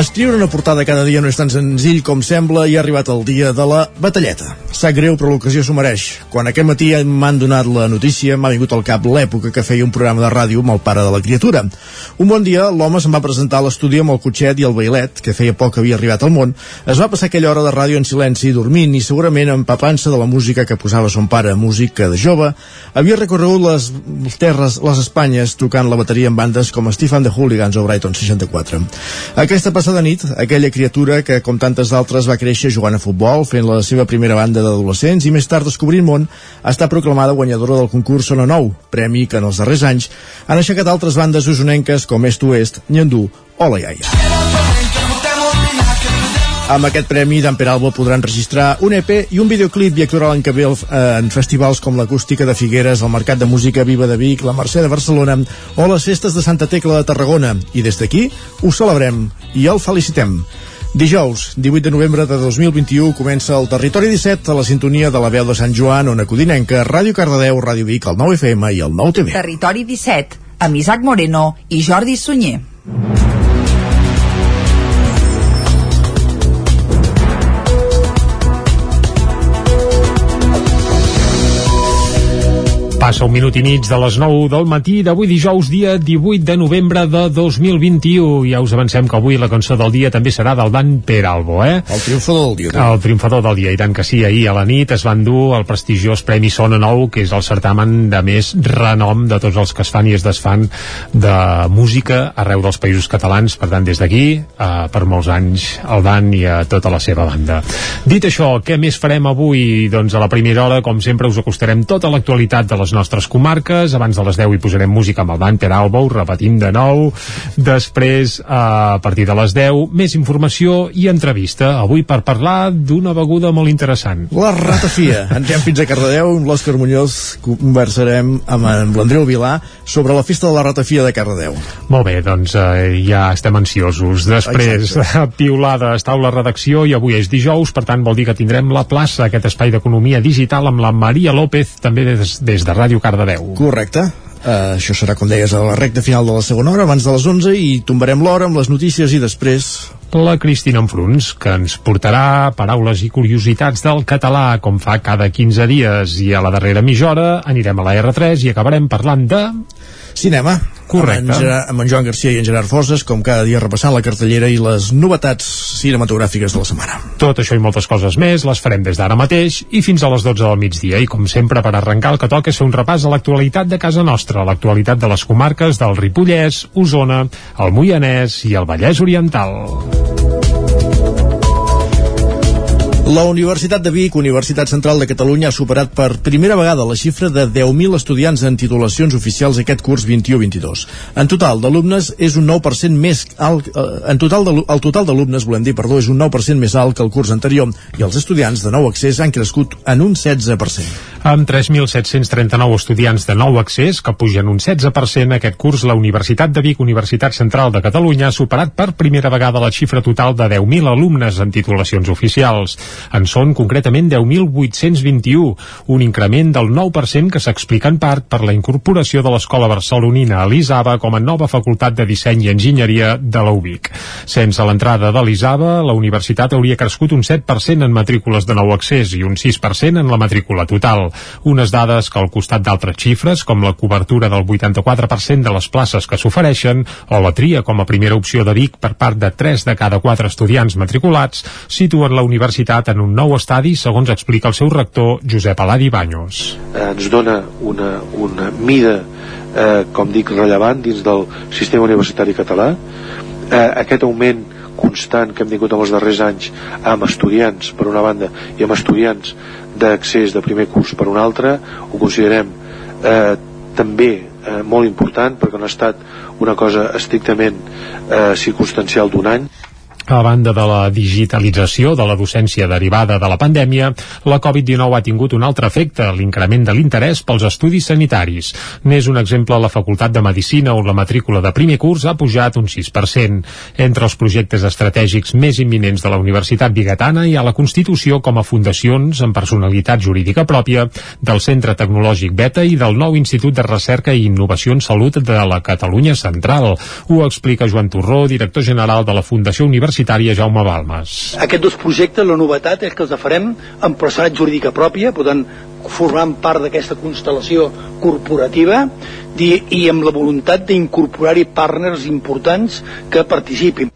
Escriure una portada cada dia no és tan senzill com sembla i ha arribat el dia de la batalleta. Sap greu, però l'ocasió s'ho mereix. Quan aquest matí m'han donat la notícia, m'ha vingut al cap l'època que feia un programa de ràdio amb el pare de la criatura. Un bon dia, l'home se'n va presentar a l'estudi amb el cotxet i el bailet, que feia poc havia arribat al món. Es va passar aquella hora de ràdio en silenci, dormint i segurament empapant-se de la música que posava son pare, música de jove. Havia recorregut les terres, les Espanyes, tocant la bateria en bandes com Stephen the Hooligans o Brighton 64. Aquesta passada nit, aquella criatura que, com tantes d'altres, va créixer jugant a futbol, fent la seva primera banda d'adolescents i més tard descobrint món, estat proclamada guanyadora del concurs Sona Nou, premi que en els darrers anys han aixecat altres bandes usonenques com Est Oest, Nyandú o La Iaia. Amb aquest premi, d'en Peralbo podran registrar un EP i un videoclip i actuarà l'any que ve en festivals com l'Acústica de Figueres, el Mercat de Música Viva de Vic, la Mercè de Barcelona o les festes de Santa Tecla de Tarragona. I des d'aquí ho celebrem i el felicitem. Dijous, 18 de novembre de 2021, comença el Territori 17 a la sintonia de la veu de Sant Joan, Ona Codinenca, Ràdio Cardedeu, Ràdio Vic, el 9 FM i el 9 TV. Territori 17, amb Isaac Moreno i Jordi Sunyer. Passa un minut i mig de les 9 del matí d'avui dijous, dia 18 de novembre de 2021. Ja us avancem que avui la cançó del dia també serà del Dan Peralbo, eh? El triomfador del dia. El triomfador del dia, i tant que sí. Ahir a la nit es van dur el prestigiós Premi Sona Nou, que és el certamen de més renom de tots els que es fan i es desfan de música arreu dels països catalans. Per tant, des d'aquí, eh, per molts anys, el Dan i a tota la seva banda. Dit això, què més farem avui? Doncs a la primera hora, com sempre, us acostarem tota l'actualitat de les les nostres comarques. Abans de les 10 hi posarem música amb el Dan Peralbo, ho repetim de nou. Després, a partir de les 10, més informació i entrevista. Avui per parlar d'una beguda molt interessant. La ratafia. Entrem fins a Cardedeu, amb l'Òscar Muñoz conversarem amb l'Andreu Vilà sobre la festa de la ratafia de Cardedeu. Molt bé, doncs eh, ja estem ansiosos. Després, Exacte. piulada està la redacció i avui és dijous, per tant vol dir que tindrem la plaça, aquest espai d'economia digital amb la Maria López, també des, des de Ràdio Cardedeu. Correcte. Uh, això serà, com deies, a la recta final de la segona hora, abans de les 11, i tombarem l'hora amb les notícies i després... La Cristina Enfruns, que ens portarà paraules i curiositats del català, com fa cada 15 dies, i a la darrera mitja hora anirem a la R3 i acabarem parlant de... Cinema. Correcte. Amb en, amb en Joan Garcia i en Gerard Foses, com cada dia repassant la cartellera i les novetats cinematogràfiques de la setmana. Tot això i moltes coses més les farem des d'ara mateix i fins a les 12 del migdia. I com sempre, per arrencar el que toca és fer un repàs a l'actualitat de casa nostra, l'actualitat de les comarques del Ripollès, Osona, el Moianès i el Vallès Oriental. La Universitat de Vic, Universitat Central de Catalunya, ha superat per primera vegada la xifra de 10.000 estudiants en titulacions oficials aquest curs 21-22. En total d'alumnes és un 9% més alt, eh, en total de, el total d'alumnes, volem dir, perdó, és un 9% més alt que el curs anterior i els estudiants de nou accés han crescut en un 16%. Amb 3.739 estudiants de nou accés, que pugen un 16% aquest curs, la Universitat de Vic, Universitat Central de Catalunya, ha superat per primera vegada la xifra total de 10.000 alumnes en titulacions oficials. En són concretament 10.821, un increment del 9% que s'explica en part per la incorporació de l'Escola Barcelonina a l'ISABA com a nova facultat de disseny i enginyeria de la UBIC. Sense l'entrada de l'ISABA, la universitat hauria crescut un 7% en matrícules de nou accés i un 6% en la matrícula total. Unes dades que al costat d'altres xifres, com la cobertura del 84% de les places que s'ofereixen o la tria com a primera opció de Vic per part de 3 de cada 4 estudiants matriculats, situen la universitat en un nou estadi, segons explica el seu rector, Josep Aladi Banyos. Eh, ens dona una, una mida, eh, com dic, rellevant dins del sistema universitari català. Eh, aquest augment constant que hem tingut en els darrers anys amb estudiants, per una banda, i amb estudiants d'accés de primer curs per un altre, ho considerem eh, també eh, molt important perquè no ha estat una cosa estrictament eh, circumstancial d'un any A banda de la digitalització de la docència derivada de la pandèmia, la Covid-19 ha tingut un altre efecte, l'increment de l'interès pels estudis sanitaris. N'és un exemple a la Facultat de Medicina on la matrícula de primer curs ha pujat un 6%. Entre els projectes estratègics més imminents de la Universitat Bigatana hi ha la constitució com a fundacions amb personalitat jurídica pròpia del Centre Tecnològic Beta i del nou Institut de Recerca i Innovació en Salut de la Catalunya Central. Ho explica Joan Torró, director general de la Fundació Universitària universitària Jaume Balmes. Aquests dos projectes, la novetat és que els farem amb personalitat jurídica pròpia, poden formant part d'aquesta constel·lació corporativa i amb la voluntat d'incorporar-hi partners importants que participin.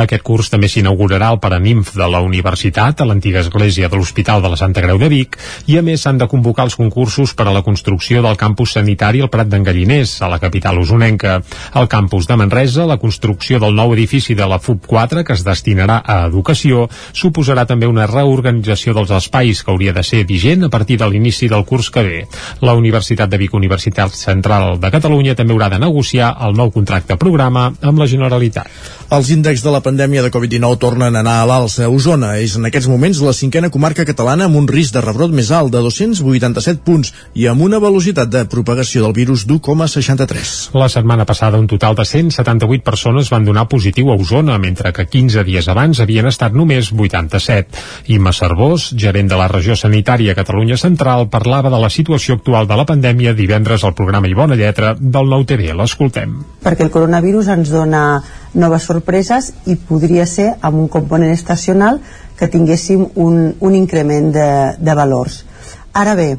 Aquest curs també s'inaugurarà el Paraninf de la Universitat, a l'antiga església de l'Hospital de la Santa Creu de Vic, i a més s'han de convocar els concursos per a la construcció del campus sanitari al Prat d'en Galliners, a la capital usonenca. Al campus de Manresa, la construcció del nou edifici de la FUB 4, que es destinarà a educació, suposarà també una reorganització dels espais que hauria de ser vigent a partir de l'inici del curs que ve. La Universitat de Vic, Universitat Central de Catalunya, també haurà de negociar el nou contracte programa amb la Generalitat. Els índexs de la pandèmia de Covid-19 tornen a anar a l'alça. Osona és en aquests moments la cinquena comarca catalana amb un risc de rebrot més alt de 287 punts i amb una velocitat de propagació del virus d'1,63. La setmana passada un total de 178 persones van donar positiu a Osona, mentre que 15 dies abans havien estat només 87. Imma Cervós, gerent de la regió sanitària Catalunya Central, parlava de la situació actual de la pandèmia divendres al programa I Bona Lletra del Nou TV. L'escoltem. Perquè el coronavirus ens dona noves sorpreses i podria ser amb un component estacional que tinguéssim un, un increment de, de valors. Ara bé,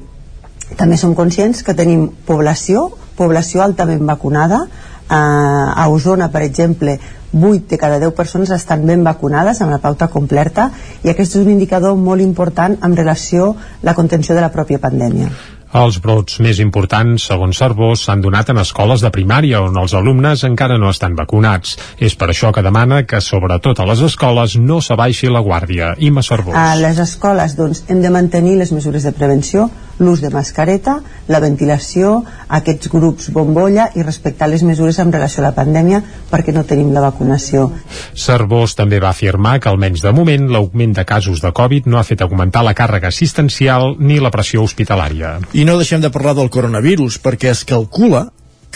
també som conscients que tenim població, població altament vacunada, eh, a Osona, per exemple, 8 de cada 10 persones estan ben vacunades amb la pauta completa i aquest és un indicador molt important en relació a la contenció de la pròpia pandèmia. Els brots més importants, segons Cervós, s'han donat en escoles de primària on els alumnes encara no estan vacunats. És per això que demana que, sobretot a les escoles, no s'abaixi la guàrdia. Ima Cervós. A les escoles doncs, hem de mantenir les mesures de prevenció, l'ús de mascareta, la ventilació, aquests grups bombolla i respectar les mesures en relació a la pandèmia perquè no tenim la vacunació. Cervós també va afirmar que almenys de moment l'augment de casos de Covid no ha fet augmentar la càrrega assistencial ni la pressió hospitalària. I no deixem de parlar del coronavirus perquè es calcula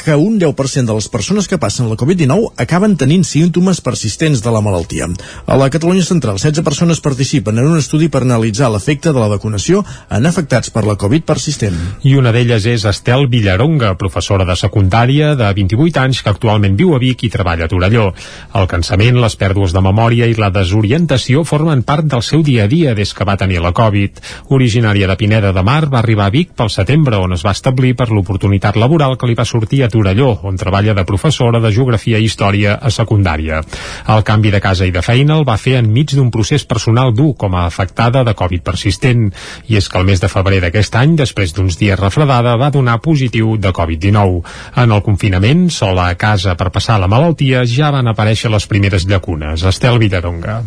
que un 10% de les persones que passen la Covid-19 acaben tenint símptomes persistents de la malaltia. A la Catalunya Central, 16 persones participen en un estudi per analitzar l'efecte de la vacunació en afectats per la Covid persistent. I una d'elles és Estel Villaronga, professora de secundària de 28 anys que actualment viu a Vic i treballa a Torelló. El cansament, les pèrdues de memòria i la desorientació formen part del seu dia a dia des que va tenir la Covid. Originària de Pineda de Mar, va arribar a Vic pel setembre, on es va establir per l'oportunitat laboral que li va sortir a Torelló, on treballa de professora de Geografia i Història a secundària. El canvi de casa i de feina el va fer enmig d'un procés personal dur com a afectada de Covid persistent, i és que el mes de febrer d'aquest any, després d'uns dies refredada, va donar positiu de Covid-19. En el confinament, sola a casa per passar la malaltia, ja van aparèixer les primeres llacunes. Estel Villaronga.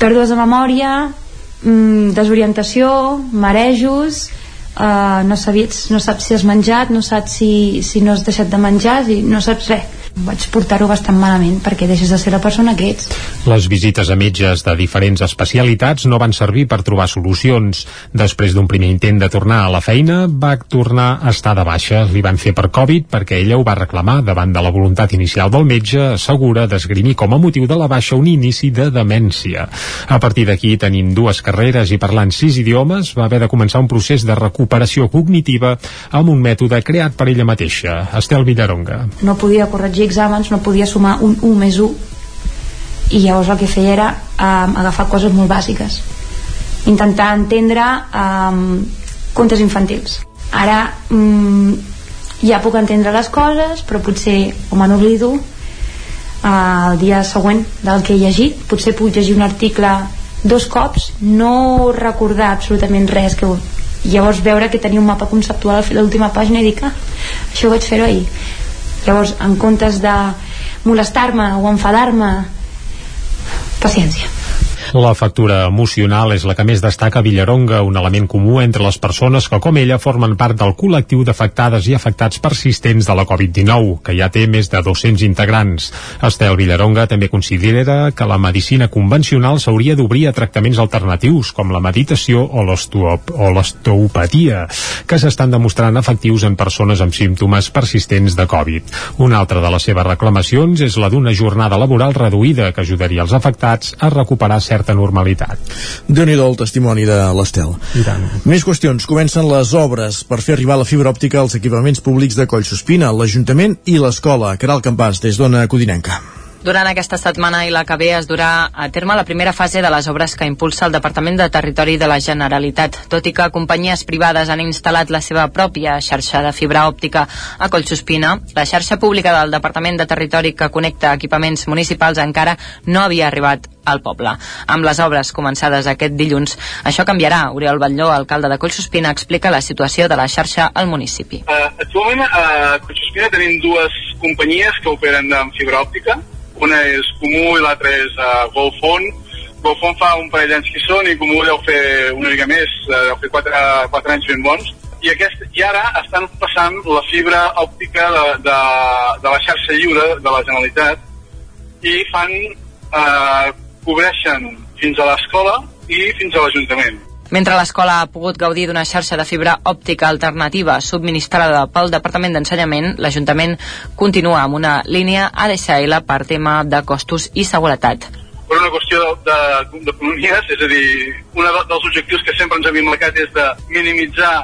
Pèrdues de memòria, mm, desorientació, marejos, uh, no, sabies, no saps si has menjat, no saps si, si no has deixat de menjar, i no saps res vaig portar-ho bastant malament perquè deixes de ser la persona que ets. Les visites a metges de diferents especialitats no van servir per trobar solucions. Després d'un primer intent de tornar a la feina, va tornar a estar de baixa. Li van fer per Covid perquè ella ho va reclamar davant de la voluntat inicial del metge, assegura d'esgrimir com a motiu de la baixa un inici de demència. A partir d'aquí, tenint dues carreres i parlant sis idiomes, va haver de començar un procés de recuperació cognitiva amb un mètode creat per ella mateixa. Estel Villaronga. No podia corregir exàmens no podia sumar un 1 més 1 i llavors el que feia era um, agafar coses molt bàsiques. Intentar entendre um, contes infantils. Ara um, ja puc entendre les coses però potser o me n'oblido uh, el dia següent del que he llegit potser puc llegir un article dos cops no recordar absolutament res que llavors veure que tenia un mapa conceptual a l'última pàgina i dic ah, això ho vaig fer-ho ahir llavors en comptes de molestar-me o enfadar-me paciència La factura emocional és la que més destaca Villaronga, un element comú entre les persones que, com ella, formen part del col·lectiu d'afectades i afectats persistents de la Covid-19, que ja té més de 200 integrants. Estel Villaronga també considera que la medicina convencional s'hauria d'obrir a tractaments alternatius, com la meditació o l'osteopatia, que s'estan demostrant efectius en persones amb símptomes persistents de Covid. Una altra de les seves reclamacions és la d'una jornada laboral reduïda que ajudaria els afectats a recuperar certa normalitat. déu nhi el testimoni de l'Estel. Més qüestions. Comencen les obres per fer arribar la fibra òptica als equipaments públics de Collsospina, l'Ajuntament i l'Escola. Caral Campàs, des d'Ona Codinenca. Durant aquesta setmana i la que ve es durà a terme la primera fase de les obres que impulsa el Departament de Territori de la Generalitat. Tot i que companyies privades han instal·lat la seva pròpia xarxa de fibra òptica a Collsospina, la xarxa pública del Departament de Territori que connecta equipaments municipals encara no havia arribat al poble. Amb les obres començades aquest dilluns, això canviarà. Oriol Batlló, alcalde de Collsospina, explica la situació de la xarxa al municipi. Uh, actualment a Collsospina tenim dues companyies que operen amb fibra òptica, una és Comú i l'altra és uh, Golfon. Golfon fa un parell d'anys que són i Comú deu fer una mica més, uh, deu fer quatre, quatre anys ben bons. I, aquest, I ara estan passant la fibra òptica de, de, de la xarxa lliure de la Generalitat i fan, eh, cobreixen fins a l'escola i fins a l'Ajuntament. Mentre l'escola ha pogut gaudir d'una xarxa de fibra òptica alternativa subministrada pel Departament d'Ensenyament, l'Ajuntament continua amb una línia ADSL per tema de costos i seguretat. Per una qüestió d'economies, és a dir, un dels objectius que sempre ens hem marcat és de minimitzar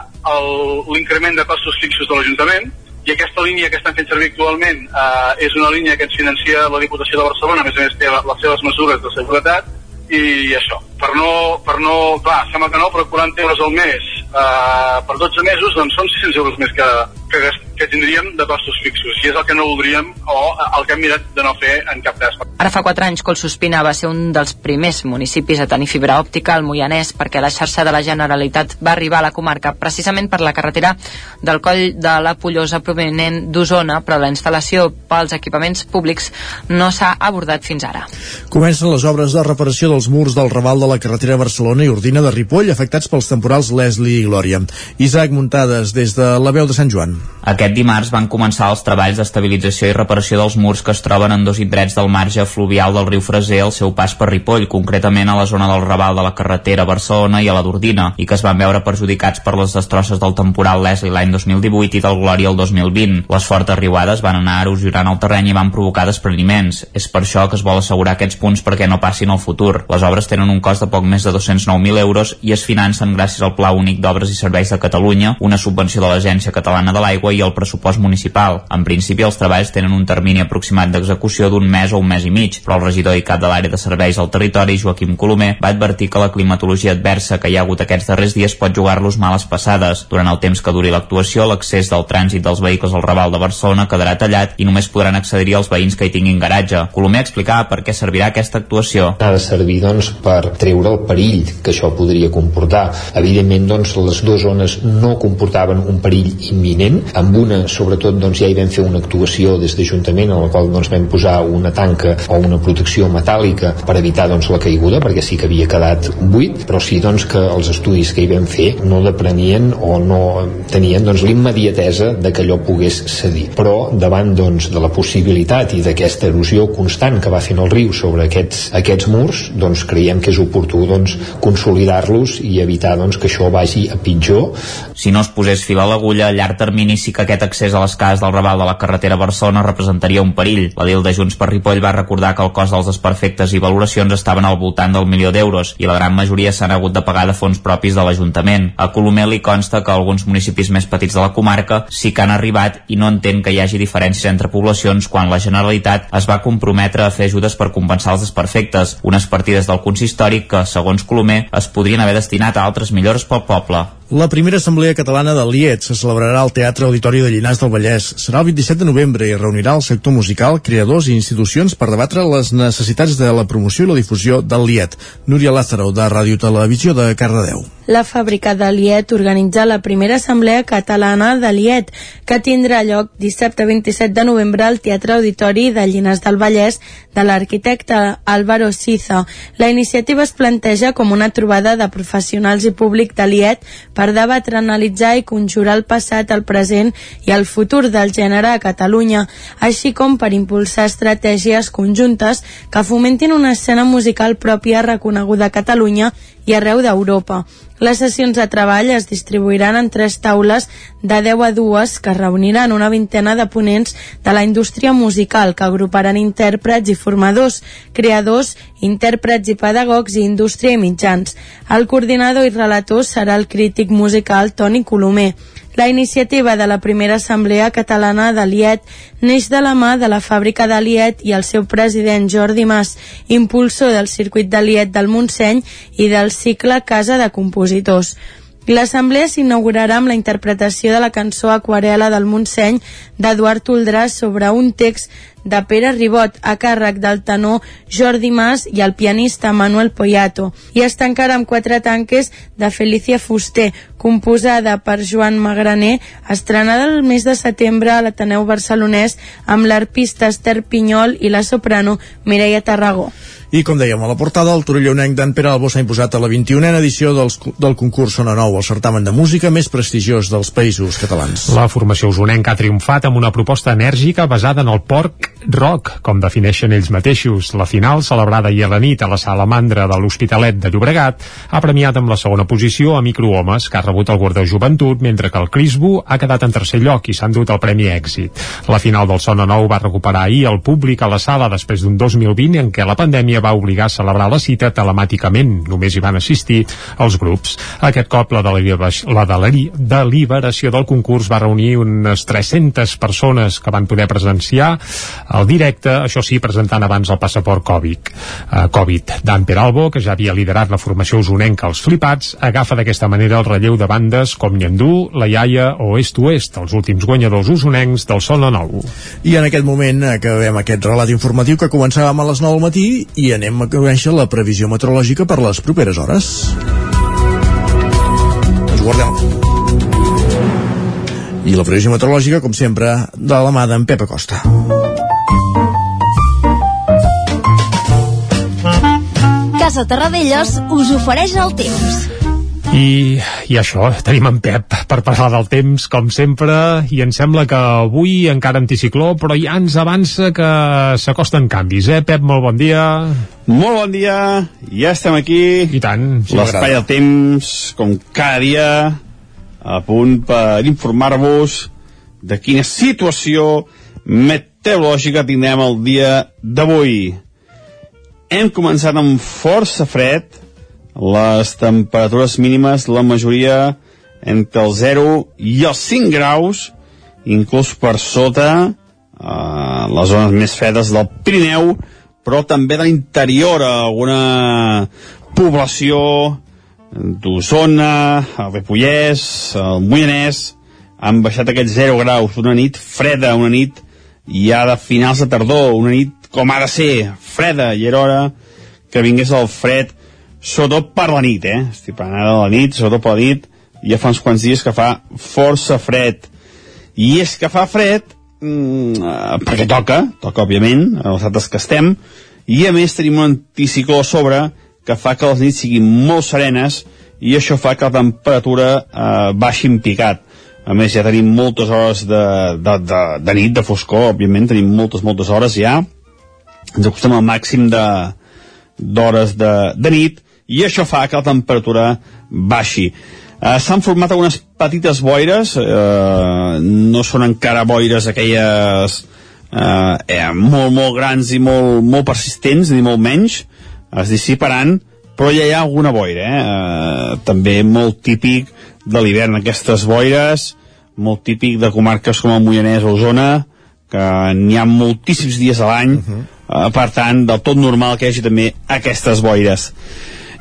l'increment de costos fixos de l'Ajuntament, i aquesta línia que estan fent servir actualment eh, és una línia que ens financia la Diputació de Barcelona, a més a més té les seves mesures de seguretat, i això, per no, per no clar, sembla que no, però 40 euros al mes eh, per 12 mesos, doncs són 600 euros més que, que, que tindríem de costos fixos, i és el que no voldríem o el que hem mirat de no fer en cap cas. Ara fa 4 anys Collsospina va ser un dels primers municipis a tenir fibra òptica al Moianès perquè la xarxa de la Generalitat va arribar a la comarca precisament per la carretera del coll de la Pollosa provenent d'Osona, però la instal·lació pels equipaments públics no s'ha abordat fins ara. Comencen les obres de reparació dels murs del raval de la carretera Barcelona i Ordina de Ripoll afectats pels temporals Leslie i Glòria. Isaac Muntades, des de la veu de Sant Joan. Aquest dimarts van començar els treballs d'estabilització i reparació dels murs que es troben en dos indrets del marge fluvial del riu Freser al seu pas per Ripoll, concretament a la zona del Raval de la carretera Barcelona i a la d'Ordina, i que es van veure perjudicats per les destrosses del temporal Leslie l'any 2018 i del Glòria el 2020. Les fortes riuades van anar erosionant el terreny i van provocar despreniments. És per això que es vol assegurar aquests punts perquè no passin al futur. Les obres tenen un cost de poc més de 209.000 euros i es financen gràcies al Pla Únic d'Obres i Serveis de Catalunya, una subvenció de l'Agència Catalana de l'Aigua i el pressupost municipal. En principi, els treballs tenen un termini aproximat d'execució d'un mes o un mes i mig, però el regidor i cap de l'àrea de serveis al territori, Joaquim Colomer, va advertir que la climatologia adversa que hi ha hagut aquests darrers dies pot jugar-los males passades. Durant el temps que duri l'actuació, l'accés del trànsit dels vehicles al Raval de Barcelona quedarà tallat i només podran accedir als veïns que hi tinguin garatge. Colomer explicava per què servirà aquesta actuació. Ha de servir doncs, per treure el perill que això podria comportar. Evidentment, doncs, les dues zones no comportaven un perill imminent. Amb una, sobretot, doncs, ja hi vam fer una actuació des d'Ajuntament en la qual doncs, vam posar una tanca o una protecció metàl·lica per evitar doncs, la caiguda, perquè sí que havia quedat buit, però sí doncs, que els estudis que hi vam fer no deprenien o no tenien doncs, l'immediatesa de que allò pogués cedir. Però davant doncs, de la possibilitat i d'aquesta erosió constant que va fent el riu sobre aquests, aquests murs, doncs, creiem que és oportú doncs, consolidar-los i evitar doncs, que això vagi a pitjor. Si no es posés fil a l'agulla, a llarg termini sí que aquest accés a les cases del Raval de la carretera Barcelona representaria un perill. La DIL de Junts per Ripoll va recordar que el cost dels desperfectes i valoracions estaven al voltant del milió d'euros i la gran majoria s'han hagut de pagar de fons propis de l'Ajuntament. A Colomer li consta que alguns municipis més petits de la comarca sí que han arribat i no entén que hi hagi diferències entre poblacions quan la Generalitat es va comprometre a fer ajudes per compensar els desperfectes, unes partides del consistori que, segons Colomer, es podrien haver destinat a altres millores pel poble. La primera Assemblea Catalana de l'IET se celebrarà al Teatre Auditori de Llinars del Vallès. Serà el 27 de novembre i reunirà el sector musical, creadors i institucions per debatre les necessitats de la promoció i la difusió del l'IET. Núria Lázaro, de Ràdio Televisió de Cardedeu. la fàbrica de Liet organitza la primera assemblea catalana de Liet, que tindrà lloc dissabte 27 de novembre al Teatre Auditori de Llinars del Vallès de l'arquitecte Álvaro Siza. La iniciativa es planteja com una trobada de professionals i públic de Liet per debatre, analitzar i conjurar el passat, el present i el futur del gènere a Catalunya, així com per impulsar estratègies conjuntes que fomentin una escena musical pròpia reconeguda a Catalunya i arreu d'Europa. Les sessions de treball es distribuiran en tres taules de 10 a 2 que reuniran una vintena de ponents de la indústria musical que agruparan intèrprets i formadors, creadors, intèrprets i pedagogs i indústria i mitjans. El coordinador i relator serà el crític musical Toni Colomer. La iniciativa de la primera Assemblea Catalana de Liet neix de la mà de la fàbrica de Liet i el seu president Jordi Mas, impulsor del circuit de Liet del Montseny i del cicle Casa de Compositors. L'assemblea s'inaugurarà amb la interpretació de la cançó Aquarela del Montseny d'Eduard Toldràs sobre un text de Pere Ribot a càrrec del tenor Jordi Mas i el pianista Manuel Poyato i es tancarà amb quatre tanques de Felicia Fuster, composada per Joan Magraner, estrenada el mes de setembre a l'Ateneu Barcelonès amb l'arpista Esther Pinyol i la soprano Mireia Tarragó. I com dèiem a la portada, el torellonenc d'en Pere Albo s'ha imposat a la 21a edició dels, del concurs Sona Nou, el certamen de música més prestigiós dels països catalans. La formació usonenca ha triomfat amb una proposta enèrgica basada en el porc rock, com defineixen ells mateixos. La final, celebrada ahir a la nit a la sala Mandra de l'Hospitalet de Llobregat, ha premiat amb la segona posició a Microhomes, que ha rebut el Guardó Joventut, mentre que el Crisbo ha quedat en tercer lloc i s'ha endut el Premi Èxit. La final del Sona Nou va recuperar ahir el públic a la sala després d'un 2020 en què la pandèmia va obligar a celebrar la cita telemàticament. Només hi van assistir els grups. Aquest cop la, la deliberació del concurs va reunir unes 300 persones que van poder presenciar el directe, això sí, presentant abans el passaport Covid. Uh, Covid. Dan Peralbo, que ja havia liderat la formació usonenca als Flipats, agafa d'aquesta manera el relleu de bandes com Nyandú, La Iaia o Est Oest, els últims guanyadors usonencs del Sol Nou. I en aquest moment acabem aquest relat informatiu que començàvem a les 9 del matí i anem a conèixer la previsió meteorològica per les properes hores. Ens guardem. I la previsió meteorològica, com sempre, de la mà d'en Pep Acosta. Casa Terradellos us ofereix el temps. I, I això, tenim en Pep per parlar del temps, com sempre, i em sembla que avui encara anticicló, però ja ens avança que s'acosten canvis, eh? Pep, molt bon dia. Molt bon dia, ja estem aquí. I tant. Sí, L'espai del temps, com cada dia, a punt per informar-vos de quina situació meteorològica tindrem el dia d'avui. Hem començat amb força fred, les temperatures mínimes, la majoria entre el 0 i els 5 graus, inclús per sota eh, les zones més fredes del Pirineu, però també de l'interior, alguna població d'Osona, el Ripollès, el Moianès, han baixat aquests 0 graus, una nit freda, una nit ja de finals de tardor, una nit com ha de ser, freda, i era hora que vingués el fred, sobretot per la nit, eh? Estic parlant de la nit, sobretot per la nit, ja fa uns quants dies que fa força fred. I és que fa fred mmm, perquè toca, toca òbviament, a dates que estem, i a més tenim un anticicló a sobre que fa que les nits siguin molt serenes i això fa que la temperatura eh, baixi en picat. A més, ja tenim moltes hores de, de, de, de nit, de foscor, òbviament, tenim moltes, moltes hores ja, ens acostem al màxim d'hores de, de, de nit i això fa que la temperatura baixi. Eh, S'han format algunes petites boires, eh, no són encara boires aquelles eh, eh, molt, molt grans i molt, molt persistents, ni molt menys, es dissiparan, però ja hi ha alguna boira, eh? eh també molt típic de l'hivern aquestes boires, molt típic de comarques com el Moianès o Osona, que n'hi ha moltíssims dies a l'any, uh -huh eh, per tant, del tot normal que hi hagi també aquestes boires.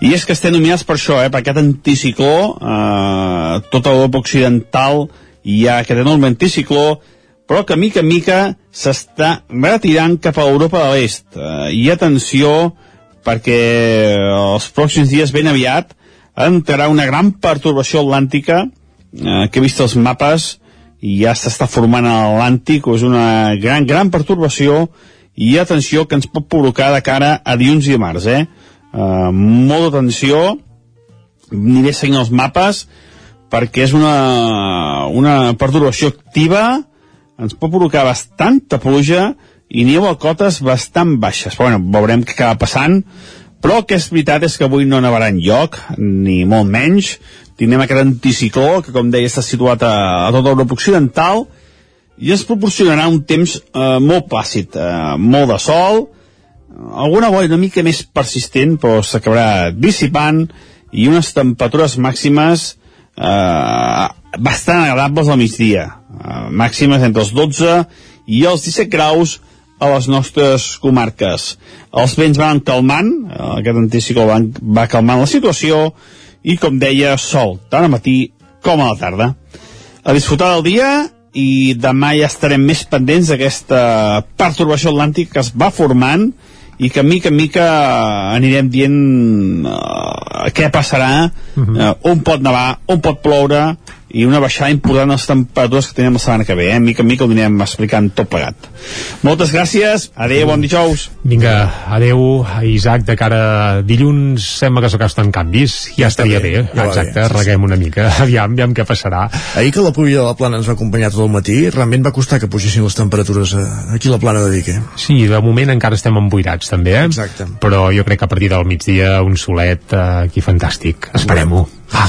I és que estem nominats per això, eh, per aquest anticicló, eh, tota l'Europa Occidental hi ha aquest enorme anticicló, però que mica en mica s'està retirant cap a Europa de l'Est. Eh, I atenció, perquè els pròxims dies ben aviat entrarà una gran pertorbació atlàntica eh, que he vist els mapes i ja s'està formant a l'Atlàntic, és una gran, gran pertorbació i atenció que ens pot provocar de cara a dilluns i dimarts, eh? Uh, molta atenció, aniré seguint els mapes, perquè és una, una perturbació activa, ens pot provocar bastanta pluja i neu a cotes bastant baixes. Però, bueno, veurem què acaba passant, però el que és veritat és que avui no nevarà lloc, ni molt menys, tindrem aquest anticicló que com deia està situat a, a tota Europa Occidental i ens proporcionarà un temps eh, molt plàcid, eh, molt de sol, alguna boira una mica més persistent però s'acabarà dissipant i unes temperatures màximes eh, bastant agradables al migdia, eh, màximes entre els 12 i els 17 graus a les nostres comarques. Els vents van calmant, eh, aquest anticicló va, va calmant la situació i, com deia, sol, tant al matí com a la tarda. A disfrutar del dia i demà ja estarem més pendents d'aquesta perturbació atlàntica que es va formant i que mica en mica anirem dient uh, què passarà, uh -huh. uh, on pot nevar, on pot ploure, i una baixada important de les temperatures que tenim la setmana que ve, eh? Mica en mica ho anirem explicant tot plegat. Moltes gràcies, adeu, bon dijous. Vinga, adeu, Isaac, de cara a dilluns sembla que s'acosten canvis, ja, ja estaria bé, bé. Ja exacte, bé, reguem una mica, aviam, aviam què passarà. Ahir que la pluja de la plana ens va acompanyar tot el matí, realment va costar que pugessin les temperatures eh, aquí a la plana de Vic, eh? Sí, de moment encara estem emboirats també, eh? Exacte. Però jo crec que a partir del migdia un solet eh, aquí fantàstic, esperem-ho. Va,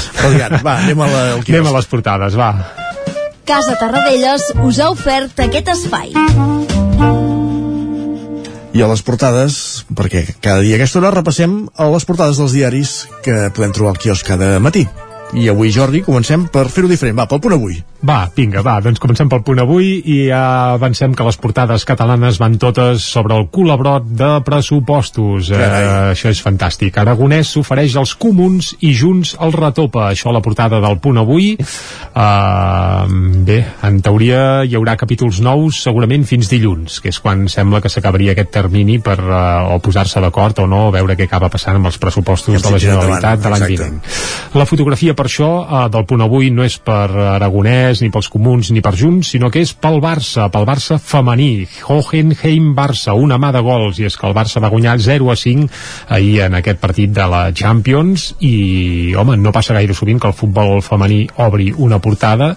va, anem a, la, anem a les portades, va. Casa Tarradellas us ha ofert aquest espai. I a les portades, perquè cada dia a aquesta hora repassem a les portades dels diaris que podem trobar al quiosc cada matí. I avui, Jordi, comencem per fer-ho diferent. Va, pel punt avui. Va, vinga, va, doncs comencem pel punt avui i ja avancem que les portades catalanes van totes sobre el colabrot de pressupostos. Eh, això és fantàstic. Aragonès s'ofereix als comuns i Junts el retopa. Això a la portada del punt avui. Eh, bé, en teoria hi haurà capítols nous segurament fins dilluns, que és quan sembla que s'acabaria aquest termini per eh, o posar-se d'acord o no, veure què acaba passant amb els pressupostos de la Generalitat de l'any vinent. La fotografia per això eh, del punt avui no és per Aragonès, ni pels comuns, ni per Junts, sinó que és pel Barça, pel Barça femení. Hohenheim-Barça, una mà de gols, i és que el Barça va guanyar 0 a 5 ahir en aquest partit de la Champions, i, home, no passa gaire sovint que el futbol femení obri una portada,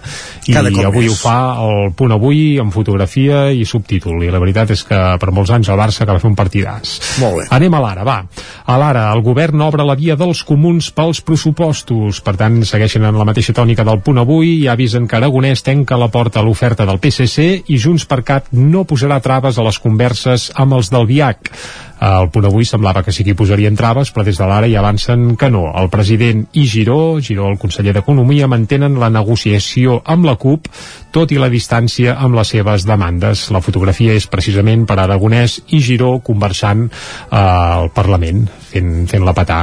i avui més. ho fa el punt avui amb fotografia i subtítol, i la veritat és que per molts anys el Barça acaba fer un partidàs. Molt bé. Anem a l'ara, va. A l'ara, el govern obre la via dels comuns pels pressupostos, per tant, segueixen en la mateixa tònica del punt avui i avisen que Aragonès tenca la porta a l'oferta del PSC i Junts per Cat no posarà traves a les converses amb els del VIAC. El punt avui semblava que sí que hi posarien traves, però des de l'ara ja avancen que no. El president i Giró, Giró, el conseller d'Economia, mantenen la negociació amb la CUP, tot i la distància amb les seves demandes. La fotografia és precisament per Aragonès i Giró conversant eh, al Parlament, fent, fent la petar.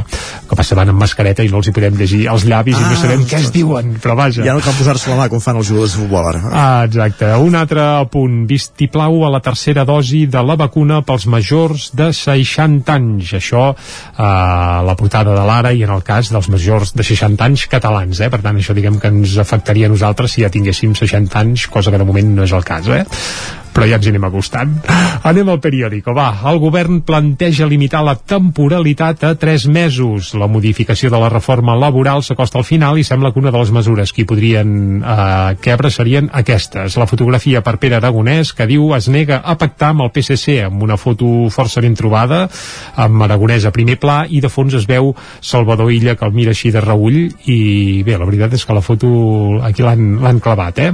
Que passa van amb mascareta i no els hi podem llegir els llavis ah, i no sabem què es diuen, però vaja. Ja no cal posar-se la mà com fan els jugadors de futbol ara. Ah, exacte. Un altre punt, vistiplau a la tercera dosi de la vacuna pels majors de 60 anys. Això eh, la portada de l'Ara i en el cas dels majors de 60 anys catalans, eh? Per tant, això diguem que ens afectaria a nosaltres si ja tinguéssim 60 anys, cosa que de moment no és el cas, eh? Però ja ens hi anem acostant. Anem al periòdico, va. El govern planteja limitar la temporalitat a 3 mesos. La modificació de la reforma laboral s'acosta al final i sembla que una de les mesures que hi podrien eh, quebre serien aquestes. La fotografia per Pere Aragonès, que diu es nega a pactar amb el PSC, amb una foto força ben trobada, amb Aragonès a primer pla, i de fons es veu Salvador Illa, que el mira així de reull, i bé, la veritat és que la foto aquí l'han clavat, eh?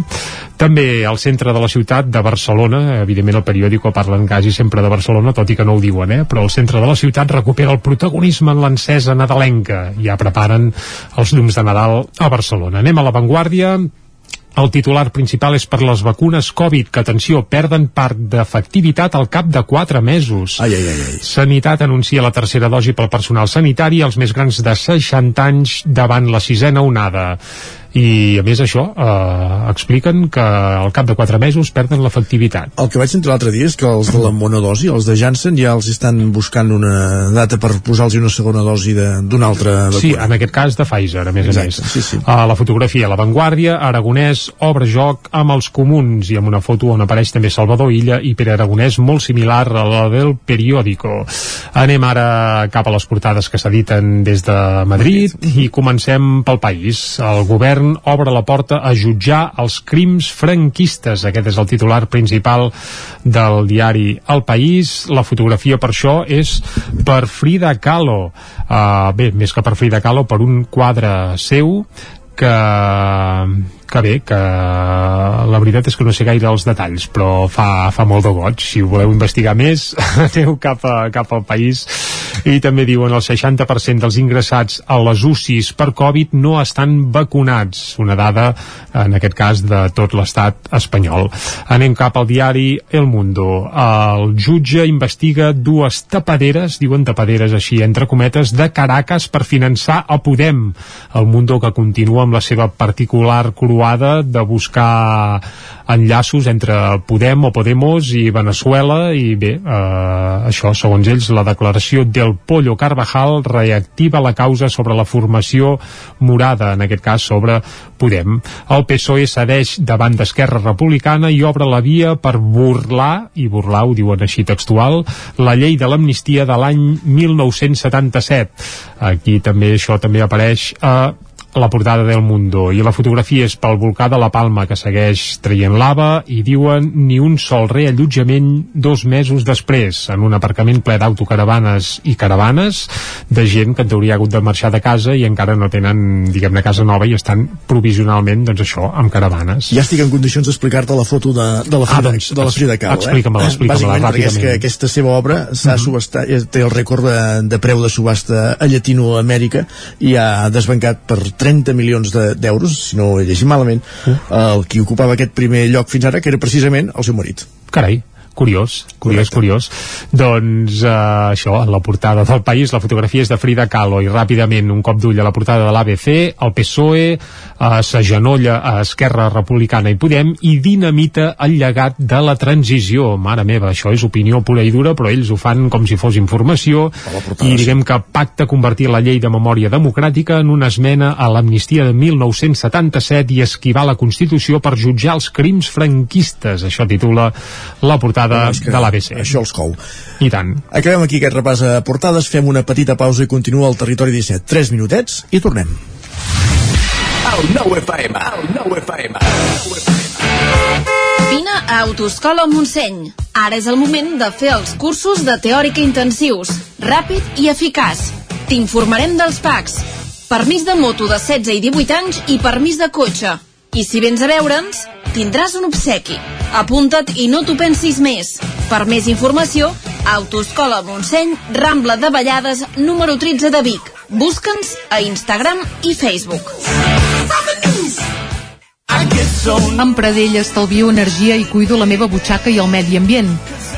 També al centre de la ciutat de Barcelona, evidentment el periòdico parlen quasi sempre de Barcelona, tot i que no ho diuen, eh? però el centre de la ciutat recupera el protagonisme en l'encesa nadalenca. Ja preparen els llums de Nadal a Barcelona. Anem a l'avantguàrdia, el titular principal és per les vacunes Covid, que, atenció, perden part d'efectivitat al cap de 4 mesos. Ai, ai, ai, ai. Sanitat anuncia la tercera dosi pel personal sanitari als més grans de 60 anys davant la sisena onada. I a més això eh, expliquen que al cap de 4 mesos perden l'efectivitat El que vaig sentir l'altre dia és que els de la monodosi, els de Janssen, ja els estan buscant una data per posar-los una segona dosi d'una altra vacuna. Sí, en aquest cas de Pfizer, a més Exacte, a més. sí, sí. A la fotografia a l'avantguàrdia, Aragonès obre joc amb els comuns i amb una foto on apareix també Salvador Illa i Pere Aragonès molt similar a la del periòdico. Anem ara cap a les portades que s'editen des de Madrid i comencem pel país. El govern obre la porta a jutjar els crims franquistes. Aquest és el titular principal del diari El País. La fotografia per això és per Frida Kahlo. Uh, bé, més que per Frida Kahlo, per un quadre seu que, que bé, que la veritat és que no sé gaire els detalls, però fa, fa molt de goig. Si ho voleu investigar més, aneu cap, a, cap al país. I també diuen el 60% dels ingressats a les UCIs per Covid no estan vacunats. Una dada, en aquest cas, de tot l'estat espanyol. Anem cap al diari El Mundo. El jutge investiga dues tapaderes, diuen tapaderes així, entre cometes, de Caracas per finançar a Podem. El Mundo que continua amb la seva particular croada de buscar enllaços entre Podem o Podemos i Venezuela i bé, eh, això segons ells la declaració del Pollo Carvajal reactiva la causa sobre la formació morada, en aquest cas sobre Podem. El PSOE cedeix davant d'Esquerra Republicana i obre la via per burlar, i burlar ho diuen així textual, la llei de l'amnistia de l'any 1977. Aquí també això també apareix a la portada del Mundo i la fotografia és pel volcà de la Palma que segueix traient lava i diuen ni un sol reallotjament dos mesos després en un aparcament ple d'autocaravanes i caravanes de gent que en teoria ha hagut de marxar de casa i encara no tenen diguem-ne casa nova i estan provisionalment doncs això, amb caravanes Ja estic en condicions d'explicar-te la foto de, de, la, Ah, Frida, doncs, de la Frida Kahlo. explica-me-la, eh? explica-me-la Bàsicament perquè és que aquesta seva obra s'ha subestat, eh, té el rècord de, de preu de subhasta a Llatinoamèrica i ha desbancat per 30 milions de- d'euros, si no ho he llegit malament, el qui ocupava aquest primer lloc fins ara, que era precisament el seu marit. Carai, curiós, curiós, curiós. Doncs eh, això, la portada del País, la fotografia és de Frida Kahlo i ràpidament un cop d'ull a la portada de l'ABC, el PSOE eh, s'agenolla a Esquerra Republicana i Podem i dinamita el llegat de la transició. Mare meva, això és opinió pura i dura, però ells ho fan com si fos informació i diguem que pacta convertir la llei de memòria democràtica en una esmena a l'amnistia de 1977 i esquivar la Constitució per jutjar els crims franquistes. Això titula la portada Que de l'ABC. Això els cou. I tant. Acabem aquí aquest repàs a portades, fem una petita pausa i continua el Territori 17. 3 minutets i tornem. El nou FM, el nou FM. Vine a Autoscola Montseny. Ara és el moment de fer els cursos de teòrica intensius, ràpid i eficaç. T'informarem dels PACs, permís de moto de 16 i 18 anys i permís de cotxe. I si vens a veure'ns, tindràs un obsequi. Apunta't i no t'ho pensis més. Per més informació, Autoscola Montseny, Rambla de Vallades, número 13 de Vic. Busca'ns a Instagram i Facebook. Amb Pradell estalvio energia i cuido la meva butxaca i el medi ambient.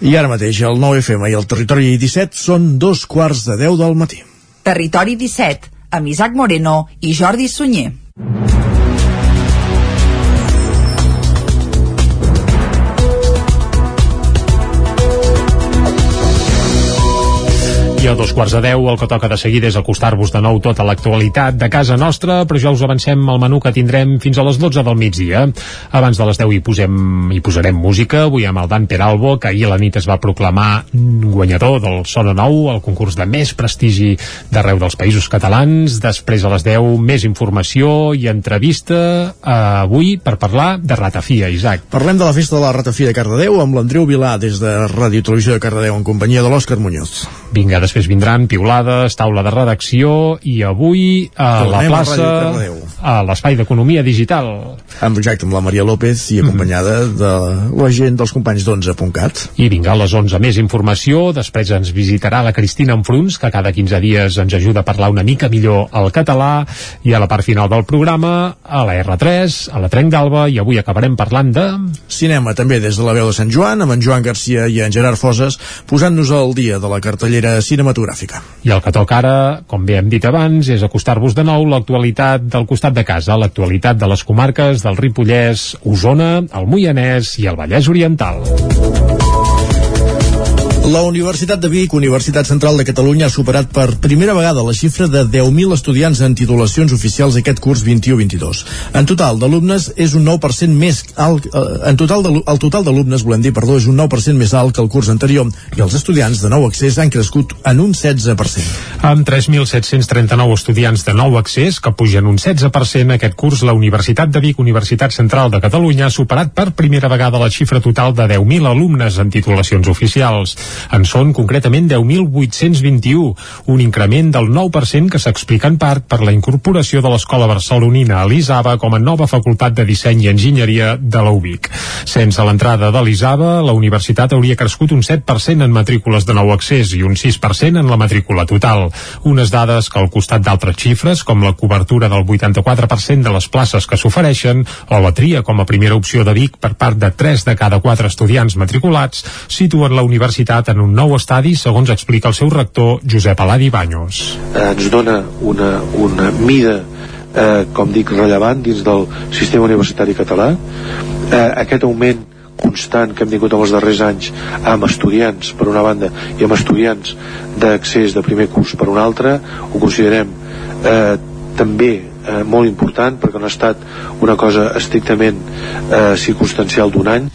I ara mateix el 9FM i el Territori 17 són dos quarts de 10 del matí. Territori 17, amb Isaac Moreno i Jordi Sunyer. I a dos quarts de deu el que toca de seguida és acostar-vos de nou tota l'actualitat de casa nostra, però ja us avancem el menú que tindrem fins a les 12 del migdia. Abans de les 10 hi, posem, hi posarem música, avui amb el Dan Peralbo, que ahir a la nit es va proclamar guanyador del Sona Nou, el concurs de més prestigi d'arreu dels països catalans. Després a les 10 més informació i entrevista eh, avui per parlar de Ratafia, Isaac. Parlem de la festa de la Ratafia de Cardedeu amb l'Andreu Vilà des de Ràdio Televisió de Cardedeu en companyia de l'Òscar Muñoz. Vinga, després vindran piulades, taula de redacció i avui a la Tornem a plaça a l'espai d'economia digital. Amb, exacte, amb la Maria López i acompanyada de la gent dels companys d'11.cat. i vinga a les 11 més informació. Després ens visitarà la Cristina Enfruns que cada 15 dies ens ajuda a parlar una mica millor el català. I a la part final del programa a la R3, a la Trenc d'Alba i avui acabarem parlant de... Cinema també des de la veu de Sant Joan amb en Joan Garcia i en Gerard Foses posant-nos al dia de la cartellera cinematogràfica. I el que toca ara, com bé hem dit abans, és acostar-vos de nou l'actualitat del costat de casa, l'actualitat de les comarques del Ripollès, Osona, el Moianès i el Vallès Oriental. La Universitat de Vic, Universitat Central de Catalunya, ha superat per primera vegada la xifra de 10.000 estudiants en titulacions oficials aquest curs 21-22. En total d'alumnes és un 9% més alt, eh, en total de, el total d'alumnes, volem dir, perdó, és un 9% més alt que el curs anterior i els estudiants de nou accés han crescut en un 16%. Amb 3.739 estudiants de nou accés, que pugen un 16% aquest curs, la Universitat de Vic, Universitat Central de Catalunya, ha superat per primera vegada la xifra total de 10.000 alumnes en titulacions oficials. En són concretament 10.821, un increment del 9% que s'explica en part per la incorporació de l'Escola Barcelonina a l'ISABA com a nova facultat de disseny i enginyeria de la UBIC. Sense l'entrada de l'ISABA, la universitat hauria crescut un 7% en matrícules de nou accés i un 6% en la matrícula total. Unes dades que al costat d'altres xifres, com la cobertura del 84% de les places que s'ofereixen o la tria com a primera opció de Vic per part de 3 de cada 4 estudiants matriculats, situen la universitat en un nou estadi, segons explica el seu rector Josep Aladi Baños. ens dona una, una mida eh, com dic rellevant dins del sistema universitari català eh, aquest augment constant que hem tingut en els darrers anys amb estudiants per una banda i amb estudiants d'accés de primer curs per una altra ho considerem eh, també eh, molt important perquè no ha estat una cosa estrictament eh, circumstancial d'un any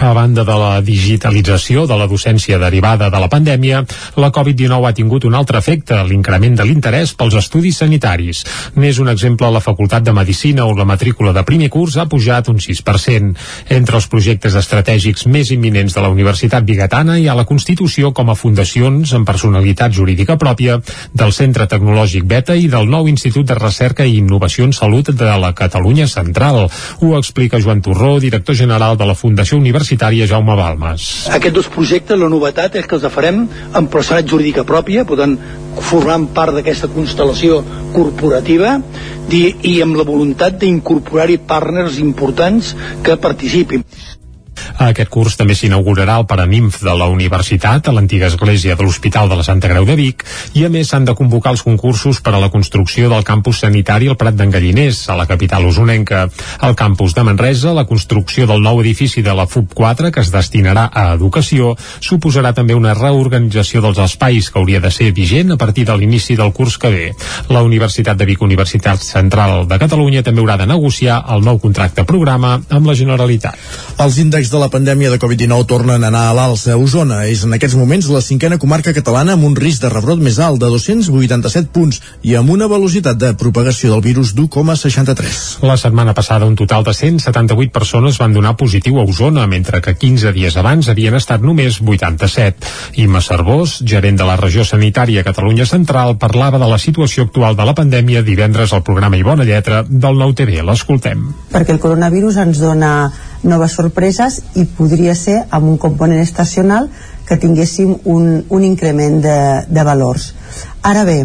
A banda de la digitalització de la docència derivada de la pandèmia, la Covid-19 ha tingut un altre efecte, l'increment de l'interès pels estudis sanitaris. N'és un exemple la Facultat de Medicina on la matrícula de primer curs ha pujat un 6%. Entre els projectes estratègics més imminents de la Universitat Bigatana hi ha la constitució com a fundacions amb personalitat jurídica pròpia del Centre Tecnològic Beta i del nou Institut de Recerca i Innovació en Salut de la Catalunya Central. Ho explica Joan Torró, director general de la Fundació Universitària Jaume Balmes. Aquests dos projectes, la novetat és que els farem amb personalitat jurídica pròpia, per tant, formant part d'aquesta constel·lació corporativa i, i amb la voluntat d'incorporar-hi partners importants que participin. Aquest curs també s'inaugurarà el Paranimf de la Universitat a l'antiga església de l'Hospital de la Santa Creu de Vic i a més s'han de convocar els concursos per a la construcció del campus sanitari al Prat d'en Galliners, a la capital usonenca. Al campus de Manresa, la construcció del nou edifici de la FUB 4, que es destinarà a educació, suposarà també una reorganització dels espais que hauria de ser vigent a partir de l'inici del curs que ve. La Universitat de Vic, Universitat Central de Catalunya, també haurà de negociar el nou contracte programa amb la Generalitat. Els índexs de la pandèmia de Covid-19 tornen a anar a l'alça. Osona és en aquests moments la cinquena comarca catalana amb un risc de rebrot més alt de 287 punts i amb una velocitat de propagació del virus d'1,63. La setmana passada un total de 178 persones van donar positiu a Osona, mentre que 15 dies abans havien estat només 87. Imma Cervós, gerent de la regió sanitària Catalunya Central, parlava de la situació actual de la pandèmia divendres al programa I Bona Lletra del Nou TV. L'escoltem. Perquè el coronavirus ens dona noves sorpreses i podria ser amb un component estacional que tinguéssim un, un increment de, de valors. Ara bé,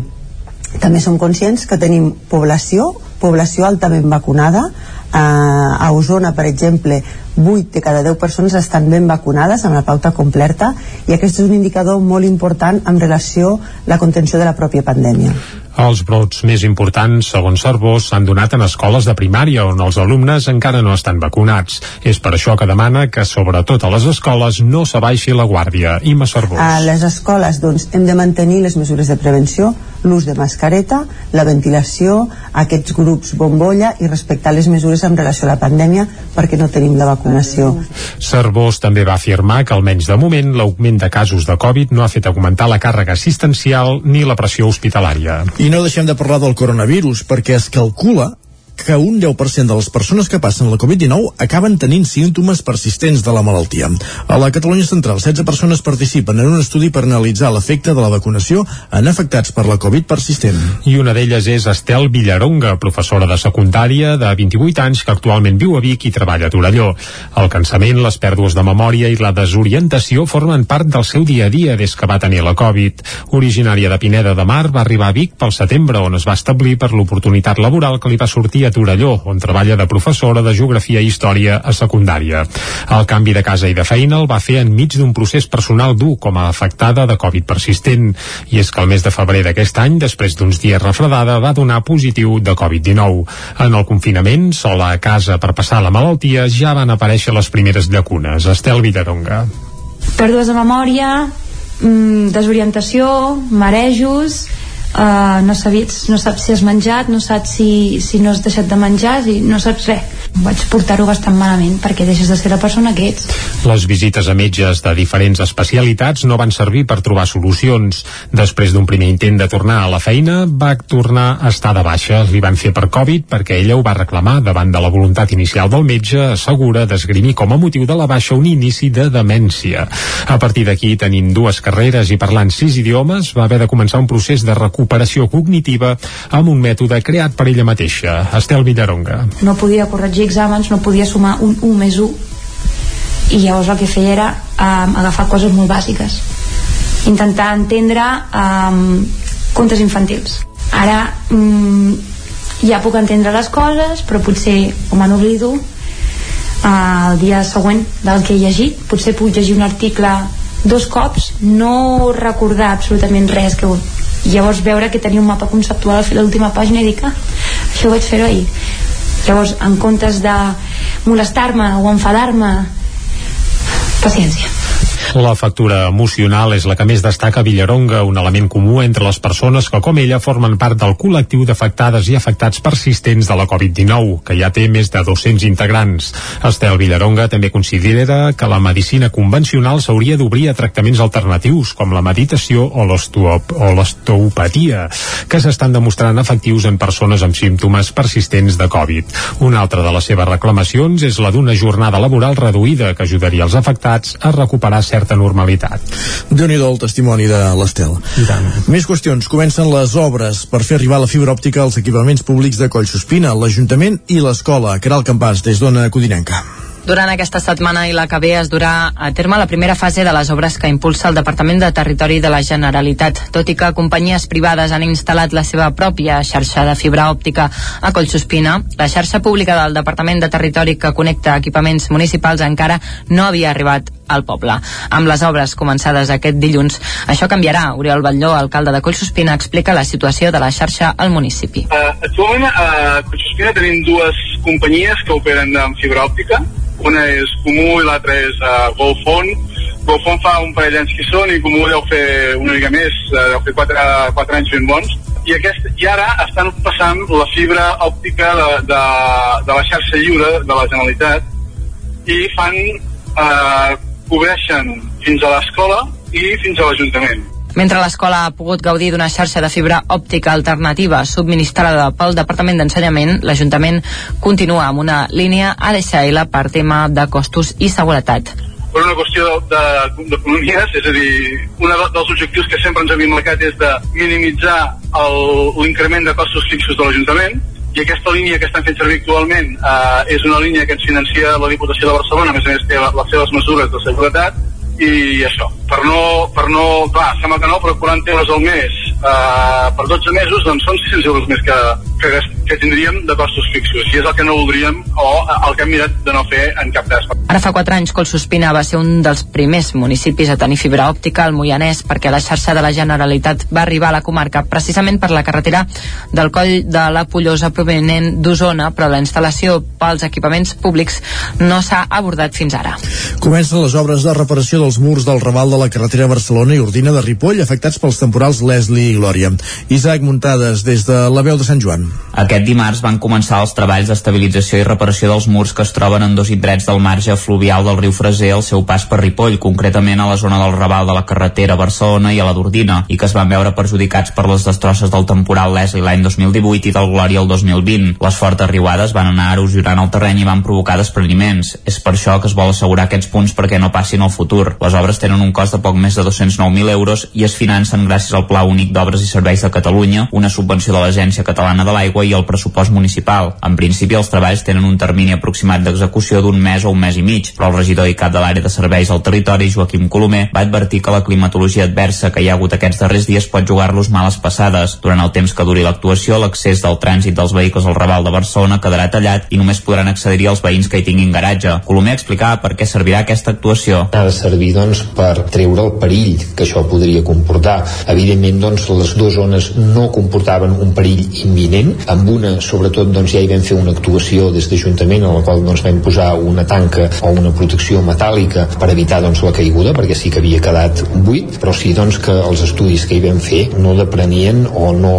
també som conscients que tenim població, població altament vacunada, eh, a Osona, per exemple, 8 de cada 10 persones estan ben vacunades amb la pauta completa i aquest és un indicador molt important en relació a la contenció de la pròpia pandèmia. Els brots més importants, segons Cervós, s'han donat en escoles de primària on els alumnes encara no estan vacunats. És per això que demana que, sobretot a les escoles, no s'abaixi la guàrdia. Imma Cervós. A les escoles doncs, hem de mantenir les mesures de prevenció, l'ús de mascareta, la ventilació, aquests grups bombolla i respectar les mesures en relació a la pandèmia perquè no tenim la vacunació. Cervós també va afirmar que, almenys de moment, l'augment de casos de Covid no ha fet augmentar la càrrega assistencial ni la pressió hospitalària. I no deixem de parlar del coronavirus, perquè es calcula que un 10% de les persones que passen la Covid-19 acaben tenint símptomes persistents de la malaltia. A la Catalunya Central, 16 persones participen en un estudi per analitzar l'efecte de la vacunació en afectats per la Covid persistent. I una d'elles és Estel Villaronga, professora de secundària de 28 anys que actualment viu a Vic i treballa a Torelló. El cansament, les pèrdues de memòria i la desorientació formen part del seu dia a dia des que va tenir la Covid. Originària de Pineda de Mar, va arribar a Vic pel setembre, on es va establir per l'oportunitat laboral que li va sortir a Torelló, on treballa de professora de Geografia i Història a secundària. El canvi de casa i de feina el va fer enmig d'un procés personal dur com a afectada de Covid persistent. I és que el mes de febrer d'aquest any, després d'uns dies refredada, va donar positiu de Covid-19. En el confinament, sola a casa per passar la malaltia, ja van aparèixer les primeres llacunes. Estel Villaronga. Pèrdues de memòria, mm, desorientació, marejos, uh, no, sabies, no saps si has menjat, no saps si, si no has deixat de menjar, i no saps res. Vaig portar-ho bastant malament perquè deixes de ser la persona que ets. Les visites a metges de diferents especialitats no van servir per trobar solucions. Després d'un primer intent de tornar a la feina, va tornar a estar de baixa. Li van fer per Covid perquè ella ho va reclamar davant de la voluntat inicial del metge, assegura d'esgrimir com a motiu de la baixa un inici de demència. A partir d'aquí, tenint dues carreres i parlant sis idiomes, va haver de començar un procés de recuperació cognitiva amb un mètode creat per ella mateixa. Estel Villaronga. No podia corregir exàmens, no podia sumar un 1 més 1 i llavors el que feia era um, agafar coses molt bàsiques intentar entendre um, contes infantils ara um, ja puc entendre les coses però potser o me n'oblido uh, el dia següent del que he llegit potser puc llegir un article dos cops no recordar absolutament res que llavors veure que tenia un mapa conceptual a l'última pàgina i dic ah, això ho vaig fer ahir. Llavors en comptes de molestar-me o enfadar-me paciència La factura emocional és la que més destaca a Villaronga, un element comú entre les persones que, com ella, formen part del col·lectiu d'afectades i afectats persistents de la Covid-19, que ja té més de 200 integrants. Estel Villaronga també considera que la medicina convencional s'hauria d'obrir a tractaments alternatius, com la meditació o l'osteopatia, que s'estan demostrant efectius en persones amb símptomes persistents de Covid. Una altra de les seves reclamacions és la d'una jornada laboral reduïda que ajudaria els afectats a recuperar certa normalitat. déu nhi el testimoni de l'Estel. Més qüestions. Comencen les obres per fer arribar la fibra òptica als equipaments públics de Collsospina, l'Ajuntament i l'escola. Caral Campàs, des d'Ona Codinenca. Durant aquesta setmana i la que ve es durà a terme la primera fase de les obres que impulsa el Departament de Territori de la Generalitat. Tot i que companyies privades han instal·lat la seva pròpia xarxa de fibra òptica a Collsospina, la xarxa pública del Departament de Territori que connecta equipaments municipals encara no havia arribat al poble. Amb les obres començades aquest dilluns, això canviarà. Oriol Batlló, alcalde de Collsospina, explica la situació de la xarxa al municipi. Uh, actualment a Collsospina tenim dues companyies que operen amb fibra òptica una és Comú i l'altra és uh, Golfon. Golfon fa un parell d'anys que són i Comú deu fer una mica més uh, deu fer 4, 4 anys ben bons. I, aquest, i ara estan passant la fibra òptica de, de, de la xarxa lliure de la Generalitat i fan eh, cobreixen fins a l'escola i fins a l'Ajuntament mentre l'escola ha pogut gaudir d'una xarxa de fibra òptica alternativa subministrada pel Departament d'Ensenyament, l'Ajuntament continua amb una línia ADSL per tema de costos i seguretat. Per una qüestió d'economies, és a dir, un dels objectius que sempre ens havíem marcat és de minimitzar l'increment de costos fixos de l'Ajuntament, i aquesta línia que estan fent servir actualment eh, és una línia que ens financia la Diputació de Barcelona, a més a més té les seves mesures de seguretat, i això, per no, per no clar, sembla que no, però 40 euros al mes eh, per 12 mesos doncs són 600 euros més que, que, que tindríem de costos fixos i és el que no voldríem o el que hem mirat de no fer en cap cas. Ara fa 4 anys Collsospina va ser un dels primers municipis a tenir fibra òptica al Moianès perquè la xarxa de la Generalitat va arribar a la comarca precisament per la carretera del coll de la Pollosa provenent d'Osona però la instal·lació pels equipaments públics no s'ha abordat fins ara. Comencen les obres de reparació dels murs del raval de la carretera Barcelona i Ordina de Ripoll afectats pels temporals Leslie i Glòria. Isaac Muntades des de la veu de Sant Joan. Aquest dimarts van començar els treballs d'estabilització i reparació dels murs que es troben en dos indrets del marge fluvial del riu Freser al seu pas per Ripoll, concretament a la zona del raval de la carretera Barcelona i a la d'Ordina, i que es van veure perjudicats per les destrosses del temporal Leslie l'any 2018 i del Glòria el 2020. Les fortes riuades van anar erosionant el terreny i van provocar despreniments. És per això que es vol assegurar aquests punts perquè no passin al futur. Les obres tenen un cost de poc més de 209.000 euros i es financen gràcies al Pla Únic d'Obres i Serveis de Catalunya, una subvenció de l'Agència Catalana de l'Aigua i el pressupost municipal. En principi, els treballs tenen un termini aproximat d'execució d'un mes o un mes i mig, però el regidor i cap de l'àrea de serveis al territori, Joaquim Colomer, va advertir que la climatologia adversa que hi ha hagut aquests darrers dies pot jugar-los males passades. Durant el temps que duri l'actuació, l'accés del trànsit dels vehicles al Raval de Barcelona quedarà tallat i només podran accedir als veïns que hi tinguin garatge. Colomer explicava per què servirà aquesta actuació. Ha de servir doncs, per treure el perill que això podria comportar. Evidentment, doncs, les dues zones no comportaven un perill imminent. Amb una, sobretot, doncs, ja hi vam fer una actuació des d'Ajuntament en la qual doncs, vam posar una tanca o una protecció metàl·lica per evitar doncs, la caiguda, perquè sí que havia quedat buit, però sí doncs, que els estudis que hi vam fer no deprenien o no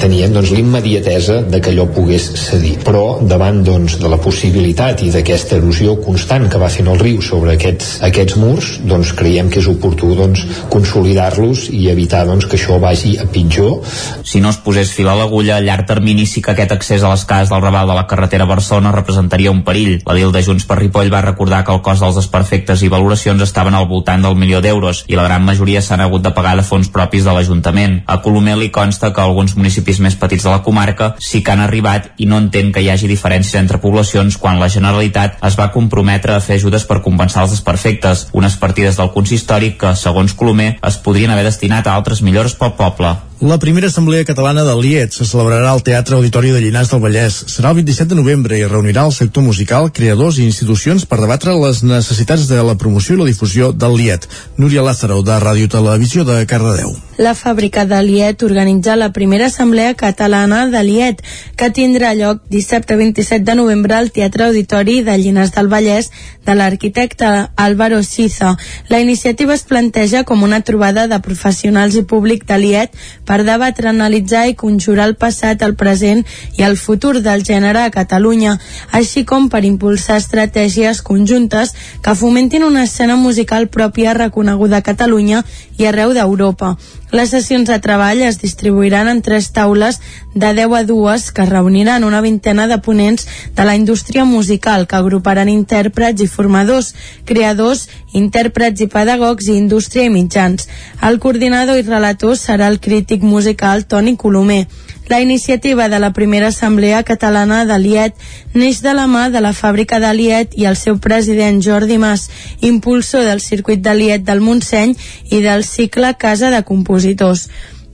tenien doncs, l'immediatesa de que allò pogués cedir. Però davant doncs, de la possibilitat i d'aquesta erosió constant que va fent el riu sobre aquests, aquests murs, doncs creiem que és oportú doncs, consolidar-los i evitar doncs, que això vagi a pitjor. Si no es posés fil a l'agulla, a llarg termini sí que aquest accés a les cases del Raval de la carretera Barcelona representaria un perill. La DIL de Junts per Ripoll va recordar que el cost dels desperfectes i valoracions estaven al voltant del milió d'euros i la gran majoria s'han hagut de pagar de fons propis de l'Ajuntament. A Colomer li consta que alguns municipis més petits de la comarca sí que han arribat i no entén que hi hagi diferències entre poblacions quan la Generalitat es va comprometre a fer ajudes per compensar els desperfectes, unes partides del consistori que, segons Colomer, es podrien haver destinat a altres millores pel poble. La primera Assemblea Catalana del Liet se celebrarà al Teatre Auditori de Llinars del Vallès. Serà el 27 de novembre i reunirà el sector musical, creadors i institucions per debatre les necessitats de la promoció i la difusió del Liet. Núria Lázaro, de Ràdio Televisió de Cardedeu. La fàbrica de Liet organitza la primera Assemblea Catalana de Liet, que tindrà lloc dissabte 27 de novembre al Teatre Auditori de Llinars del Vallès de l'arquitecte Álvaro Siza. La iniciativa es planteja com una trobada de professionals i públic de Liet per debatre, analitzar i conjurar el passat, el present i el futur del gènere a Catalunya, així com per impulsar estratègies conjuntes que fomentin una escena musical pròpia reconeguda a Catalunya i arreu d'Europa. Les sessions de treball es distribuiran en tres taules de 10 a 2 que reuniran una vintena de ponents de la indústria musical que agruparan intèrprets i formadors, creadors, intèrprets i pedagogs i indústria i mitjans. El coordinador i relator serà el crític musical Toni Colomer. La iniciativa de la primera assemblea catalana de l'IET neix de la mà de la fàbrica de l'IET i el seu president Jordi Mas, impulsor del circuit de l'IET del Montseny i del cicle Casa de Compositors.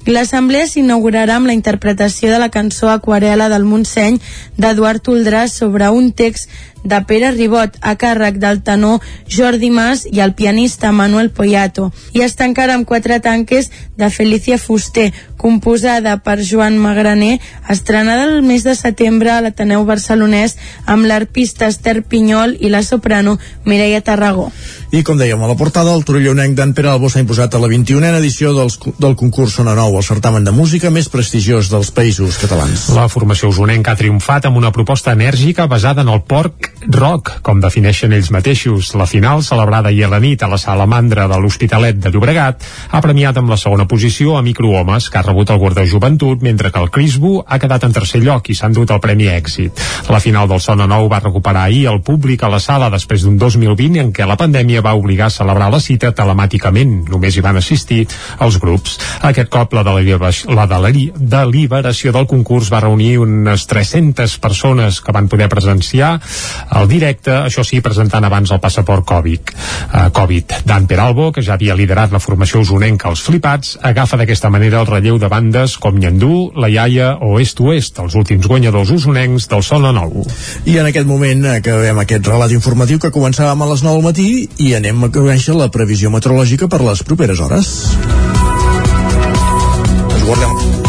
L'assemblea s'inaugurarà amb la interpretació de la cançó Aquarela del Montseny d'Eduard Oldràs sobre un text de Pere Ribot a càrrec del tenor Jordi Mas i el pianista Manuel Poyato i es tancarà amb quatre tanques de Felicia Fuster composada per Joan Magraner estrenada el mes de setembre a l'Ateneu Barcelonès amb l'arpista Esther Pinyol i la soprano Mireia Tarragó. I com dèiem a la portada, el torellonenc d'en Pere Albó s'ha imposat a la 21a edició dels, del concurs Sona Nou, el certamen de música més prestigiós dels països catalans. La formació usonenca ha triomfat amb una proposta enèrgica basada en el porc rock, com defineixen ells mateixos. La final, celebrada ahir a la nit a la sala Mandra de l'Hospitalet de Llobregat, ha premiat amb la segona posició a Microhomes, que ha rebut el Guardó Joventut, mentre que el Crisbo ha quedat en tercer lloc i s'ha endut el Premi Èxit. La final del Sona Nou va recuperar ahir el públic a la sala després d'un 2020 en què la pandèmia va obligar a celebrar la cita telemàticament. Només hi van assistir els grups. Aquest cop la, la deliberació del concurs va reunir unes 300 persones que van poder presenciar el directe, això sí, presentant abans el passaport Covid. Uh, Covid. Dan Peralbo, que ja havia liderat la formació usonenca als Flipats, agafa d'aquesta manera el relleu de bandes com Nyandú, La Iaia o Est Oest, els últims guanyadors usonencs del Sol Nou. I en aquest moment acabem aquest relat informatiu que començàvem a les 9 del matí i anem a conèixer la previsió meteorològica per les properes hores. Ens guardem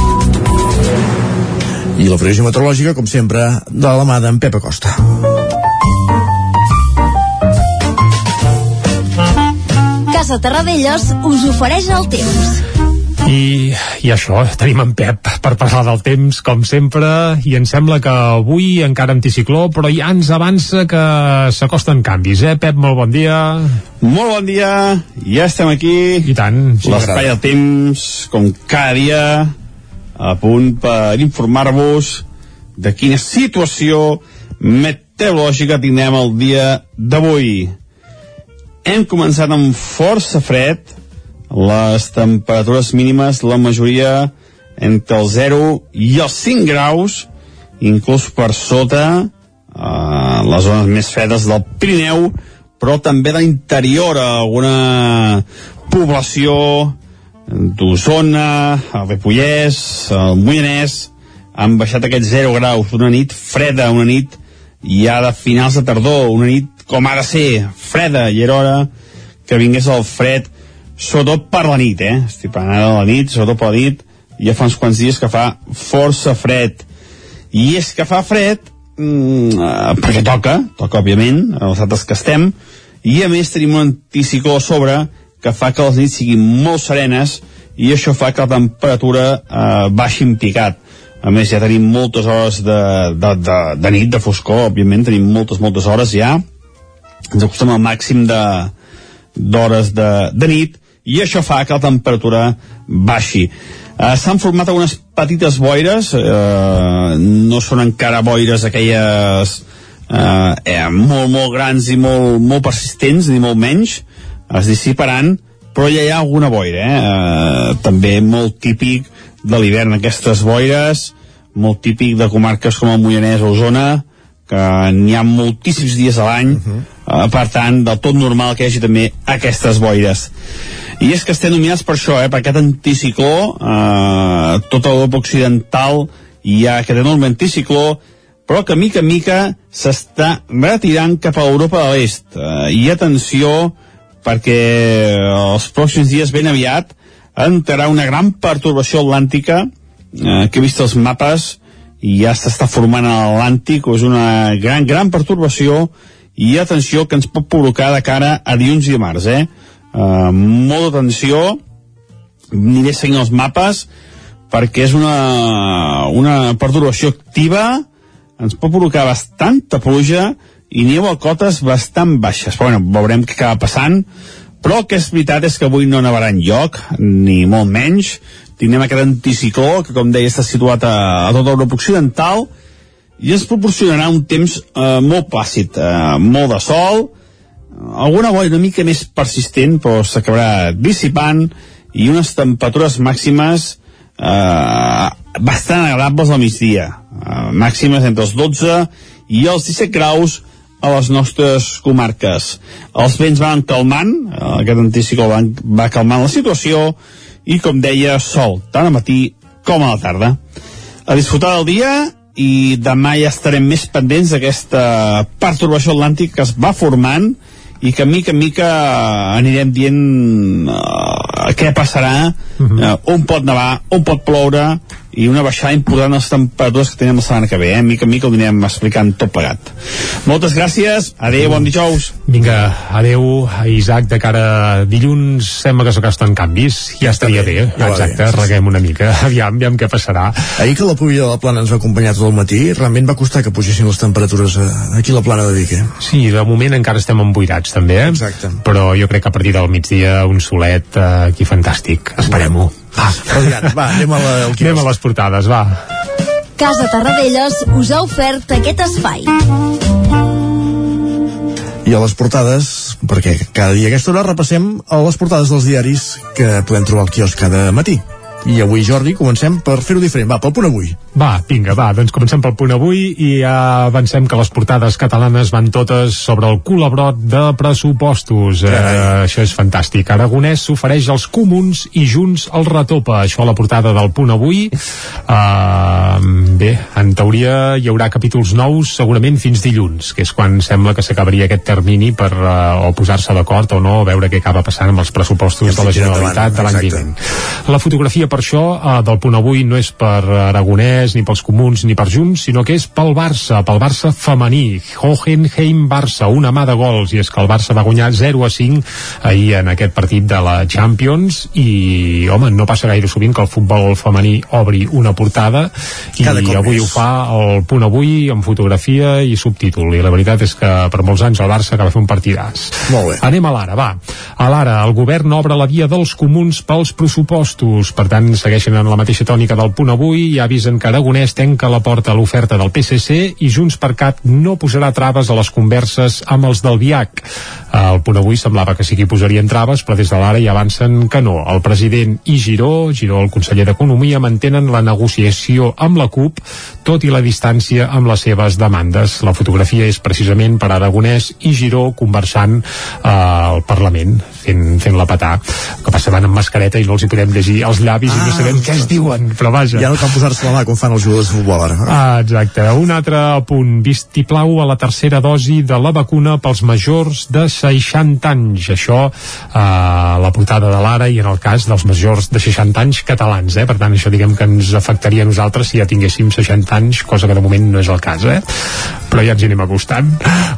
i la previsió meteorològica, com sempre, de la mà d'en Pep Acosta. Casa Terradellos us ofereix el temps. I, I això, tenim en Pep per parlar del temps, com sempre, i em sembla que avui encara anticicló, però ja ens avança que s'acosten canvis, eh? Pep, molt bon dia. Molt bon dia, ja estem aquí. I tant. Sí, L'espai del temps, com cada dia, a punt per informar-vos de quina situació meteorològica tindrem el dia d'avui. Hem començat amb força fred, les temperatures mínimes, la majoria entre el 0 i els 5 graus, inclús per sota eh, les zones més fredes del Pirineu, però també de l'interior, alguna població d'Osona, el Ripollès, el Moianès, han baixat aquests 0 graus, una nit freda, una nit ja de finals de tardor, una nit com ha de ser, freda, i era hora que vingués el fred, sobretot per la nit, eh? Estic parlant de la nit, sobretot per la nit, ja fa uns quants dies que fa força fred. I és que fa fred mm, eh, perquè toca, toca òbviament, a dates que estem, i a més tenim un anticicló a sobre que fa que les nits siguin molt serenes i això fa que la temperatura eh, baixi en picat. A més, ja tenim moltes hores de, de, de, de nit, de foscor, òbviament, tenim moltes, moltes hores ja. Ens acostem al màxim d'hores de, de, de nit i això fa que la temperatura baixi. Eh, S'han format algunes petites boires, eh, no són encara boires aquelles eh, eh, molt, molt grans i molt, molt persistents, ni molt menys, es dissiparan, però ja hi ha alguna boira, eh? eh també molt típic de l'hivern aquestes boires, molt típic de comarques com el Moianès o Osona, que n'hi ha moltíssims dies a l'any, uh -huh. eh, per tant, del tot normal que hi hagi també aquestes boires. I és que estem nominats per això, eh, per aquest anticicló, eh, tota l'Europa Occidental hi ha aquest enorme anticicló, però que mica en mica s'està retirant cap a Europa de l'Est. Eh, I atenció, perquè els pròxims dies ben aviat entrarà una gran pertorbació atlàntica eh, que he vist els mapes i ja s'està formant a l'Atlàntic és una gran, gran pertorbació i atenció que ens pot provocar de cara a dilluns i dimarts eh? eh molt d'atenció aniré seguint els mapes perquè és una, una perturbació activa ens pot provocar bastanta pluja i neu a cotes bastant baixes. Però, bueno, veurem què acaba passant, però el que és veritat és que avui no nevarà lloc, ni molt menys. Tindrem aquest anticicló, que com deia està situat a, a tota Europa Occidental, i ens proporcionarà un temps eh, molt plàcid, eh, molt de sol, alguna boira una mica més persistent, però s'acabarà dissipant, i unes temperatures màximes eh, bastant agradables al migdia, uh, màximes entre els 12 i els 17 graus a les nostres comarques. Els vents van calmant, uh, aquest anticicló va, va calmant la situació i, com deia, sol, tant al matí com a la tarda. A disfrutar del dia i demà ja estarem més pendents d'aquesta perturbació atlàntica que es va formant i que mica en mica anirem dient uh, què passarà, uh, on pot nevar, on pot ploure i una baixada important a les temperatures que tenim la setmana que ve, eh? mica en mica ho anirem explicant tot plegat. Moltes gràcies, adeu, bon dijous. Vinga, adeu, Isaac, de cara a dilluns sembla que s'acosten canvis, ja estaria bé, ja va exacte, bé, reguem una mica, aviam, aviam què passarà. Ahir que la pluja de la plana ens va acompanyar tot el matí, realment va costar que pugessin les temperatures eh, aquí a la plana de Vic, eh? Sí, de moment encara estem emboirats també, eh? Exacte. però jo crec que a partir del migdia un solet eh, aquí fantàstic, esperem-ho. Va, Radiant, va, anem a, la, anem a les portades, va. Casa Tarradellas us ha ofert aquest espai. I a les portades, perquè cada dia a aquesta hora repassem a les portades dels diaris que podem trobar al quiosc cada matí. I avui, Jordi, comencem per fer-ho diferent. Va, pel punt avui. Va, vinga, va, doncs comencem pel punt avui i ja avancem que les portades catalanes van totes sobre el col·labrot de pressupostos. Eh, això és fantàstic. Aragonès s'ofereix als comuns i Junts el retopa. Això a la portada del punt avui. Uh, bé, en teoria hi haurà capítols nous segurament fins dilluns, que és quan sembla que s'acabaria aquest termini per uh, o posar-se d'acord o no, veure què acaba passant amb els pressupostos de la Generalitat de l'any vinent. La fotografia per això eh, del punt avui no és per Aragonès, ni pels comuns, ni per Junts, sinó que és pel Barça, pel Barça femení. Hohenheim-Barça, una mà de gols, i és que el Barça va guanyar 0 a 5 ahir en aquest partit de la Champions, i, home, no passa gaire sovint que el futbol femení obri una portada, i Cada cop avui més. ho fa el punt avui amb fotografia i subtítol, i la veritat és que per molts anys el Barça acaba fer un partidàs. Molt bé. Anem a l'ara, va. A l'ara, el govern obre la via dels comuns pels pressupostos. Per tant, segueixen en la mateixa tònica del punt avui i avisen que Aragonès tenca la porta a l'oferta del PSC i Junts per Cat no posarà traves a les converses amb els del VIAC. El punt avui semblava que sí que hi posarien traves, però des de l'ara ja avancen que no. El president i Giró, Giró, el conseller d'Economia, mantenen la negociació amb la CUP, tot i la distància amb les seves demandes. La fotografia és precisament per Aragonès i Giró conversant eh, al Parlament, fent, fent la petar. Que passa van amb mascareta i no els hi podem llegir els llavis ah, i no sabem què es diuen, però vaja. Ja no cal posar-se la mà fan els jugadors de futbol ara. Ah, exacte. Un altre punt. Vistiplau a la tercera dosi de la vacuna pels majors de 60 anys. Això a la portada de l'Ara i en el cas dels majors de 60 anys catalans. Eh? Per tant, això diguem que ens afectaria a nosaltres si ja tinguéssim 60 anys, cosa que de moment no és el cas. Eh? Però ja ens hi anem acostant.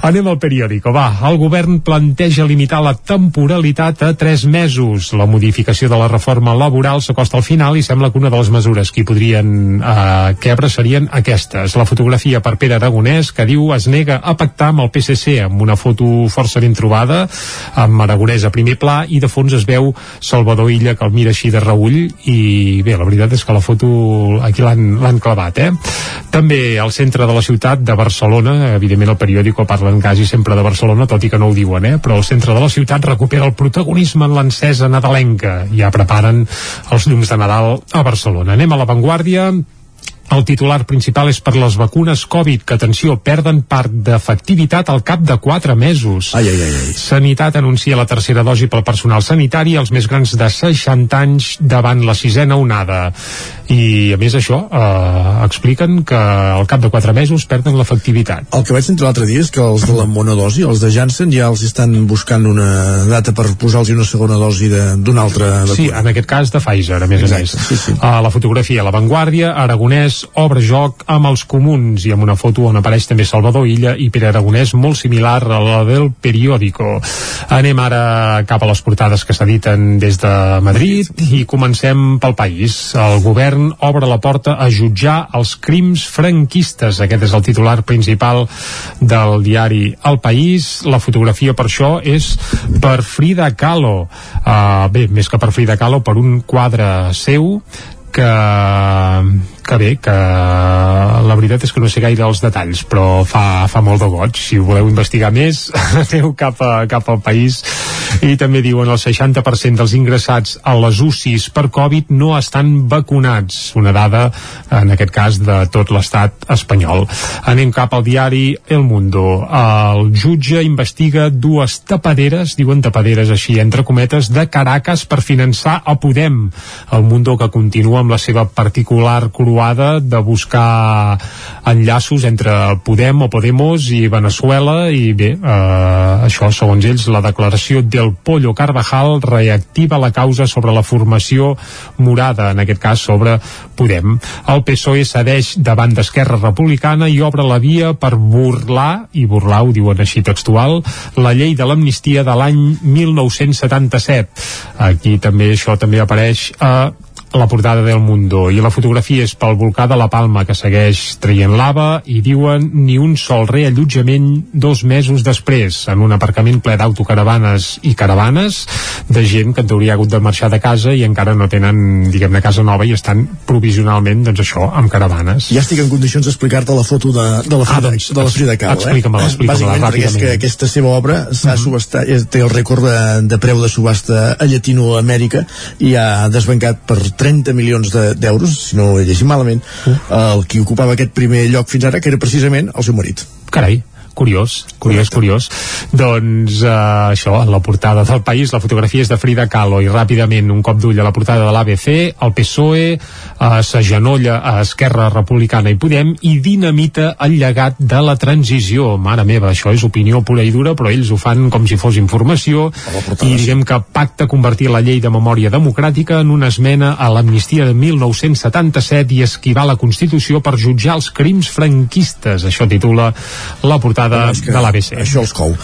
Anem al periòdico. Va, el govern planteja limitar la temporalitat a 3 mesos. La modificació de la reforma laboral s'acosta al final i sembla que una de les mesures que hi podrien eh, quebre serien aquestes. La fotografia per Pere Aragonès, que diu es nega a pactar amb el PSC, amb una foto força ben trobada, amb Aragonès a primer pla, i de fons es veu Salvador Illa, que el mira així de reull, i bé, la veritat és que la foto aquí l'han clavat, eh? També al centre de la ciutat de Barcelona, evidentment el periòdico parlen quasi sempre de Barcelona, tot i que no ho diuen, eh? Però el centre de la ciutat recupera el protagonisme en l'encesa nadalenca. Ja preparen els llums de Nadal a Barcelona. Anem a l'avantguàrdia el titular principal és per les vacunes Covid, que, atenció, perden part d'efectivitat al cap de 4 mesos. Ai, ai, ai, ai. Sanitat anuncia la tercera dosi pel personal sanitari als més grans de 60 anys davant la sisena onada. I, a més, això, eh, expliquen que al cap de 4 mesos perden l'efectivitat. El que vaig sentir l'altre dia és que els de la monodosi, els de Janssen, ja els estan buscant una data per posar-los una segona dosi d'una altra vacuna. Sí, en aquest cas de Pfizer, a més a més. sí, sí. A la fotografia, a l'avantguàrdia, Aragonès obre joc amb els comuns i amb una foto on apareix també Salvador Illa i Pere Aragonès molt similar a la del periòdico. Anem ara cap a les portades que s'editen des de Madrid i comencem pel país. El govern obre la porta a jutjar els crims franquistes. Aquest és el titular principal del diari El País. La fotografia per això és per Frida Kahlo. Uh, bé, més que per Frida Kahlo, per un quadre seu que, que bé, que la veritat és que no sé gaire els detalls, però fa, fa molt de goig. Si voleu investigar més, aneu cap, a, cap al país I també diuen el 60% dels ingressats a les UCIs per Covid no estan vacunats. Una dada, en aquest cas, de tot l'estat espanyol. Anem cap al diari El Mundo. El jutge investiga dues tapaderes, diuen tapaderes així, entre cometes, de Caracas per finançar a Podem. El Mundo que continua amb la seva particular croada de buscar enllaços entre Podem o Podemos i Venezuela i bé, eh, això segons ells la declaració del Pollo Carvajal reactiva la causa sobre la formació morada, en aquest cas sobre Podem. El PSOE cedeix davant d'Esquerra Republicana i obre la via per burlar, i burlar ho diuen així textual, la llei de l'amnistia de l'any 1977. Aquí també això també apareix a la portada del Mundo i la fotografia és pel volcà de la Palma que segueix traient lava i diuen ni un sol reallotjament dos mesos després en un aparcament ple d'autocaravanes i caravanes de gent que en teoria ha hagut de marxar de casa i encara no tenen diguem-ne casa nova i estan provisionalment doncs això, amb caravanes Ja estic en condicions d'explicar-te la foto de, de, la Frida, Ah, doncs, de la Frida Kahlo. explica-me-la, eh? explica-me-la Bàsicament perquè és que aquesta seva obra s'ha subestat, eh, té el rècord de, de preu de subhasta a Llatinoamèrica i ha desbancat per 30 milions de- d'euros, si no ho he llegit malament, el qui ocupava aquest primer lloc fins ara, que era precisament el seu marit. Carai, curiós, curiós, curiós. Doncs eh, això, la portada del país, la fotografia és de Frida Kahlo i ràpidament un cop d'ull a la portada de l'ABC, el PSOE eh, s'agenolla a Esquerra Republicana i Podem i dinamita el llegat de la transició. Mare meva, això és opinió pura i dura, però ells ho fan com si fos informació i diguem que pacta convertir la llei de memòria democràtica en una esmena a l'amnistia de 1977 i esquivar la Constitució per jutjar els crims franquistes. Això titula la portada Que de l'ABC. Això els cou.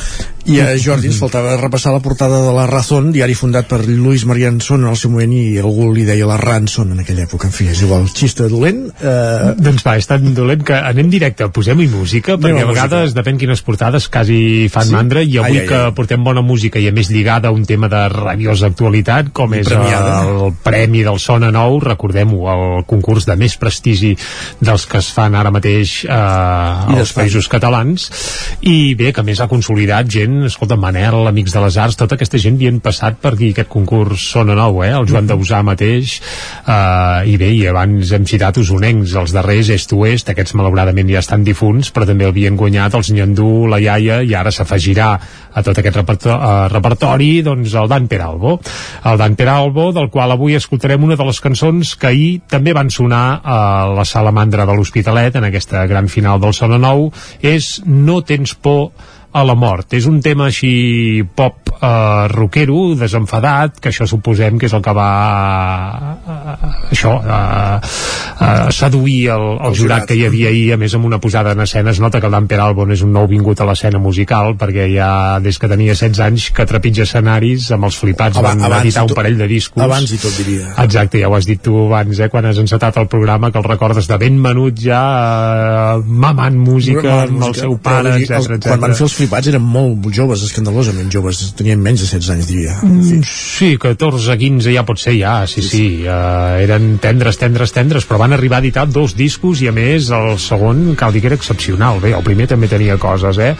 I a Jordi ens faltava repassar la portada de la Razón, diari fundat per Lluís Marianson en el seu moment i algú li deia la Ranson en aquella època. En fi, és igual, xista dolent. Eh, Doncs va, és tan dolent que anem directe, posem-hi música, perquè a a vegades, música. depèn quines portades, quasi fan Sí? mandra, i avui Ai, ai, que ai. portem bona música i a més lligada a un tema de rabiosa actualitat, com és premiada. el Premi del Sona Nou, recordem-ho, el concurs de més prestigi dels que es fan ara mateix eh, als països catalans, i bé, que més ha consolidat gent, escolta, Manel, Amics de les Arts, tota aquesta gent havien passat per aquí. Aquest concurs Sona Nou, eh? el Joan Dausà mateix, eh, i bé, i abans hem citat usonencs, els darrers est-oest, aquests malauradament ja estan difunts, però també havien guanyat els Nyandú, la Iaia, i ara s'afegirà a tot aquest reperto eh, repertori doncs el Dan Peralbo. El Dan Peralbo, del qual avui escoltarem una de les cançons que ahir també van sonar a la Salamandra de l'Hospitalet, en aquesta gran final del Sona Nou, és No tens por a la mort. És un tema així pop eh, rockero, desenfadat, que això suposem que és el que va eh, això, eh, eh, seduir el, el, el jurat que hi havia ahir, a més amb una posada en escena. Es nota que el Dan Peralbo no és un nou vingut a l'escena musical, perquè ja des que tenia 16 anys que trepitja escenaris amb els flipats Aba- van abans editar un parell de discos. abans i tot diria. Exacte, ja ho has dit tu abans, eh, quan has encetat el programa, que el recordes de ben menut ja eh, mamant música amb el seu pare, etc. Quan van fer els flipats eren molt joves, escandalosament joves, tenien menys de 16 anys, diria. Mm, sí, 14, 15 ja pot ser ja, sí, sí, uh, eren tendres, tendres, tendres, però van arribar a editar dos discos i a més el segon cal dir que era excepcional, bé, el primer també tenia coses, eh?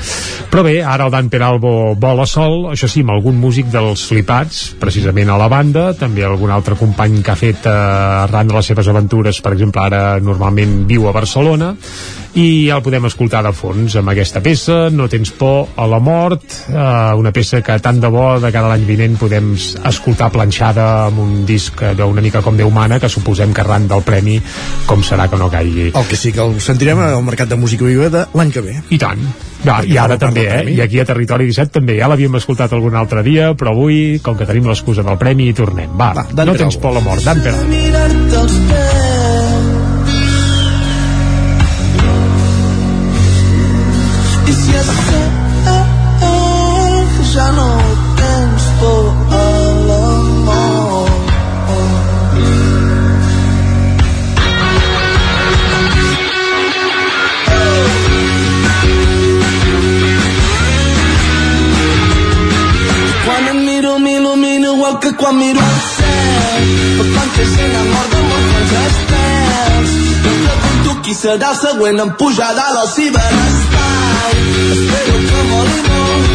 Però bé, ara el Dan Peralbo vola sol, això sí, amb algun músic dels flipats, precisament a la banda, també algun altre company que ha fet uh, arran de les seves aventures, per exemple, ara normalment viu a Barcelona, i ja el podem escoltar de fons amb aquesta peça, No tens por a la mort, eh, una peça que tant de bo de cada l'any vinent podem escoltar planxada amb un disc allò una mica com Déu mana, que suposem que arran del premi com serà que no caigui. El que sí que el sentirem al Mercat de Música Viva de l'any que ve. I tant. Va, I ara també, eh? I aquí a Territori 17 també, ja l'havíem escoltat algun altre dia, però avui, com que tenim l'excusa del premi, hi tornem. Va, Va no tens por a la mort, Dan Peralbo. Qui serà el següent en pujar dalt al ciberespai espero que molt i molt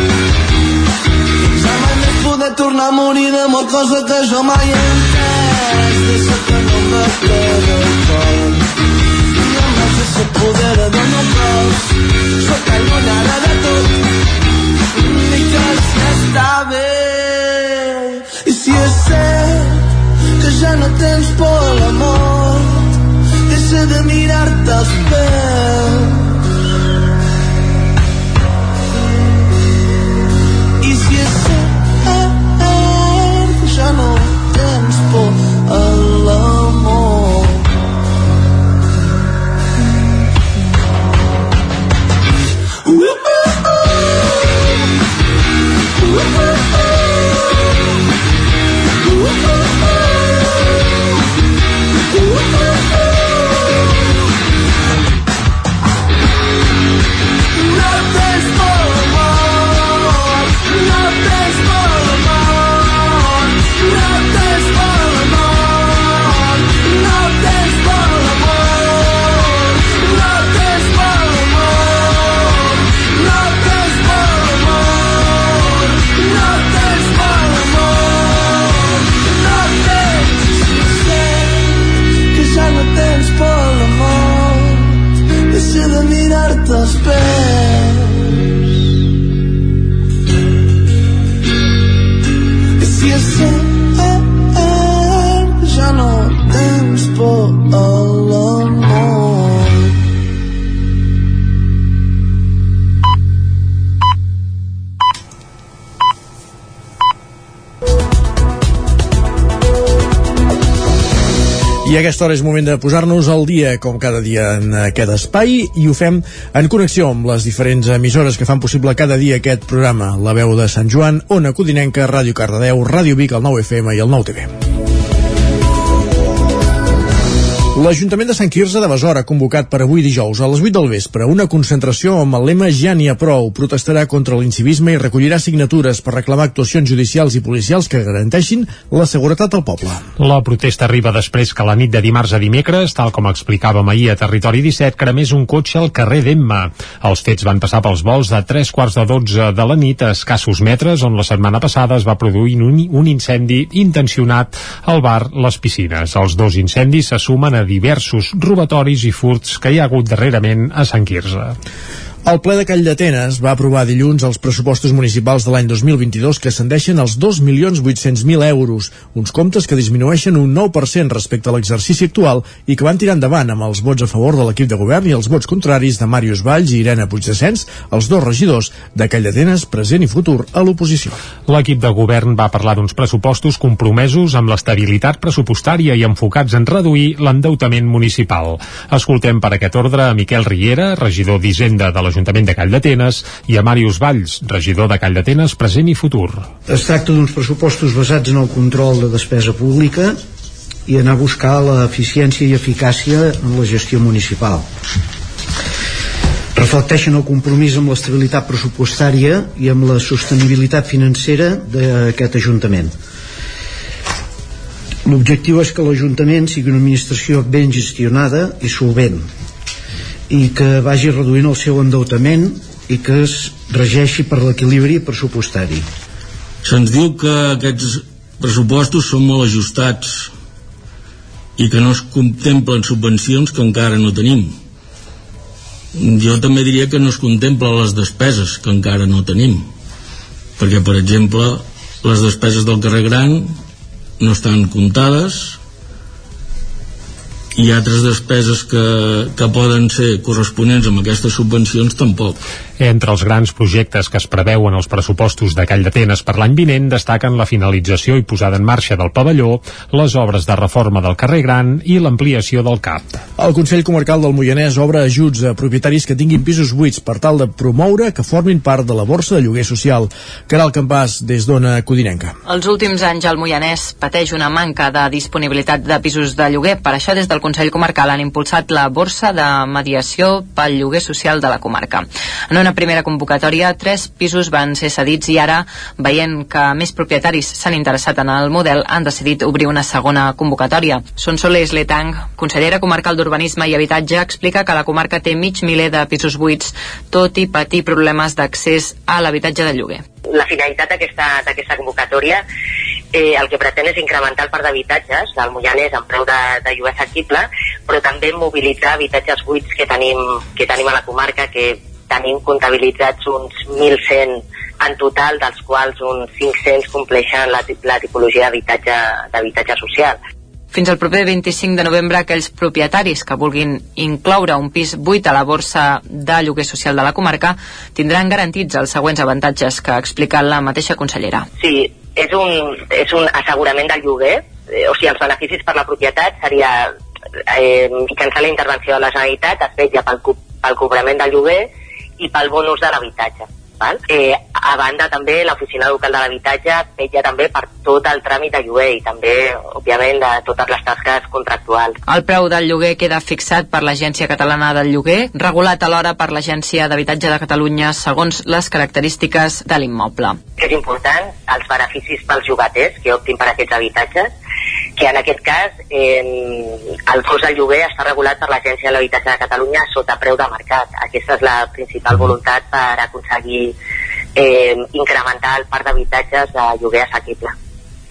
ja mai més poder tornar a morir d'amor, cosa que jo mai he entès. Deixa que no m'aplega el cor. I amb això s'apodera del meu cos. Sóc allunyada de tot. I que si està bé. I si és cert que ja no tens por a l'amor, deixa de mirar-te els peus. I si és cert ja no tens por a l'amor, no aquesta hora és moment de posar-nos al dia, com cada dia en aquest espai, i ho fem en connexió amb les diferents emissores que fan possible cada dia aquest programa. La veu de Sant Joan, Ona Codinenca, Ràdio Cardedeu, Ràdio Vic, el 9 FM i el 9 L'Ajuntament de Sant Quirze de Besora ha convocat per avui dijous a les 8 del vespre una concentració amb el lema Ja n'hi ha prou. Protestarà contra l'incivisme i recollirà signatures per reclamar actuacions judicials i policials que garanteixin la seguretat al poble. La protesta arriba després que la nit de dimarts a dimecres, tal com explicàvem ahir a Territori 17, cremés un cotxe al carrer d'Emma. Els fets van passar pels vols de 3 quarts de 12 de la nit a escassos metres, on la setmana passada es va produir un, un incendi intencionat al bar Les Piscines. Els dos incendis se sumen a diversos robatoris i furts que hi ha hagut darrerament a Sant Quirze. El ple de Call d'Atenes va aprovar dilluns els pressupostos municipals de l'any 2022 que ascendeixen als 2.800.000 euros, uns comptes que disminueixen un 9% respecte a l'exercici actual i que van tirar endavant amb els vots a favor de l'equip de govern i els vots contraris de Màrius Valls i Irene Puigdescens, els dos regidors de Call d'Atenes, present i futur, a l'oposició. L'equip de govern va parlar d'uns pressupostos compromesos amb l'estabilitat pressupostària i enfocats en reduir l'endeutament municipal. Escoltem per aquest ordre a Miquel Riera, regidor d'Hisenda de l'Ajuntament de Call d'Atenes, i a Màrius Valls, regidor de Call d'Atenes, present i futur. Es tracta d'uns pressupostos basats en el control de despesa pública i anar a buscar l'eficiència i eficàcia en la gestió municipal. Reflecteixen el compromís amb l'estabilitat pressupostària i amb la sostenibilitat financera d'aquest Ajuntament. L'objectiu és que l'Ajuntament sigui una administració ben gestionada i solvent i que vagi reduint el seu endeutament i que es regeixi per l'equilibri pressupostari. Se'ns diu que aquests pressupostos són molt ajustats i que no es contemplen subvencions que encara no tenim. Jo també diria que no es contempla les despeses que encara no tenim. Perquè, per exemple, les despeses del carrer Gran no estan comptades i altres despeses que, que poden ser corresponents amb aquestes subvencions tampoc. Entre els grans projectes que es preveuen als pressupostos de Call d'Atenes per l'any vinent destaquen la finalització i posada en marxa del pavelló, les obres de reforma del carrer Gran i l'ampliació del CAP. El Consell Comarcal del Moianès obre ajuts a propietaris que tinguin pisos buits per tal de promoure que formin part de la borsa de lloguer social. Caral Campàs, des d'Ona Codinenca. Els últims anys el Moianès pateix una manca de disponibilitat de pisos de lloguer. Per això, des del del Consell Comarcal han impulsat la borsa de mediació pel lloguer social de la comarca. En una primera convocatòria, tres pisos van ser cedits i ara, veient que més propietaris s'han interessat en el model, han decidit obrir una segona convocatòria. Sonsoles Letang, consellera comarcal d'Urbanisme i Habitatge, explica que la comarca té mig miler de pisos buits, tot i patir problemes d'accés a l'habitatge de lloguer. La finalitat d'aquesta convocatòria eh, el que pretén és incrementar el parc d'habitatges del Moianès en preu de, de lloguer assequible, però també mobilitzar habitatges buits que tenim, que tenim a la comarca, que tenim comptabilitzats uns 1.100 en total, dels quals uns 500 compleixen la, la tipologia d'habitatge social. Fins al proper 25 de novembre, aquells propietaris que vulguin incloure un pis buit a la borsa de lloguer social de la comarca tindran garantits els següents avantatges que ha explicat la mateixa consellera. Sí, és un, és un assegurament del lloguer, eh, o sigui, els beneficis per la propietat seria eh, mitjançant la intervenció de la Generalitat es vetlla pel, pel cobrament del lloguer i pel bon ús de l'habitatge. Val? Eh, a banda també l'oficina local de l'habitatge vetlla també per tot el tràmit de lloguer i també, òbviament, de totes les tasques contractuals. El preu del lloguer queda fixat per l'Agència Catalana del Lloguer, regulat alhora per l'Agència d'Habitatge de Catalunya segons les característiques de l'immoble. és important, els beneficis pels llogaters que optin per aquests habitatges, que en aquest cas eh, el cost del lloguer està regulat per l'Agència de l'Habitatge de Catalunya sota preu de mercat. Aquesta és la principal voluntat per aconseguir eh, incrementar el parc d'habitatges de lloguer assequible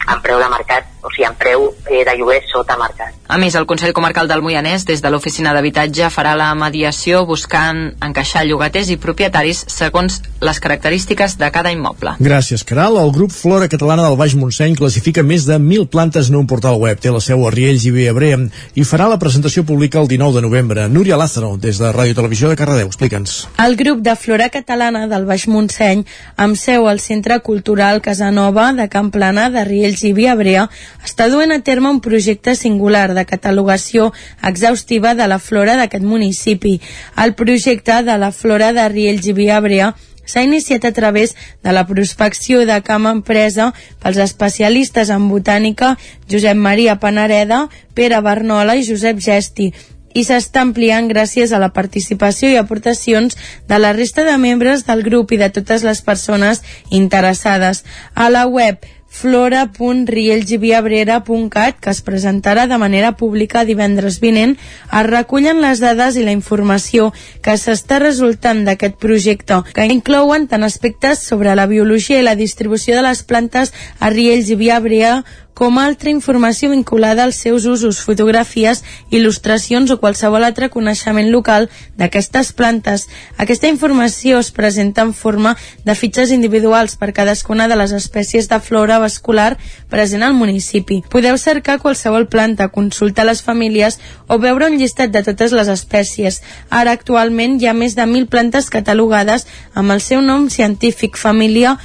en preu de mercat, o sigui, en preu eh, de lloguer sota mercat. A més, el Consell Comarcal del Moianès, des de l'Oficina d'Habitatge, farà la mediació buscant encaixar llogaters i propietaris segons les característiques de cada immoble. Gràcies, Caral. El grup Flora Catalana del Baix Montseny classifica més de 1.000 plantes en un portal web. Té la seu a Riells i Viabrea i farà la presentació pública el 19 de novembre. Núria Lázaro, des de Ràdio Televisió de Cardedeu. Explica'ns. El grup de Flora Catalana del Baix Montseny, amb seu al Centre Cultural Casanova de Camplana de Riells i Viabrea, està duent a terme un projecte singular de catalogació exhaustiva de la flora d'aquest municipi. El projecte de la flora de Riells i Viabrea s'ha iniciat a través de la prospecció de camp empresa pels especialistes en botànica Josep Maria Panareda, Pere Barnola i Josep Gesti, i s'està ampliant gràcies a la participació i aportacions de la resta de membres del grup i de totes les persones interessades. A la web flora.riells-i-viabrera.cat que es presentarà de manera pública divendres vinent. Es recullen les dades i la informació que s'està resultant d'aquest projecte que inclouen tant aspectes sobre la biologia i la distribució de les plantes a Riells i Viabrea com altra informació vinculada als seus usos, fotografies, il·lustracions o qualsevol altre coneixement local d'aquestes plantes. Aquesta informació es presenta en forma de fitxes individuals per cadascuna de les espècies de flora vascular present al municipi. Podeu cercar qualsevol planta, consultar les famílies o veure un llistat de totes les espècies. Ara, actualment, hi ha més de 1.000 plantes catalogades amb el seu nom científic, família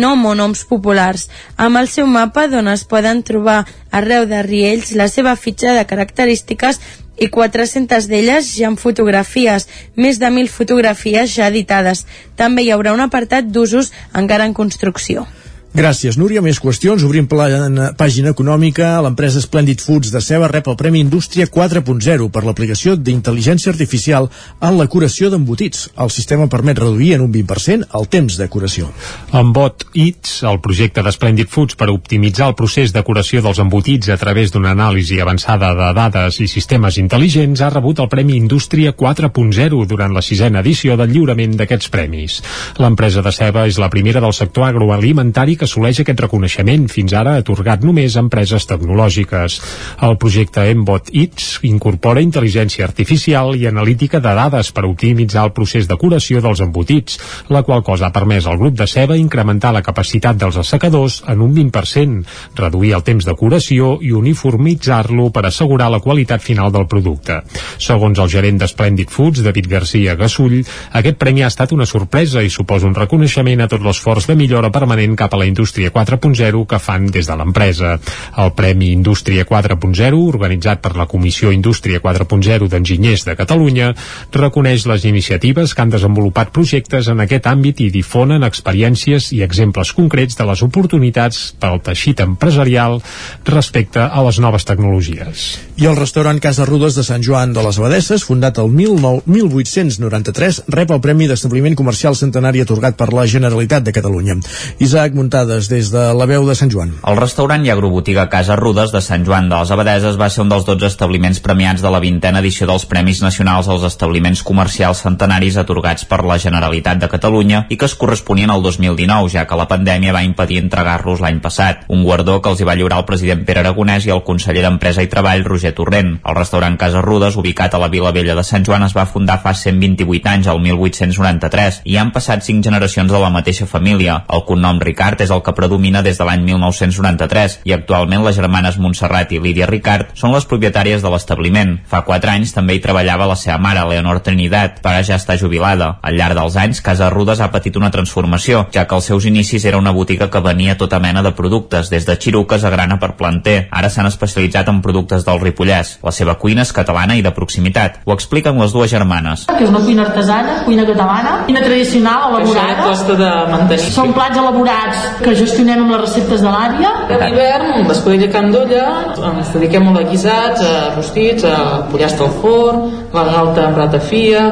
no monoms populars, amb el seu mapa d'on es poden trobar arreu de Riells la seva fitxa de característiques i 400 d'elles ja amb fotografies, més de 1.000 fotografies ja editades. També hi haurà un apartat d'usos encara en construcció. Gràcies, Núria. Més qüestions. Obrim plana, pàgina econòmica. L'empresa Splendid Foods de Ceba rep el Premi Indústria 4.0 per l'aplicació d'intel·ligència artificial en la curació d'embotits. El sistema permet reduir en un 20% el temps de curació. Amb Bot Eats, el projecte de Splendid Foods per optimitzar el procés de curació dels embotits a través d'una anàlisi avançada de dades i sistemes intel·ligents ha rebut el Premi Indústria 4.0 durant la sisena edició del lliurament d'aquests premis. L'empresa de Ceba és la primera del sector agroalimentari assoleix aquest reconeixement, fins ara atorgat només a empreses tecnològiques. El projecte Embot Eats incorpora intel·ligència artificial i analítica de dades per optimitzar el procés de curació dels embotits, la qual cosa ha permès al grup de Ceba incrementar la capacitat dels assecadors en un 20%, reduir el temps de curació i uniformitzar-lo per assegurar la qualitat final del producte. Segons el gerent de Splendid Foods, David Garcia Gasull, aquest premi ha estat una sorpresa i suposa un reconeixement a tot l'esforç de millora permanent cap a la Indústria 4.0 que fan des de l'empresa. El Premi Indústria 4.0, organitzat per la Comissió Indústria 4.0 d'Enginyers de Catalunya, reconeix les iniciatives que han desenvolupat projectes en aquest àmbit i difonen experiències i exemples concrets de les oportunitats pel teixit empresarial respecte a les noves tecnologies. I el restaurant Casa Rudes de Sant Joan de les Abadesses, fundat el 19, 1893, rep el Premi d'Establiment Comercial Centenari atorgat per la Generalitat de Catalunya. Isaac Muntades, des de la veu de Sant Joan. El restaurant i agrobotiga Casa Rudes de Sant Joan de les Abadeses va ser un dels 12 establiments premiats de la vintena edició dels Premis Nacionals als establiments comercials centenaris atorgats per la Generalitat de Catalunya i que es corresponien al 2019, ja que la pandèmia va impedir entregar-los l'any passat. Un guardó que els hi va lliurar el president Pere Aragonès i el conseller d'Empresa i Treball, Roger Torrent. El restaurant Casa Rudes, ubicat a la Vila Vella de Sant Joan, es va fundar fa 128 anys, el 1893, i han passat 5 generacions de la mateixa família. El cognom Ricard és el que predomina des de l'any 1993 i actualment les germanes Montserrat i Lídia Ricard són les propietàries de l'establiment. Fa 4 anys també hi treballava la seva mare, Leonor Trinidad, però ja està jubilada. Al llarg dels anys, Casa Rudes ha patit una transformació, ja que als seus inicis era una botiga que venia tota mena de productes, des de xiruques a grana per planter. Ara s'han especialitzat en productes del Ripollès. La seva cuina és catalana i de proximitat. Ho expliquen les dues germanes. que és una cuina artesana, cuina catalana, cuina tradicional elaborada. Això costa de mantenir. Són plats elaborats que gestionem amb les receptes de l'àvia. A l'hivern, l'escudella candolla, ens dediquem molt a guisats, a rostits, a pollastre al forn, la galta amb ratafia,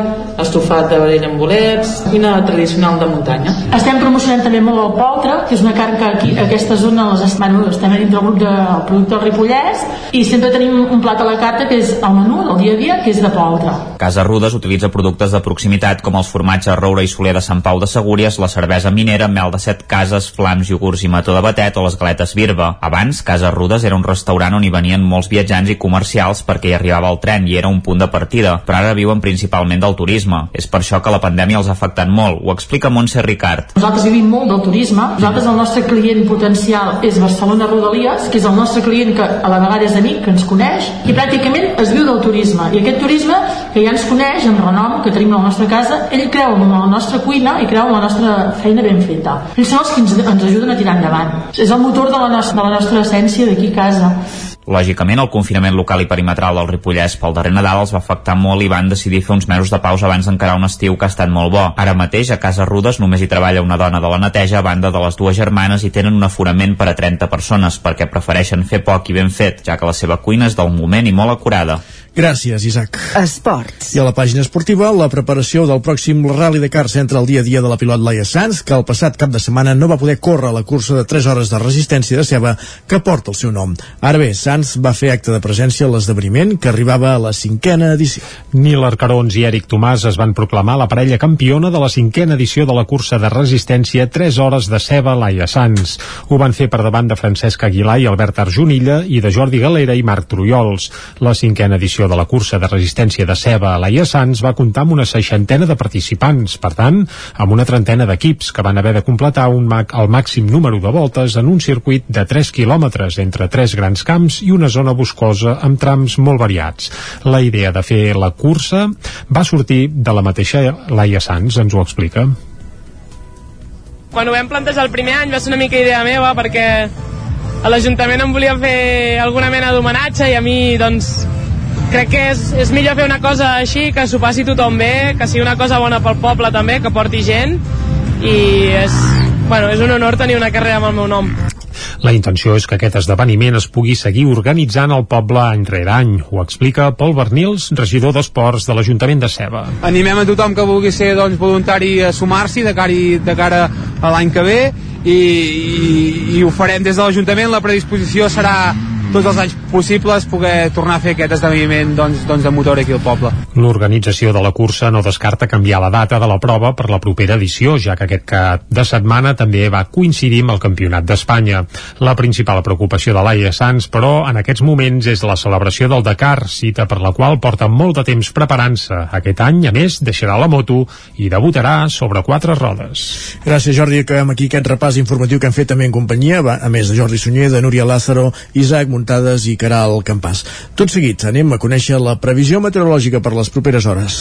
estofat de vedella amb bolets, cuina tradicional de muntanya. Estem promocionant també molt el poltre, que és una carn que aquí, a aquesta zona les est... bueno, estem dintre del grup del producte del Ripollès i sempre tenim un plat a la carta que és el menú del dia a dia, que és de poltre. Casa Rudes utilitza productes de proximitat com els formatges Roura i Soler de Sant Pau de Segúries, la cervesa minera, mel de set cases, flams, iogurts i mató de batet o les galetes Birba. Abans, Casa Rudes era un restaurant on hi venien molts viatjants i comercials perquè hi arribava el tren i era un punt de partida, però ara viuen principalment del turisme. És per això que la pandèmia els ha afectat molt, ho explica Montse Ricard. Nosaltres vivim molt del turisme. Nosaltres el nostre client potencial és Barcelona Rodalies, que és el nostre client que a la vegada és amic, que ens coneix, i pràcticament es viu del turisme. I aquest turisme, que ja ens coneix, en renom, que tenim a la nostra casa, ell creu en la nostra cuina i creu en la nostra feina ben feta. Ells són els que ens, ens ajuden a tirar endavant. És el motor de la, nostra, de la nostra essència d'aquí a casa. Lògicament, el confinament local i perimetral del Ripollès pel darrer Nadal els va afectar molt i van decidir fer uns mesos de pausa abans d'encarar un estiu que ha estat molt bo. Ara mateix, a Casa Rudes només hi treballa una dona de la neteja a banda de les dues germanes i tenen un aforament per a 30 persones perquè prefereixen fer poc i ben fet, ja que la seva cuina és del moment i molt acurada. Gràcies, Isaac. Esports. I a la pàgina esportiva, la preparació del pròxim Rally de Car centra el dia a dia de la pilot Laia Sanz, que el passat cap de setmana no va poder córrer la cursa de 3 hores de resistència de ceba que porta el seu nom. Ara bé, Sanz va fer acte de presència a l'esdeveniment que arribava a la cinquena edició. Nil Arcarons i Eric Tomàs es van proclamar la parella campiona de la cinquena edició de la cursa de resistència 3 hores de ceba Laia Sanz. Ho van fer per davant de Francesc Aguilar i Albert Arjonilla i de Jordi Galera i Marc Trullols. La cinquena edició de la cursa de resistència de ceba a Laia Sanz va comptar amb una seixantena de participants, per tant, amb una trentena d'equips que van haver de completar un mac el màxim número de voltes en un circuit de 3 quilòmetres entre tres grans camps i una zona boscosa amb trams molt variats. La idea de fer la cursa va sortir de la mateixa Laia Sanz, ens ho explica. Quan ho vam plantejar el primer any va ser una mica idea meva perquè a l'Ajuntament em volia fer alguna mena d'homenatge i a mi doncs crec que és, és millor fer una cosa així, que s'ho passi tothom bé, que sigui una cosa bona pel poble també, que porti gent i és, bueno, és un honor tenir una carrera amb el meu nom. La intenció és que aquest esdeveniment es pugui seguir organitzant al poble any rere any. Ho explica Pol Bernils, regidor d'Esports de l'Ajuntament de Ceba. Animem a tothom que vulgui ser doncs, voluntari a sumar-s'hi de, cara, de cara a l'any que ve i, i, i ho farem des de l'Ajuntament. La predisposició serà tots els anys possibles poder tornar a fer aquest esdeveniment doncs, doncs de motor aquí al poble. L'organització de la cursa no descarta canviar la data de la prova per la propera edició, ja que aquest cap de setmana també va coincidir amb el Campionat d'Espanya. La principal preocupació de Laia Sanz, però, en aquests moments és la celebració del Dakar, cita per la qual porta molt de temps preparant-se. Aquest any, a més, deixarà la moto i debutarà sobre quatre rodes. Gràcies, Jordi. Acabem aquí aquest repàs informatiu que hem fet també en companyia, a més de Jordi Sunyer, de Núria Lázaro, Isaac Muntades i Caral Campàs. Tot seguit anem a conèixer la previsió meteorològica per les properes hores.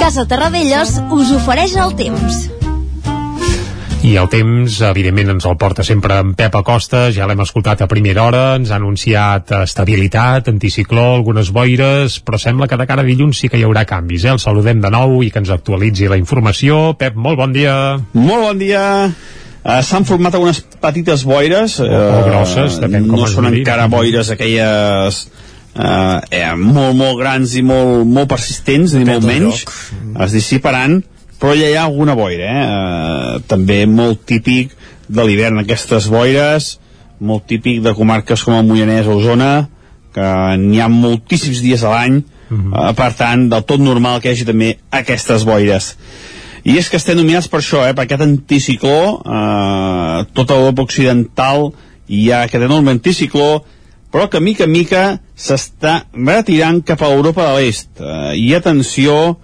Casa Terradellos us ofereix el temps. I el temps, evidentment, ens el porta sempre en Pep Acosta, ja l'hem escoltat a primera hora, ens ha anunciat estabilitat, anticicló, algunes boires, però sembla que de cara a dilluns sí que hi haurà canvis, eh? El saludem de nou i que ens actualitzi la informació. Pep, molt bon dia. Molt bon dia. Uh, S'han format algunes petites boires. Uh, o grosses, depèn com No es són miri. encara boires aquelles uh, eh, molt, molt grans i molt, molt persistents, ni molt menys. Es dissiparan, però ja hi ha alguna boira, eh? Uh, també molt típic de l'hivern, aquestes boires, molt típic de comarques com el Moianès o Osona, que n'hi ha moltíssims dies a l'any, uh, per tant, del tot normal que hi hagi també aquestes boires. I és que estem nominats per això, eh, per aquest anticicló, eh, tota l'Europa Occidental hi ha aquest enorme anticicló, però que mica en mica s'està retirant cap a Europa de l'Est. Eh, I atenció,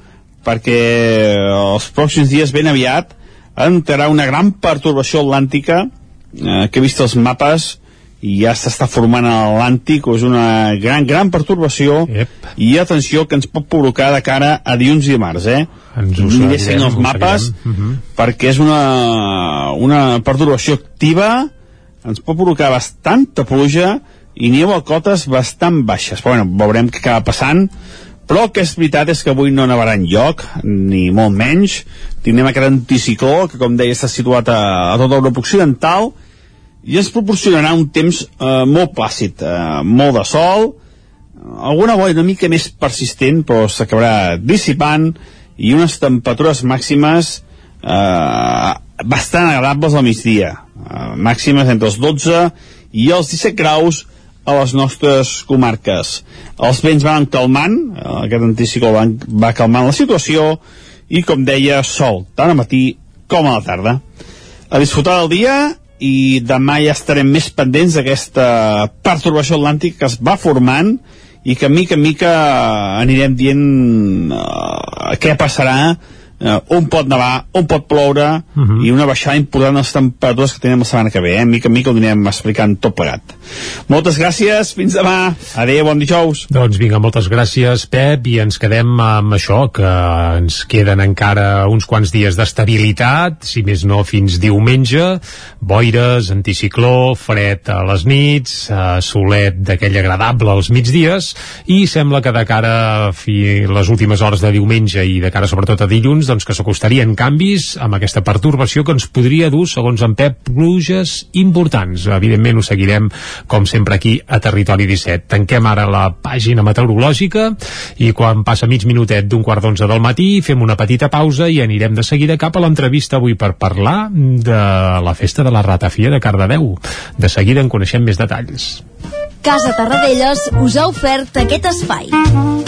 perquè els pròxims dies ben aviat entrarà una gran pertorbació atlàntica eh, que he vist els mapes i ja s'està formant a l'Atlàntic, és una gran, gran pertorbació Yep. i atenció que ens pot provocar de cara a dilluns i dimarts, eh? Ens ho els mapes seguirem. Mhm. perquè és una, una perturbació activa ens pot provocar bastanta pluja i neu a cotes bastant baixes però bueno, veurem què acaba passant però el que és veritat és que avui no nevarà enlloc ni molt menys tindrem aquest anticicló que com deia està situat a, a tota Europa Occidental i ens proporcionarà un temps eh, molt plàcid, eh, molt de sol alguna boira una mica més persistent però s'acabarà dissipant i unes temperatures màximes eh, bastant agradables al migdia. Eh, màximes entre els 12 i els 17 graus a les nostres comarques. Els vents van calmant eh, aquest anticicló va, va calmant la situació i com deia sol tant al matí com a la tarda. A disfrutar del dia i demà ja estarem més pendents d'aquesta pertorbació atlàntica que es va formant i que mica en mica anirem dient uh, què passarà uh, on pot nevar, on pot ploure uh -huh. i una baixada important de les temperatures que tenim la setmana que ve, eh? mica en mica ho anirem explicant tot plegat. Moltes gràcies, fins demà, adeu, bon dijous Doncs vinga, moltes gràcies, Pep, i ens quedem amb això, que ens queden encara uns quants dies d'estabilitat, si més no fins diumenge, boires, anticicló, fred a les nits, eh, solet d'aquell agradable als migdies, i sembla que de cara a fi, les últimes hores de diumenge i de cara sobretot a dilluns, doncs que s'acostarien canvis amb aquesta pertorbació que ens podria dur, segons en Pep, pluges importants. Evidentment ho seguirem com sempre aquí a Territori 17. Tanquem ara la pàgina meteorològica i quan passa mig minutet d'un quart d'onze del matí fem una petita pausa i anirem de seguida cap a l'entrevista avui per parlar de la festa de la Ratafia de Cardedeu. De seguida en coneixem més detalls. Casa Tarradellas us ha ofert aquest espai.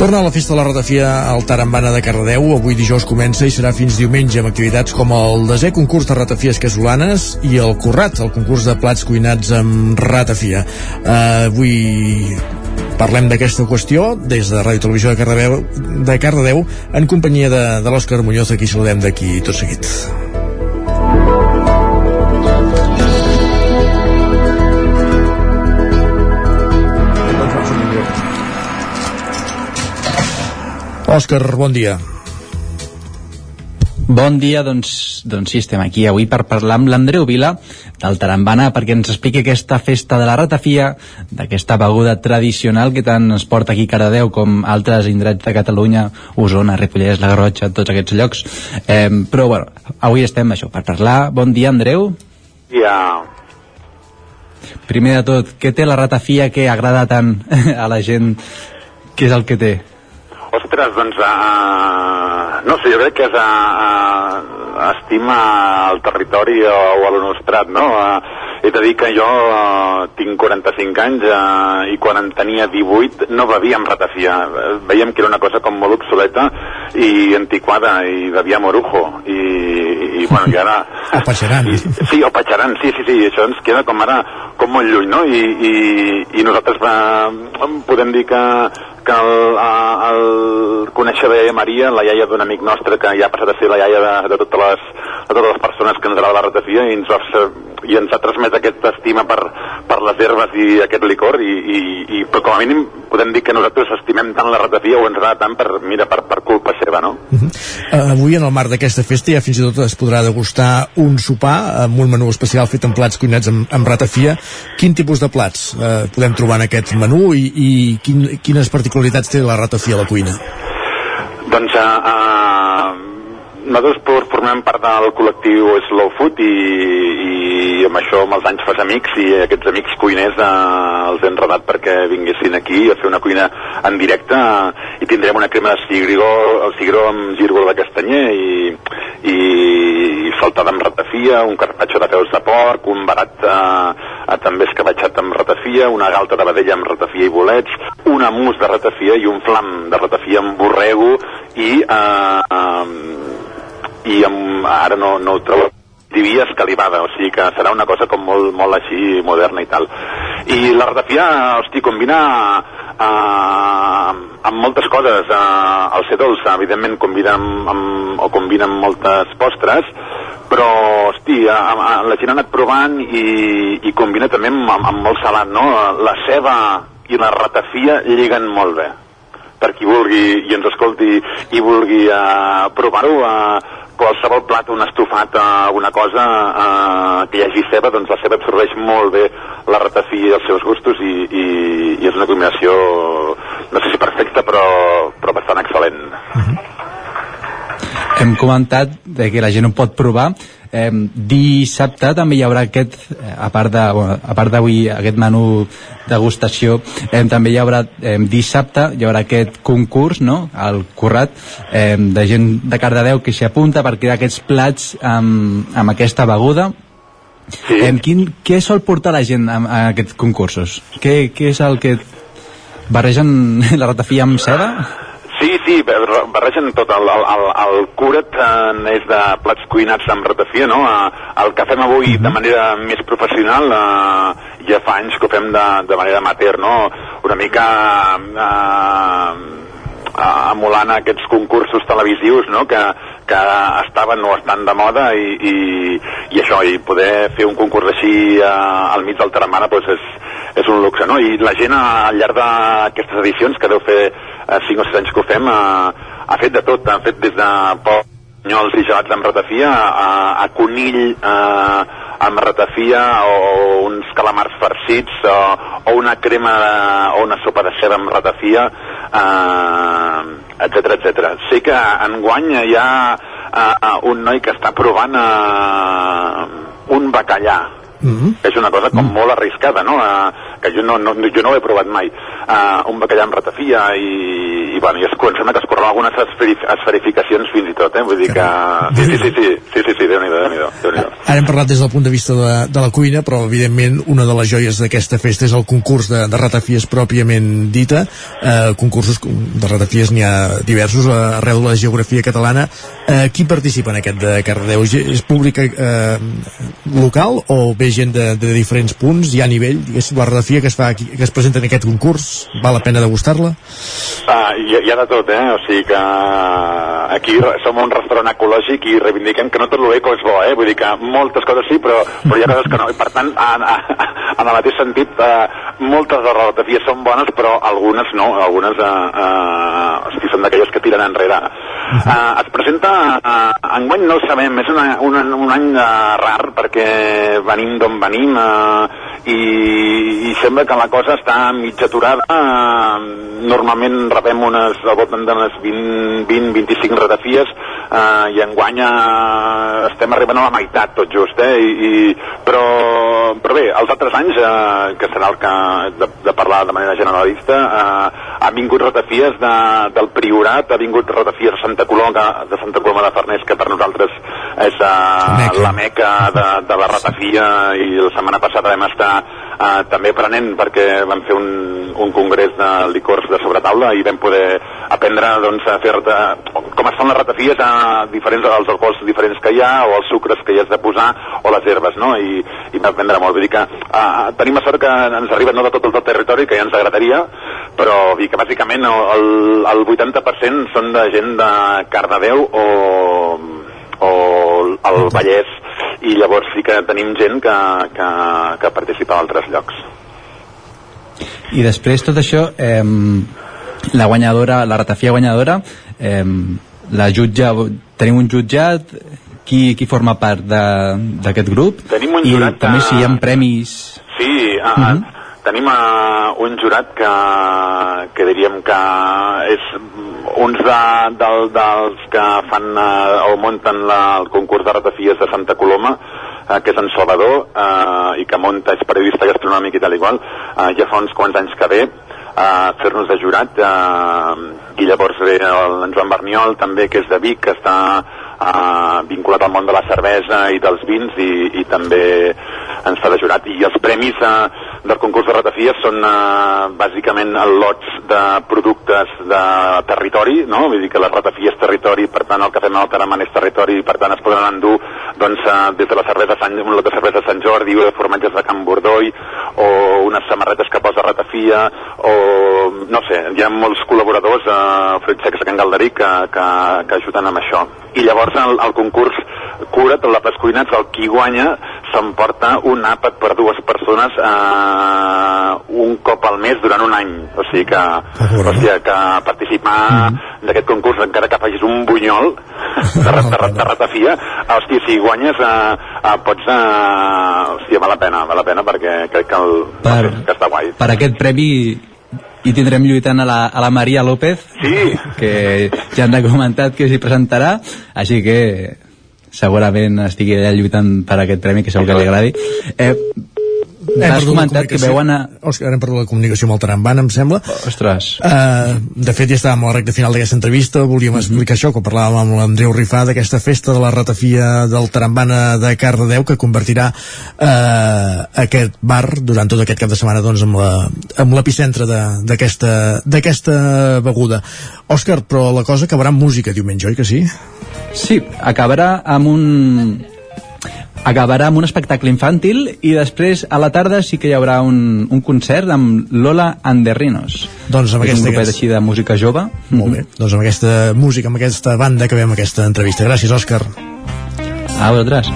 Torna a la festa de la ratafia al Tarambana de Cardedeu. Avui dijous comença i serà fins diumenge amb activitats com el desè concurs de ratafies casolanes i el Currat, el concurs de plats cuinats amb ratafia. Uh, avui parlem d'aquesta qüestió des de Ràdio Televisió de Cardedeu, de Cardedeu en companyia de, de l'Òscar Muñoz, a qui saludem d'aquí tot seguit. Òscar, bon dia. Bon dia, doncs, doncs sí, estem aquí avui per parlar amb l'Andreu Vila del Tarambana perquè ens expliqui aquesta festa de la ratafia, d'aquesta beguda tradicional que tant es porta aquí a Cardedeu com altres indrets de Catalunya, Osona, Ripollès, la Garrotxa, tots aquests llocs. Eh, però, bueno, avui estem això, per parlar. Bon dia, Andreu. Ja, Primer de tot, què té la ratafia que agrada tant a la gent? Què és el que té? Ostres, doncs, uh, no sé, jo crec que és uh, uh, estima el territori o, o a l'Onostrat, no? Uh, he de dir que jo uh, tinc 45 anys uh, i quan en tenia 18 no bevíem ratafia. Eh, Veiem que era una cosa com molt obsoleta i antiquada i bevia morujo. I, i, bueno, i ara... O Patxaran. I, sí, o Patxaran, sí, sí, sí, això ens queda com ara com molt lluny, no? I, i, i nosaltres uh, podem dir que, que el, el conèixer la iaia Maria, la iaia d'un amic nostre que ja ha passat a ser la iaia de, de, totes, les, de totes les persones que ens agrada la ratafia i ens, va, i ens ha transmès aquesta estima per, per les herbes i aquest licor i, i, i, però com a mínim podem dir que nosaltres estimem tant la ratafia o ens agrada tant per, mira, per, per culpa seva, no? Uh, avui, en el marc d'aquesta festa, ja fins i tot es podrà degustar un sopar amb un menú especial fet amb plats cuinats amb, amb ratafia. Quin tipus de plats uh, podem trobar en aquest menú i, i quin, quines particularitats té la ratafia a la cuina? Doncs uh, uh, nosaltres por- formem part del col·lectiu Slow Food i, i amb això amb els anys fas amics i aquests amics cuiners uh, els hem rodat perquè vinguessin aquí a fer una cuina en directe uh, i tindrem una crema de cigró, el cigró amb gírgol de castanyer i, i, i saltada amb ratafia, un carpaccio de peus de porc, un barat uh, també escabatxat amb ratafia, una galta de vedella amb ratafia i bolets, una mousse de ratafia i un flam de ratafia amb borrego i uh, uh, i amb, ara no, no ho trobo divia escalivada, o sigui que serà una cosa com molt, molt així moderna i tal. I la ratafia, hosti, combina uh, amb moltes coses. Uh, el ser dolç, evidentment, combina amb, amb, o combina amb moltes postres, però, hosti, a, a, la gent ha anat provant i, i combina també amb, amb, amb molt salat, no? La ceba i la ratafia lliguen molt bé per qui vulgui i ens escolti i vulgui uh, provar-ho uh, qualsevol plat, un estofat, uh, alguna cosa uh, que hi hagi ceba, doncs la ceba absorbeix molt bé la ratafia i els seus gustos i, i, i és una combinació no sé si perfecta però, però bastant excel·lent Hem comentat de que la gent ho pot provar. Eh, dissabte també hi haurà aquest, eh, a part de, bueno, a part d'avui aquest menú degustació, eh, també hi haurà eh, dissabte hi haurà aquest concurs, no?, al Currat, eh, de gent de Cardedeu que s'hi apunta per crear aquests plats amb, amb aquesta beguda. Sí. Eh, quin, què sol portar la gent a, a aquests concursos? Què, què és el que barregen la ratafia amb ceba? Sí, bar- barregen tot. El, el, el, el curat eh, és de plats cuinats amb ratafia, no? Eh, el que fem avui de manera més professional eh, ja fa anys que ho fem de, de manera amateur, no? Una mica eh, eh, emulant aquests concursos televisius, no? Que, que estaven o estan de moda i, i, i això, i poder fer un concurs així eh, al mig del Taramana doncs és, és un luxe, no? I la gent eh, al llarg d'aquestes edicions, que deu fer eh, 5 o 6 anys que ho fem, eh, ha fet de tot, ha fet des de polls i gelats amb ratafia a, a conill eh, amb ratafia o uns calamars farcits o, o una crema de, o una sopa de ceba amb ratafia eh, etc etc. Sé que enguany hi ha eh, un noi que està provant eh, un bacallà Mm -hmm. és una cosa com molt arriscada, no? Uh, que jo no, no, jo no ho he provat mai. Uh, un bacallà amb ratafia i, i bueno, i es comencen a escorrer algunes esferif esferificacions fins i tot, eh? Vull dir que... Sí, sí, sí, sí, sí, sí, sí Déu-n'hi-do, Déu-n'hi-do. Déu Ara hem parlat des del punt de vista de, de la cuina, però evidentment una de les joies d'aquesta festa és el concurs de, de ratafies pròpiament dita. Eh, concursos de ratafies n'hi ha diversos eh, arreu de la geografia catalana. Eh, qui participa en aquest de Cardedeu? És públic eh, local o ve gent de, de diferents punts? Hi ha nivell? Diguéssim, la ratafia que es, fa aquí, que es presenta en aquest concurs, val la pena degustar-la? Ah, hi, hi ha de tot, eh? O sigui que aquí re- som un restaurant ecològic i reivindiquem que no tot el eco és bo, eh? Vull dir que moltes coses sí, però, però hi ha coses que no. I per tant, en, en el mateix sentit, eh, moltes de les són bones, però algunes no. Algunes, eh, eh, són d'aquelles que tiren enrere. Eh, es presenta, eh, enguany no ho sabem, és una, una, un any eh, rar perquè venim d'on venim eh, i, i sembla que la cosa està mig aturada. Eh, normalment rebem unes, al voltant d'unes 20, 20, 25 ratafies eh, i enguany eh, estem arribant a la meitat tot just, eh? I, i, però, però bé, els altres anys, eh, que serà el que de, de parlar de manera generalista, eh, ha vingut ratafies de, del Priorat, ha vingut ratafies de Santa Coloma, de Santa Coloma de Farners, que per nosaltres és eh, la meca de, de la ratafia i la setmana passada vam estar eh, també aprenent perquè vam fer un, un congrés de licors de sobretaula i vam poder aprendre doncs, a fer com es fan les ratafies a diferents, als alcohols diferents que hi ha o els sucres que hi has de posar o les herbes, no? I, i vam aprendre molt. Vull dir que eh, tenim la sort que ens arriben no de tot el tot territori, que ja ens agradaria, però dir que bàsicament el, el 80% són de gent de Cardedeu o, o el Vallès i llavors sí que tenim gent que, que, que participa a altres llocs. I després tot això, eh, la guanyadora, la ratafia guanyadora, eh, la jutja, tenim un jutjat, qui, qui forma part de- d'aquest grup? Tenim un I jurat també de- si hi ha premis... Sí, uh, Mhm. Tenim uh, un jurat que, que diríem que és uns de, del, dels que fan uh, o munten la, el concurs de ratafies de Santa Coloma, uh, que és en Salvador, uh, i que munta, és periodista gastronòmic i tal igual, uh, ja fa uns quants anys que ve, a fer-nos de jurat eh, i llavors ve el, en Joan Berniol també que és de Vic que està eh, vinculat al món de la cervesa i dels vins i, i també ens fa de jurat i els premis eh, del concurs de ratafies són eh, bàsicament lots de productes de territori no? vull dir que les ratafies territori per tant el que fem al Taraman és territori i per tant es poden endur doncs, eh, des de la cervesa Sant, un lot de cervesa Sant Jordi o de formatges de Can Bordoi o unes samarretes que posa ratafia o no sé, hi ha molts col·laboradors eh, Fruits Secs a Can Galderic que, que, que ajuden amb això i llavors el, el concurs Cura't, la Pascuinats, el qui guanya s'emporta un àpat per dues persones eh, un cop al mes durant un any. O sigui que, hòstia, que participar d'aquest concurs encara que facis un bunyol de, de, ra- de ratafia hòstia, si guanyes eh, eh, pots eh, hòstia, val la pena val la pena perquè crec que, el, Per, que està guai. per aquest premi hi tindrem lluitant a la, a la Maria López sí. que ja han comentat que s'hi presentarà així que segurament estigui allà lluitant per aquest premi que segur que li agradi. Eh, has perdut la comentat que comunicació- veuen a... Òscar, hem perdut la comunicació amb el Taramban, em sembla. Ostres. Uh, de fet, ja estàvem a la recta final d'aquesta entrevista, volíem explicar això, quan parlàvem amb l'Andreu Rifà d'aquesta festa de la ratafia del Tarambana de Cardedeu, que convertirà uh, aquest bar durant tot aquest cap de setmana doncs, amb la- amb l'epicentre de- d'aquesta d'aquesta beguda. Òscar, però la cosa acabarà amb música diumenge, oi que sí? Sí, acabarà amb un acabarà amb un espectacle infantil i després a la tarda sí que hi haurà un, un concert amb Lola and the Rhinos. Doncs amb És aquesta- un grupet així de música jove. Molt bé. Doncs amb aquesta música, amb aquesta banda que veiem aquesta entrevista. Gràcies, Òscar. A vosaltres.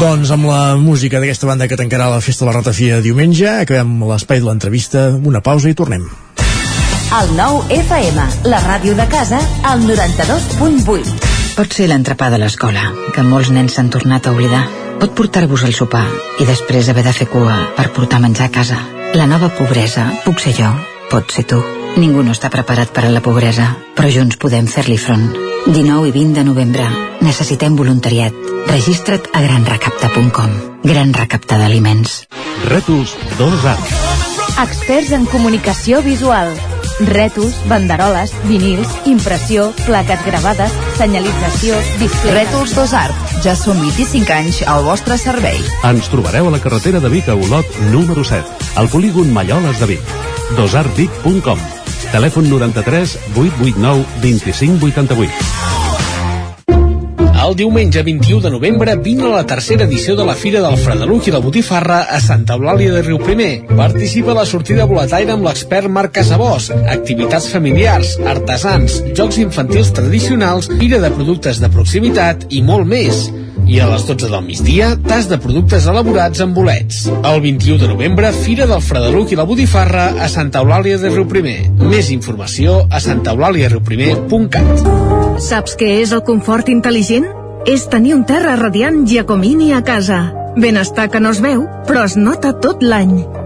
Doncs amb la música d'aquesta banda que tancarà la festa de la ratafia diumenge, acabem l'espai de l'entrevista, una pausa i tornem. El nou FM, la ràdio de casa, al 92.8. Pot ser l'entrepà de l'escola, que molts nens s'han tornat a oblidar. pot portar-vos al sopar i després haver de fer cua per portar menjar a casa. La nova pobresa puc ser jo, pot ser tu. Ningú no està preparat per a la pobresa, però junts podem fer-li front. 19 i 20 de novembre. Necessitem voluntariat. Registra't a granrecapta.com. Gran recapta d'aliments. Rètols 2A. Experts en comunicació visual. Rètols, banderoles, vinils, impressió, plaques gravades, senyalització, displays... Rètols Dos Art. Ja són 25 anys al vostre servei. Ens trobareu a la carretera de Vic a Olot, número 7, al polígon Malloles de Vic. dosartvic.com Telèfon 93 889 2588. El diumenge 21 de novembre vine a la tercera edició de la Fira del Fredeluc i la Botifarra a Santa Eulàlia de Riuprimer. Participa a la sortida boletaire amb l'expert Marc Casabós, activitats familiars, artesans, jocs infantils tradicionals, fira de productes de proximitat i molt més. I a les 12 del migdia, tas de productes elaborats amb bolets. El 21 de novembre, Fira del Fredeluc i la Botifarra a Santa Eulàlia de Riuprimer. Més informació a santaeulàliariuprimer.cat. Saps què és el confort intel·ligent? És tenir un terra radiant Giacomini a casa. Benestar que no es veu, però es nota tot l'any.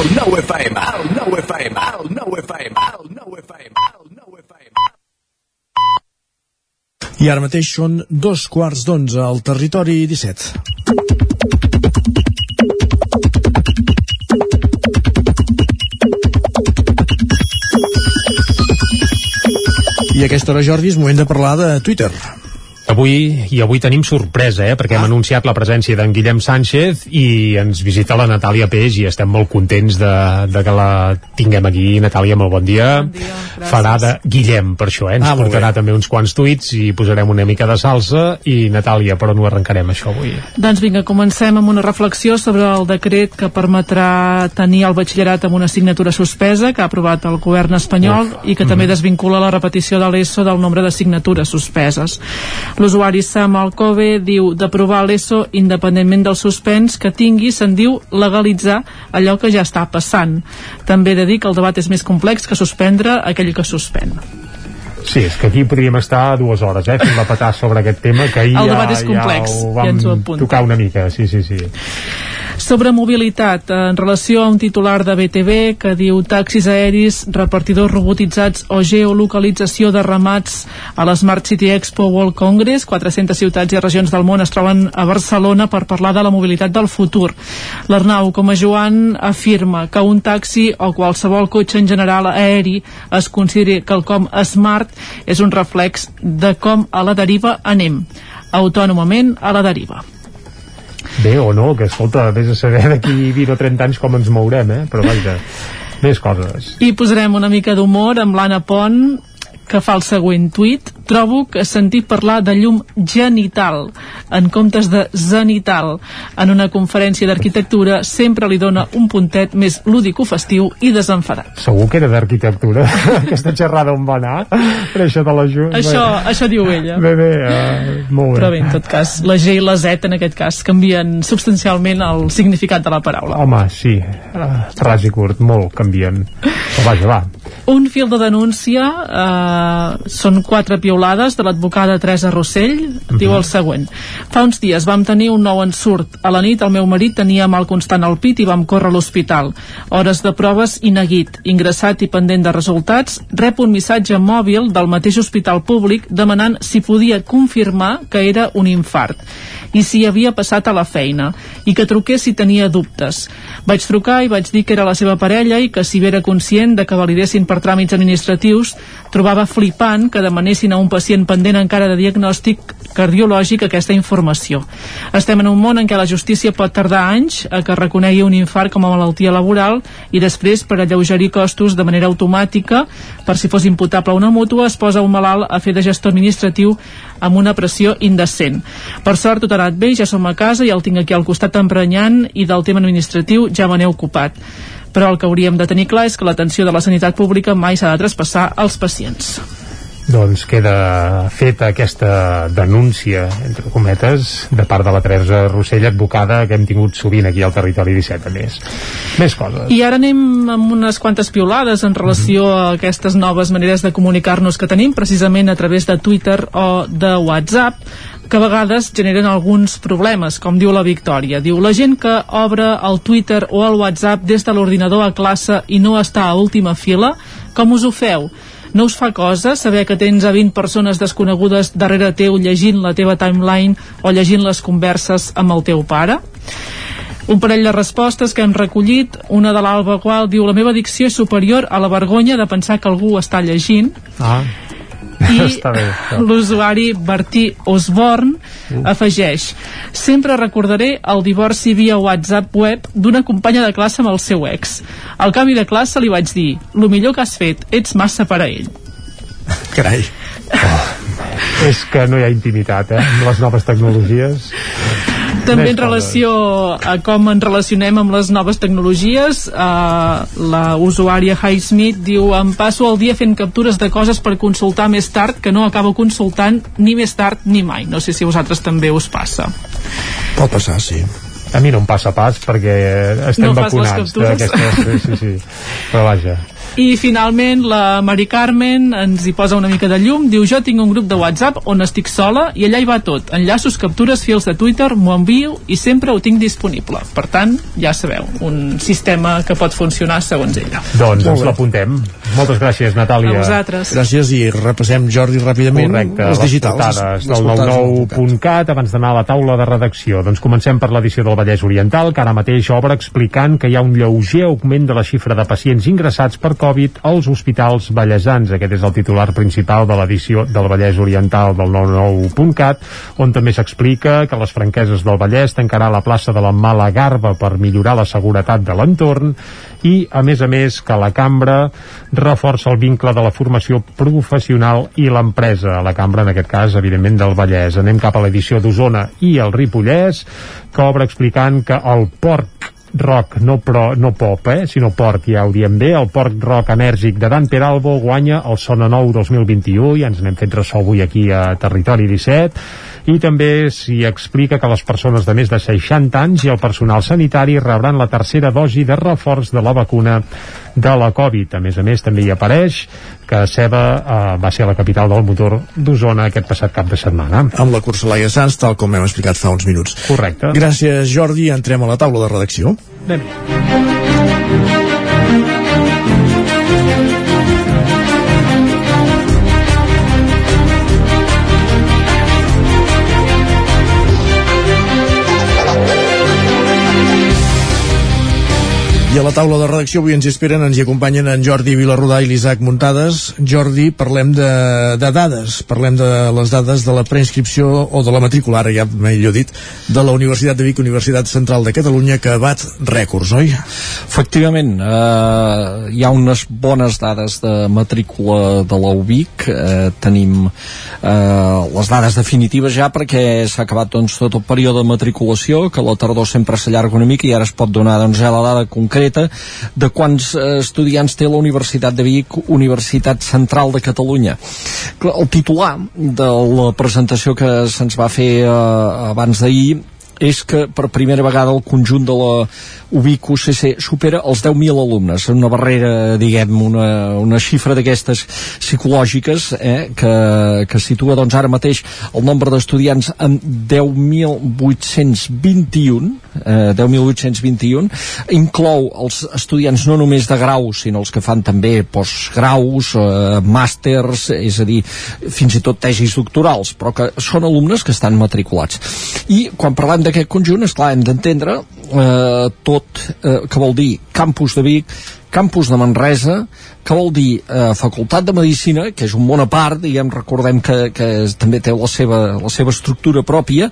El nou FM, el nou FM, el nou FM, el nou FM, el nou FM. I ara mateix són dos quarts d'onze al territori 17. I a aquesta hora, Jordi, és moment de parlar de Twitter. Avui, i avui tenim sorpresa, eh? perquè ah. hem anunciat la presència d'en Guillem Sánchez i ens visita la Natàlia Peix i estem molt contents de, de que la tinguem aquí. Natàlia, molt bon dia. Bon dia Farà de Guillem, per això, eh? Ens Ah, portarà també uns quants tuits i posarem una mica de salsa. I Natàlia, per on ho arrencarem, això, avui? Doncs vinga, comencem amb una reflexió sobre el decret que permetrà tenir el batxillerat amb una assignatura suspesa que ha aprovat el govern espanyol Uf. i que també desvincula la repetició de l'ESO del nombre d'assignatures suspeses. L'usuari Sam Alcove diu d'aprovar l'ESO independentment del suspens que tingui se'n diu legalitzar allò que ja està passant. També he de dir que el debat és més complex que suspendre aquell que suspèn. Sí, és que aquí podríem estar dues hores, eh, fent la patar sobre aquest tema, que ahir El ja, debat és complex, ja ho ja vam apunta. tocar una mica, sí, sí, sí. Sobre mobilitat, en relació a un titular de BTV que diu taxis aeris, repartidors robotitzats o geolocalització de ramats a l'Smart City Expo World Congress, 400 ciutats i regions del món es troben a Barcelona per parlar de la mobilitat del futur. L'Arnau, com a Joan, afirma que un taxi o qualsevol cotxe en general aeri es consideri quelcom smart és un reflex de com a la deriva anem autònomament a la deriva. Bé o no, que escolta, vés a saber d'aquí 20 o 30 anys com ens mourem, eh? Però vaja, més coses. I posarem una mica d'humor amb l'Anna Pont que fa el següent tuit. Trobo que sentir parlar de llum genital en comptes de zenital en una conferència d'arquitectura sempre li dona un puntet més lúdico festiu i desenfadat. Segur que era d'arquitectura, aquesta xerrada on va anar, per això de la Ju. Això, això diu ella. Bé, bé, uh, molt bé. Però bé, en tot cas, la G i la Z en aquest cas canvien substancialment el significat de la paraula. Home, sí, uh, ras i curt, molt canvien. Però vaja, va. Un fil de denúncia eh, són quatre piulades de l'advocada Teresa Rossell diu el següent. Fa uns dies vam tenir un nou ensurt. A la nit el meu marit tenia mal constant al pit i vam córrer a l'hospital. Hores de proves i neguit ingressat i pendent de resultats rep un missatge mòbil del mateix hospital públic demanant si podia confirmar que era un infart i si havia passat a la feina i que truqués si tenia dubtes. Vaig trucar i vaig dir que era la seva parella i que si bé era conscient de que validessin per tràmits administratius, trobava flipant que demanessin a un pacient pendent encara de diagnòstic cardiològic aquesta informació. Estem en un món en què la justícia pot tardar anys a que reconegui un infart com a malaltia laboral i després, per alleugerir costos de manera automàtica, per si fos imputable una mútua, es posa un malalt a fer de gestor administratiu amb una pressió indecent. Per sort, tot anat bé, ja som a casa i el tinc aquí al costat emprenyant i del tema administratiu ja me n'he ocupat. Però el que hauríem de tenir clar és que l'atenció de la sanitat pública mai s'ha de traspassar als pacients. Doncs queda feta aquesta denúncia, entre cometes, de part de la Teresa Rossell, advocada, que hem tingut sovint aquí al Territori 17, a més. Més coses. I ara anem amb unes quantes piolades en relació a aquestes noves maneres de comunicar-nos que tenim, precisament a través de Twitter o de WhatsApp, que a vegades generen alguns problemes, com diu la Victòria. Diu, la gent que obre el Twitter o el WhatsApp des de l'ordinador a classe i no està a última fila, com us ho feu? No us fa cosa saber que tens a 20 persones desconegudes darrere teu llegint la teva timeline o llegint les converses amb el teu pare? Un parell de respostes que hem recollit, una de l'Alba Qual diu la meva dicció és superior a la vergonya de pensar que algú està llegint Ah. I l'usuari Bertí Osborne afegeix sempre recordaré el divorci via WhatsApp web d'una companya de classe amb el seu ex al canvi de classe li vaig dir lo millor que has fet, ets massa per a ell Carai. És que no hi ha intimitat, eh? Amb les noves tecnologies. També Més en relació a com ens relacionem amb les noves tecnologies eh, la usuària Highsmith diu em passo el dia fent captures de coses per consultar més tard que no acabo consultant ni més tard ni mai no sé si a vosaltres també us passa Pot passar, sí. A mi no em passa pas perquè estem No fas les vacunats. Sí, sí, sí. Però vaja. I finalment la Mari Carmen ens hi posa una mica de llum, diu jo tinc un grup de WhatsApp on estic sola i allà hi va tot, enllaços, captures, fils de Twitter, m'ho envio i sempre ho tinc disponible. Per tant, ja sabeu, un sistema que pot funcionar segons ella. Doncs ens l'apuntem. Moltes gràcies, Natàlia. A vosaltres. Gràcies i repassem, Jordi, ràpidament Correcte, les digitals. Les del portades del 99.cat abans d'anar a la taula de redacció. Doncs comencem per l'edició del Vallès Oriental, que ara mateix obre explicant que hi ha un lleuger augment de la xifra de pacients ingressats per Covid als hospitals vallesans. Aquest és el titular principal de l'edició del Vallès Oriental del 99.cat, on també s'explica que les franqueses del Vallès tancarà la plaça de la Malagarba per millorar la seguretat de l'entorn i, a més a més, que la cambra reforça el vincle de la formació professional i l'empresa. La cambra, en aquest cas, evidentment, del Vallès. Anem cap a l'edició d'Osona i el Ripollès, que obre explicant que el porc rock, no, pro, no pop, eh, sinó porc, ja ho diem bé, el porc rock enèrgic de Dan Peralbo guanya el Sona Nou 2021, ja ens n'hem fet ressò avui aquí a Territori 17, i també s'hi explica que les persones de més de 60 anys i el personal sanitari rebran la tercera dosi de reforç de la vacuna de la Covid. A més a més, també hi apareix que Ceba eh, va ser la capital del motor d'Osona aquest passat cap de setmana. Amb la cursa Laia Sanz, tal com hem explicat fa uns minuts. Correcte. Gràcies, Jordi. Entrem a la taula de redacció. Anem. I a la la taula de redacció avui ens esperen, ens hi acompanyen en Jordi Vilarrodà i l'Isaac Muntades. Jordi, parlem de, de dades, parlem de les dades de la preinscripció o de la matrícula, ara ja millor dit, de la Universitat de Vic, Universitat Central de Catalunya, que bat rècords, oi? Efectivament, eh, hi ha unes bones dades de matrícula de la UBIC, eh, tenim eh, les dades definitives ja perquè s'ha acabat doncs, tot el període de matriculació, que la tardor sempre s'allarga una mica i ara es pot donar doncs, ja la dada concreta de quants eh, estudiants té la Universitat de Vic, Universitat Central de Catalunya. El titular de la presentació que se'ns va fer eh, abans d'ahir és que per primera vegada el conjunt de la UBIC UCC supera els 10.000 alumnes, una barrera, diguem, una, una xifra d'aquestes psicològiques eh, que, que situa doncs ara mateix el nombre d'estudiants en 10.821 eh, 10.821 inclou els estudiants no només de grau sinó els que fan també postgraus eh, màsters, és a dir fins i tot tesis doctorals però que són alumnes que estan matriculats. I quan parlem d'aquest conjunt esclar, hem d'entendre eh, tot eh, que vol dir campus de Vic campus de Manresa, que vol dir eh, Facultat de Medicina, que és un món a part, diguem, recordem que, que també té la seva, la seva estructura pròpia,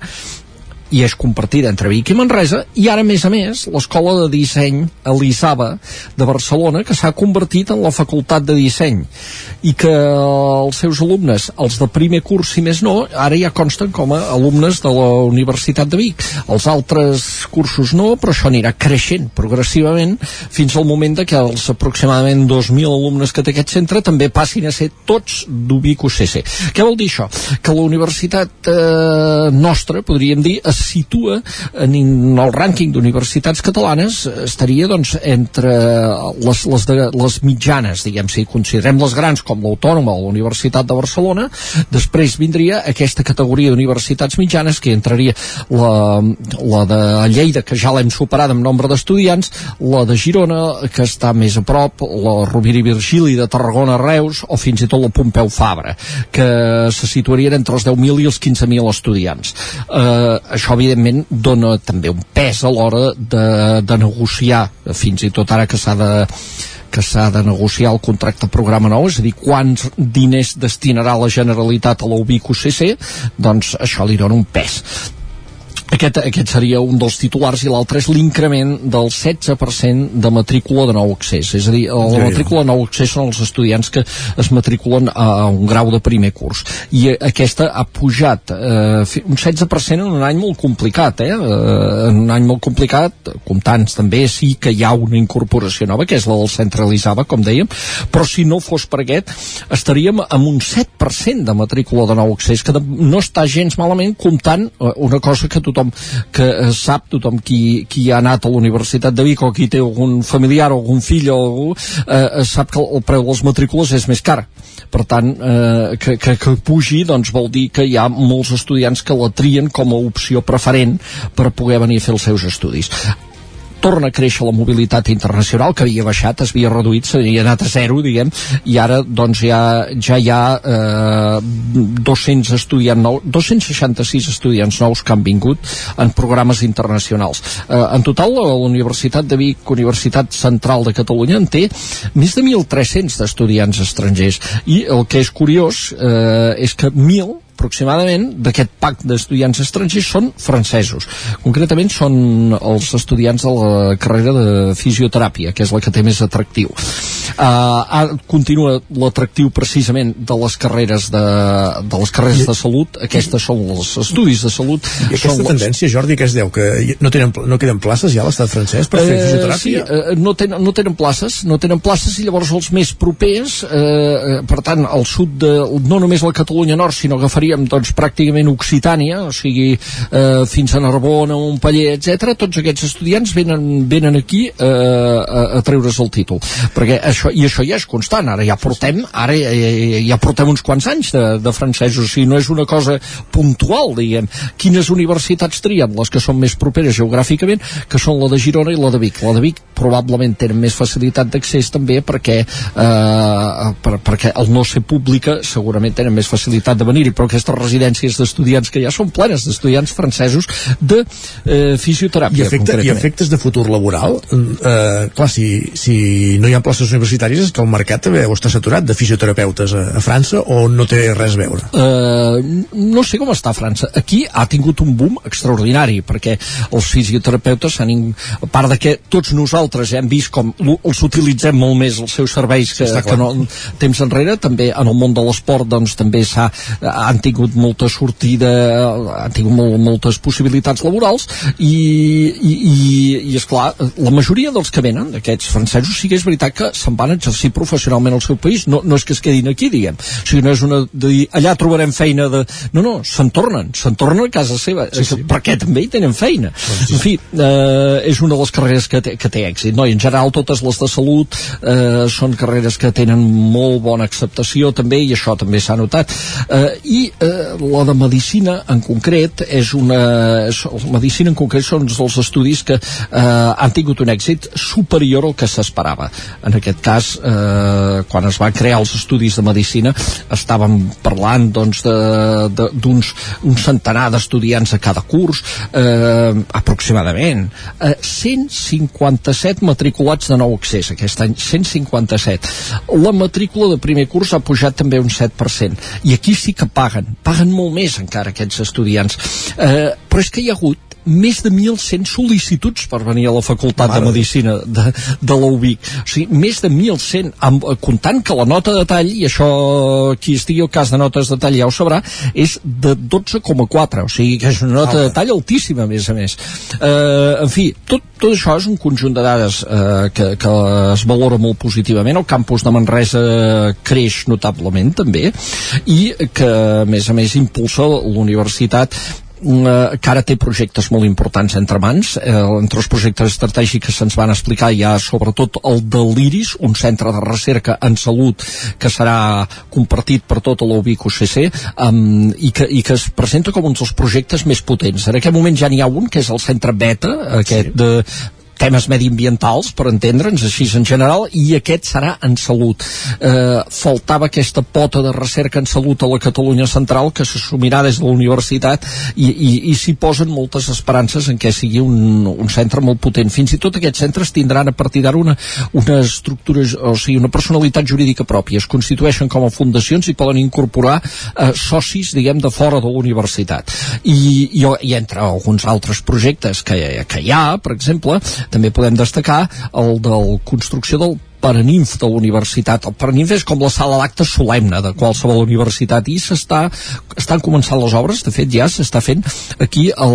i és compartida entre Vic i Manresa i ara a més a més l'escola de disseny Elisava de Barcelona que s'ha convertit en la facultat de disseny i que els seus alumnes els de primer curs si més no ara ja consten com a alumnes de la Universitat de Vic els altres cursos no però això anirà creixent progressivament fins al moment de que els aproximadament 2.000 alumnes que té aquest centre també passin a ser tots d'Ubic UCC què vol dir això? que la universitat eh, nostra podríem dir es situa en, el rànquing d'universitats catalanes eh, estaria doncs entre les, les, de, les mitjanes diguem, si considerem les grans com l'Autònoma o la Universitat de Barcelona després vindria aquesta categoria d'universitats mitjanes que entraria la, la de Lleida que ja l'hem superat en nombre d'estudiants la de Girona que està més a prop la Rovira i Virgili de Tarragona Reus o fins i tot la Pompeu Fabra que se situarien entre els 10.000 i els 15.000 estudiants. Eh, això evidentment dona també un pes a l'hora de, de negociar fins i tot ara que s'ha de que s'ha de negociar el contracte programa nou, és a dir, quants diners destinarà la Generalitat a la UCC, doncs això li dona un pes. Aquest, aquest seria un dels titulars i l'altre és l'increment del 16% de matrícula de nou accés. És a dir, la matrícula de nou accés són els estudiants que es matriculen a un grau de primer curs. I eh, aquesta ha pujat eh, un 16% en un any molt complicat eh? eh, en un any molt complicat comptant també sí que hi ha una incorporació nova que és la del centralitzava com dèiem però si no fos per aquest estaríem amb un 7% de matrícula de nou accés que no està gens malament comptant eh, una cosa que tothom que eh, sap, tothom qui, qui ha anat a la Universitat de Vic o qui té algun familiar o algun fill o algú eh, eh, sap que el preu de les matrícules és més car. Per tant eh, que, que, que pugi doncs vol dir que hi ha molts estudiants que la trien com a opció preferent per poder venir a fer els seus estudis torna a créixer la mobilitat internacional que havia baixat, es havia reduït s'havia anat a zero, diguem, i ara doncs ja, ja hi ha eh, 200 estudiants nous 266 estudiants nous que han vingut en programes internacionals. Eh, en total la Universitat de Vic Universitat Central de Catalunya en té més de 1.300 d'estudiants estrangers. I el que és curiós eh, és que 1.000 aproximadament d'aquest pack d'estudiants estrangers són francesos. Concretament són els estudiants de la carrera de fisioteràpia, que és la que té més atractiu. Uh, continua l'atractiu precisament de les carreres de, de les carreres de salut, aquestes són els estudis de salut. I aquesta són les- tendència, Jordi, que es deu? Que no, tenen, no queden places ja a l'estat francès per fer Eh, fisioteràpia? sí, eh, no, tenen, no tenen places, no tenen places i llavors els més propers, eh, per tant, al sud de, no només la Catalunya Nord, sinó que faríem doncs, pràcticament Occitània, o sigui, eh, fins a Narbona, Montpellier, etc. tots aquests estudiants venen, venen aquí eh, a, a treure's el títol, perquè això i això ja és constant, ara ja portem ara ja, ja, portem uns quants anys de, de francesos, o sigui, no és una cosa puntual, diguem. Quines universitats trien? Les que són més properes geogràficament, que són la de Girona i la de Vic. La de Vic probablement tenen més facilitat d'accés també perquè eh, per, perquè el no ser pública segurament tenen més facilitat de venir-hi, però aquestes residències d'estudiants que ja són plenes d'estudiants francesos de eh, fisioteràpia I, efecte, i efectes de futur laboral? Eh, clar, si, si no hi ha places universitàries és que el mercat també deu estar saturat de fisioterapeutes a, a França o no té res a veure? Uh, no sé com està França. Aquí ha tingut un boom extraordinari perquè els fisioterapeutes han a part de que tots nosaltres hem vist com els utilitzem molt més els seus serveis que, Està clar. que no, temps enrere també en el món de l'esport doncs també s'ha han tingut molta sortida han tingut molt, moltes possibilitats laborals i, i, i, i esclar, la majoria dels que venen aquests francesos sí que és veritat que se'n van exercir professionalment al seu país. No, no és que es quedin aquí diguem. O sigui, no és una de dir, allà trobarem feina de... no, no, se'n tornen. Se'n tornen a casa seva, sí, sí. perquè també hi tenen feina? Doncs en fi, eh, és una de les carreres que té, que té èxit. No? i en general totes les de salut eh, són carreres que tenen molt bona acceptació també i això també s'ha notat. Eh, i eh, la de medicina en concret és una medicina en concret són dels estudis que eh, han tingut un èxit superior al que s'esperava. En aquest cas eh, quan es van crear els estudis de medicina estàvem parlant doncs d'uns un centenar d'estudiants a cada curs eh, aproximadament eh, 157 matriculats de nou accés aquest any, 157 la matrícula de primer curs ha pujat també un 7% i aquí sí que paguen, paguen molt més encara aquests estudiants. Eh, però és que hi ha hagut més de 1.100 sol·licituds per venir a la Facultat Mare de Medicina de, de la UBIC. O sigui, més de 1.100, amb, eh, comptant que la nota de tall, i això qui estigui al cas de notes de tall ja ho sabrà, és de 12,4, o sigui que és una nota de tall altíssima, a més a més. Eh, en fi, tot, tot això és un conjunt de dades eh, que, que es valora molt positivament. El campus de Manresa creix notablement, també, i que, a més a més, impulsa l'universitat eh, que ara té projectes molt importants entre mans eh, entre els projectes estratègics que se'ns van explicar hi ha sobretot el de l'IRIS un centre de recerca en salut que serà compartit per tota la UBIC UCC um, i, que, i que es presenta com un dels projectes més potents en aquest moment ja n'hi ha un que és el centre Beta aquest sí. de temes mediambientals, per entendre'ns, així en general, i aquest serà en salut. Eh, faltava aquesta pota de recerca en salut a la Catalunya central que s'assumirà des de la universitat i, i, i s'hi posen moltes esperances en què sigui un, un centre molt potent. Fins i tot aquests centres tindran a partir d'ara una, una estructura, o sigui, una personalitat jurídica pròpia. Es constitueixen com a fundacions i poden incorporar eh, socis, diguem, de fora de la universitat. I, i, i entre alguns altres projectes que, que hi ha, per exemple, també podem destacar el de construcció del Paraninf de la universitat. El Paraninf és com la sala d'actes solemne de qualsevol universitat i s'està estan començant les obres, de fet ja s'està fent aquí al,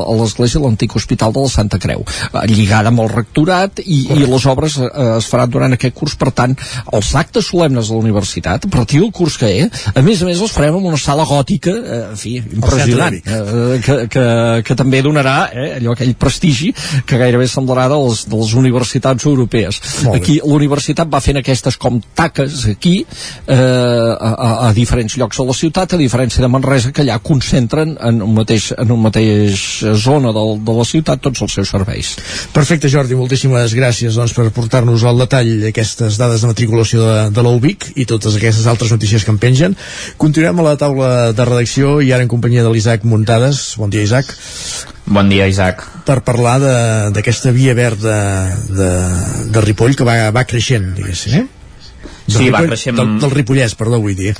a l'església de l'antic hospital de la Santa Creu, lligada amb el rectorat i, i les obres eh, es faran durant aquest curs, per tant, els actes solemnes de la universitat, a partir del curs que és, a més a més els farem en una sala gòtica, eh, en fi, impressionant, eh, que, que, que també donarà eh, allò aquell prestigi que gairebé semblarà de les, de les universitats europees. Aquí la universitat va fent aquestes com taques aquí eh, a, a, a diferents llocs de la ciutat, a diferència de Manresa, que allà concentren en un mateix, en un mateix zona del, de la ciutat tots els seus serveis. Perfecte, Jordi, moltíssimes gràcies doncs, per portar-nos al detall aquestes dades de matriculació de, de l'UBIC i totes aquestes altres notícies que en pengen. Continuem a la taula de redacció i ara en companyia de l'Isaac Muntades. Bon dia, Isaac. Bon dia, Isaac. Per parlar de- d'aquesta via verda de, de Ripoll que va, va creixent, diguéssim, eh? Sí, va Ripoll- creixent- Del, del Ripollès, perdó, vull dir.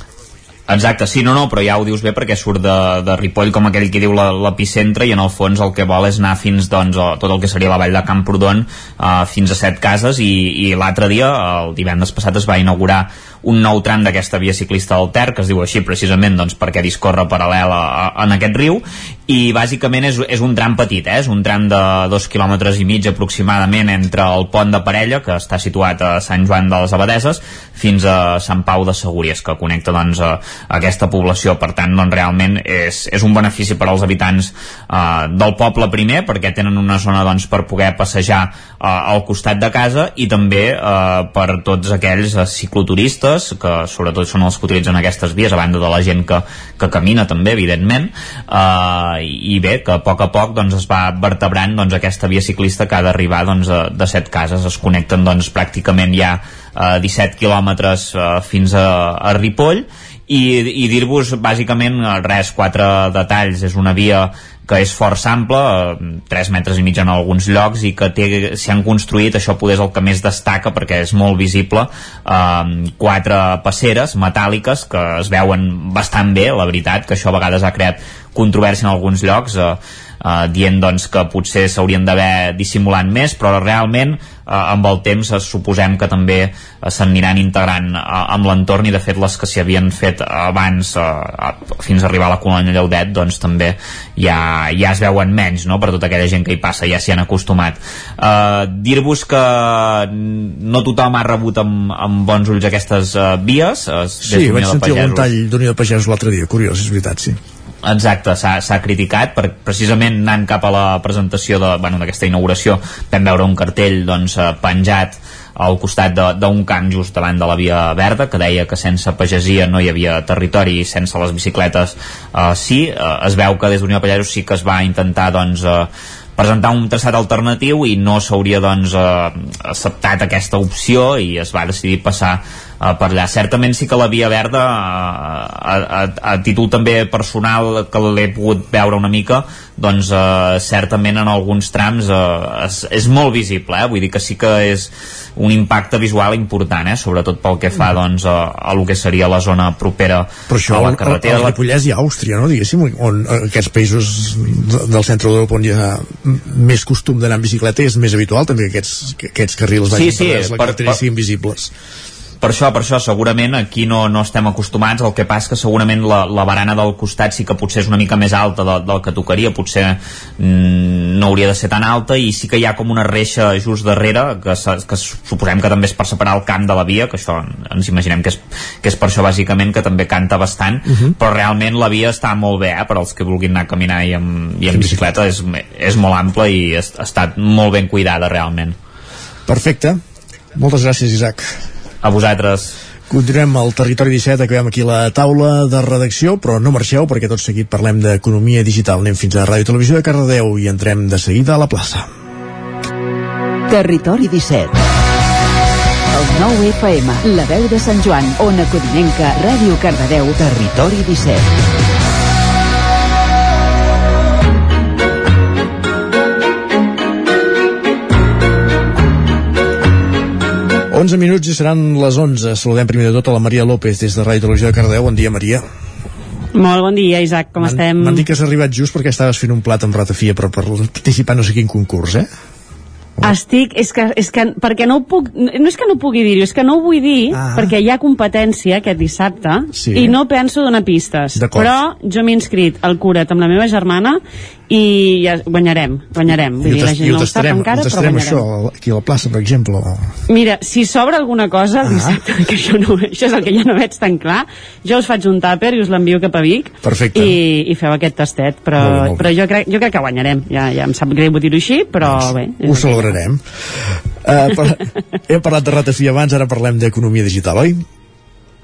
Exacte, sí, no, no, però ja ho dius bé perquè surt de, de Ripoll com aquell que diu l'epicentre i en el fons el que vol és anar fins doncs, a tot el que seria la vall de Camprodon uh, fins a set cases i, i l'altre dia, el divendres passat es va inaugurar un nou tram d'aquesta via ciclista del Ter, que es diu així precisament doncs, perquè discorre paral·lel a, a, en aquest riu, i bàsicament és, és un tram petit, eh? és un tram de dos quilòmetres i mig aproximadament entre el pont de Parella, que està situat a Sant Joan de les Abadeses, fins a Sant Pau de Segúries, que connecta doncs, a, a aquesta població. Per tant, doncs, realment és, és un benefici per als habitants eh, del poble primer, perquè tenen una zona doncs, per poder passejar eh, al costat de casa i també eh, per tots aquells eh, cicloturistes, que sobretot són els que utilitzen aquestes vies, a banda de la gent que, que camina també, evidentment, eh, i bé, que a poc a poc doncs, es va vertebrant doncs, aquesta via ciclista que ha d'arribar doncs, a- de set cases. Es connecten doncs, pràcticament ja eh, 17 quilòmetres eh, fins a, a Ripoll i, i dir-vos bàsicament res, quatre detalls. És una via que és força ampla, eh, 3 metres i mig en alguns llocs i que s'hi han construït, això poder és el que més destaca perquè és molt visible, eh, quatre passeres metàl·liques que es veuen bastant bé, la veritat, que això a vegades ha creat controvèrsia en alguns llocs, eh, eh, dient doncs, que potser s'haurien d'haver dissimulant més, però realment eh, amb el temps eh, suposem que també eh, s'aniran integrant eh, amb l'entorn i de fet les que s'hi havien fet abans eh, fins a arribar a la colònia Lleudet doncs també ja, ja es veuen menys no? per tota aquella gent que hi passa, ja s'hi han acostumat eh, dir-vos que no tothom ha rebut amb, amb bons ulls aquestes eh, vies eh, des Sí, vaig sentir algun tall d'Unió de Pagesos l'altre dia, curiós, és veritat, sí. Exacte, s'ha criticat per, precisament anant cap a la presentació de- bueno, d'aquesta inauguració vam veure un cartell doncs, eh, penjat al costat d'un camp just davant de la via verda que deia que sense pagesia no hi havia territori i sense les bicicletes eh, sí, eh, es veu que des d'Unió de Pagesos sí que es va intentar doncs, eh, presentar un traçat alternatiu i no s'hauria doncs, eh, acceptat aquesta opció i es va decidir passar eh, per allà. Certament sí que la Via Verda eh, a, a, a títol també personal que l'he pogut veure una mica doncs eh, certament en alguns trams eh, és, és molt visible, eh? vull dir que sí que és un impacte visual important, eh? sobretot pel que fa doncs, a, a lo que seria la zona propera Però això, a la carretera. la- Ripollès i a Àustria, no, diguéssim, on eh, aquests països de- del centre d'Europa on hi ha més costum d'anar en bicicleta és més habitual també que aquests, que aquests carrils Sí, vagin sí, per la per- carretera i per- siguin visibles. Per això, per això, segurament aquí no, no estem acostumats, el que passa que segurament la, la barana del costat sí que potser és una mica més alta de, del que tocaria, potser mm, no hauria de ser tan alta i sí que hi ha com una reixa just darrere que, que suposem que també és per separar el camp de la via, que això ens imaginem que és, que és per això bàsicament que també canta bastant, Mhm. però realment la via està molt bé, eh, per als que vulguin anar a caminar i amb, i amb bicicleta és, és molt ampla i ha estat molt ben cuidada realment. Perfecte. Moltes gràcies, Isaac. A vosaltres. Continuem al Territori 17, acabem aquí la taula de redacció, però no marxeu perquè tot seguit parlem d'economia digital. Anem fins a Ràdio i Televisió de Cardedeu i entrem de seguida a la plaça. Territori 17. El 9 FM, la veu de Sant Joan, Ona Codinenca, Ràdio Cardedeu, Territori 17. 11 minuts i seran les 11. Saludem primer de tot a la Maria López des de Ràdio Televisió de Cardedeu. Bon dia, Maria. Molt bon dia, Isaac, com estem? M'han dit que has arribat just perquè estaves fent un plat amb ratafia, però per participar no sé quin concurs, eh? Estic, és que, és que, perquè no ho puc, no és que no pugui dir-ho, és que no ho vull dir, Ah. perquè hi ha competència aquest dissabte, Sí. i no penso donar pistes. Però jo m'he inscrit al Curet amb la meva germana i ja guanyarem, guanyarem. Vull I dir, la gent no ho sap encara, però guanyarem. això aquí a la plaça, per exemple. Mira, si s'obre alguna cosa el dissabte, que això, no, això és el que ja no veig tan clar, jo us faig un tàper i us l'envio cap a Vic Perfecte. i, i feu aquest tastet, però, Molt bé, molt bé. però jo, crec, jo crec que guanyarem. Ja, ja em sap greu dir-ho així, però bé. és Ho el celebrarem. Uh, per, hem parlat de ratafia abans, ara parlem d'economia digital, oi?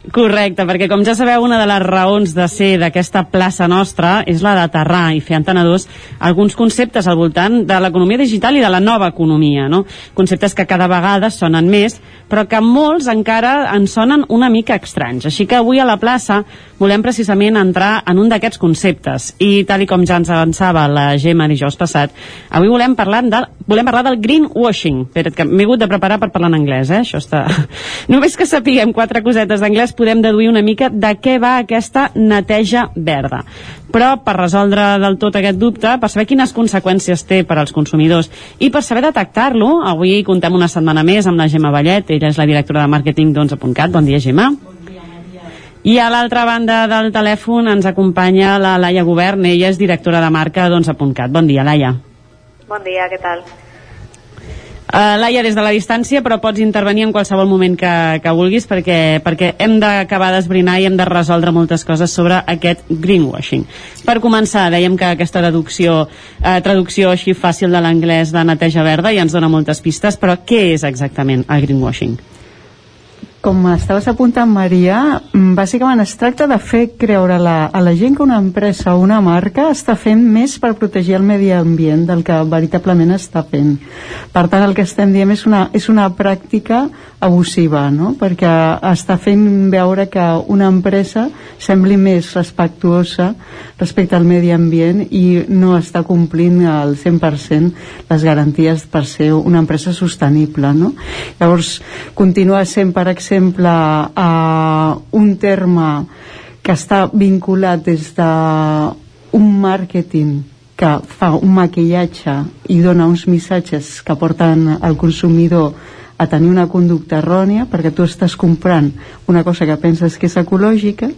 Correcte, perquè com ja sabeu, una de les raons de ser d'aquesta plaça nostra és la d'aterrar i fer entenedors alguns conceptes al voltant de l'economia digital i de la nova economia, no? Conceptes que cada vegada sonen més, però que molts encara ens sonen una mica estranys. Així que avui a la plaça volem precisament entrar en un d'aquests conceptes i tal i com ja ens avançava la Gemma dijous passat, avui volem parlar, de, volem parlar del greenwashing. Espera't, que m'he hagut de preparar per parlar en anglès, eh? Això està... Només que sapiguem quatre cosetes d'anglès podem deduir una mica de què va aquesta neteja verda. Però per resoldre del tot aquest dubte, per saber quines conseqüències té per als consumidors i per saber detectar-lo, avui contem una setmana més amb la Gemma Vallet, ella és la directora de màrqueting d'11.cat. Bon dia, Gemma. I a l'altra banda del telèfon ens acompanya la Laia Govern, ella és directora de marca d'11.cat. Bon dia, Laia. Bon dia, què tal? Uh, Laia, des de la distància, però pots intervenir en qualsevol moment que, que vulguis perquè, perquè hem d'acabar d'esbrinar i hem de resoldre moltes coses sobre aquest greenwashing. Per començar, dèiem que aquesta traducció, eh, traducció així fàcil de l'anglès de neteja verda ja ens dona moltes pistes, però què és exactament el greenwashing? Com estaves apuntant, Maria, mm, bàsicament es tracta de fer creure la, a la gent que una empresa o una marca està fent més per protegir el medi ambient del que veritablement està fent. Per tant, el que estem dient és una, és una pràctica abusiva, no? perquè està fent veure que una empresa sembli més respectuosa respecte al medi ambient i no està complint al 100% les garanties per ser una empresa sostenible. No? Llavors, continua sent, per exemple, a un terme que està vinculat des de un màrqueting que fa un maquillatge i dona uns missatges que porten al consumidor a tenir una conducta errònia perquè tu estàs comprant una cosa que penses que és ecològica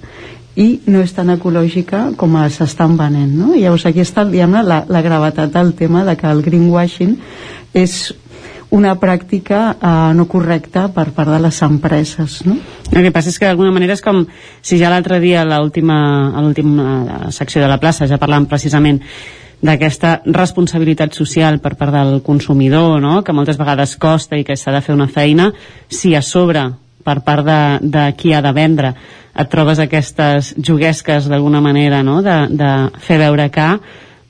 i no és tan ecològica com s'estan venent no? Llavors aquí està la, la gravetat del tema de que el greenwashing és una pràctica eh, no correcta per part de les empreses no? El que passa és que d'alguna manera és com si ja l'altre dia a l'última l'última secció de la plaça ja parlàvem precisament d'aquesta responsabilitat social per part del consumidor, no? que moltes vegades costa i que s'ha de fer una feina, si a sobre per part de, de qui ha de vendre et trobes aquestes juguesques d'alguna manera no? de, de fer veure que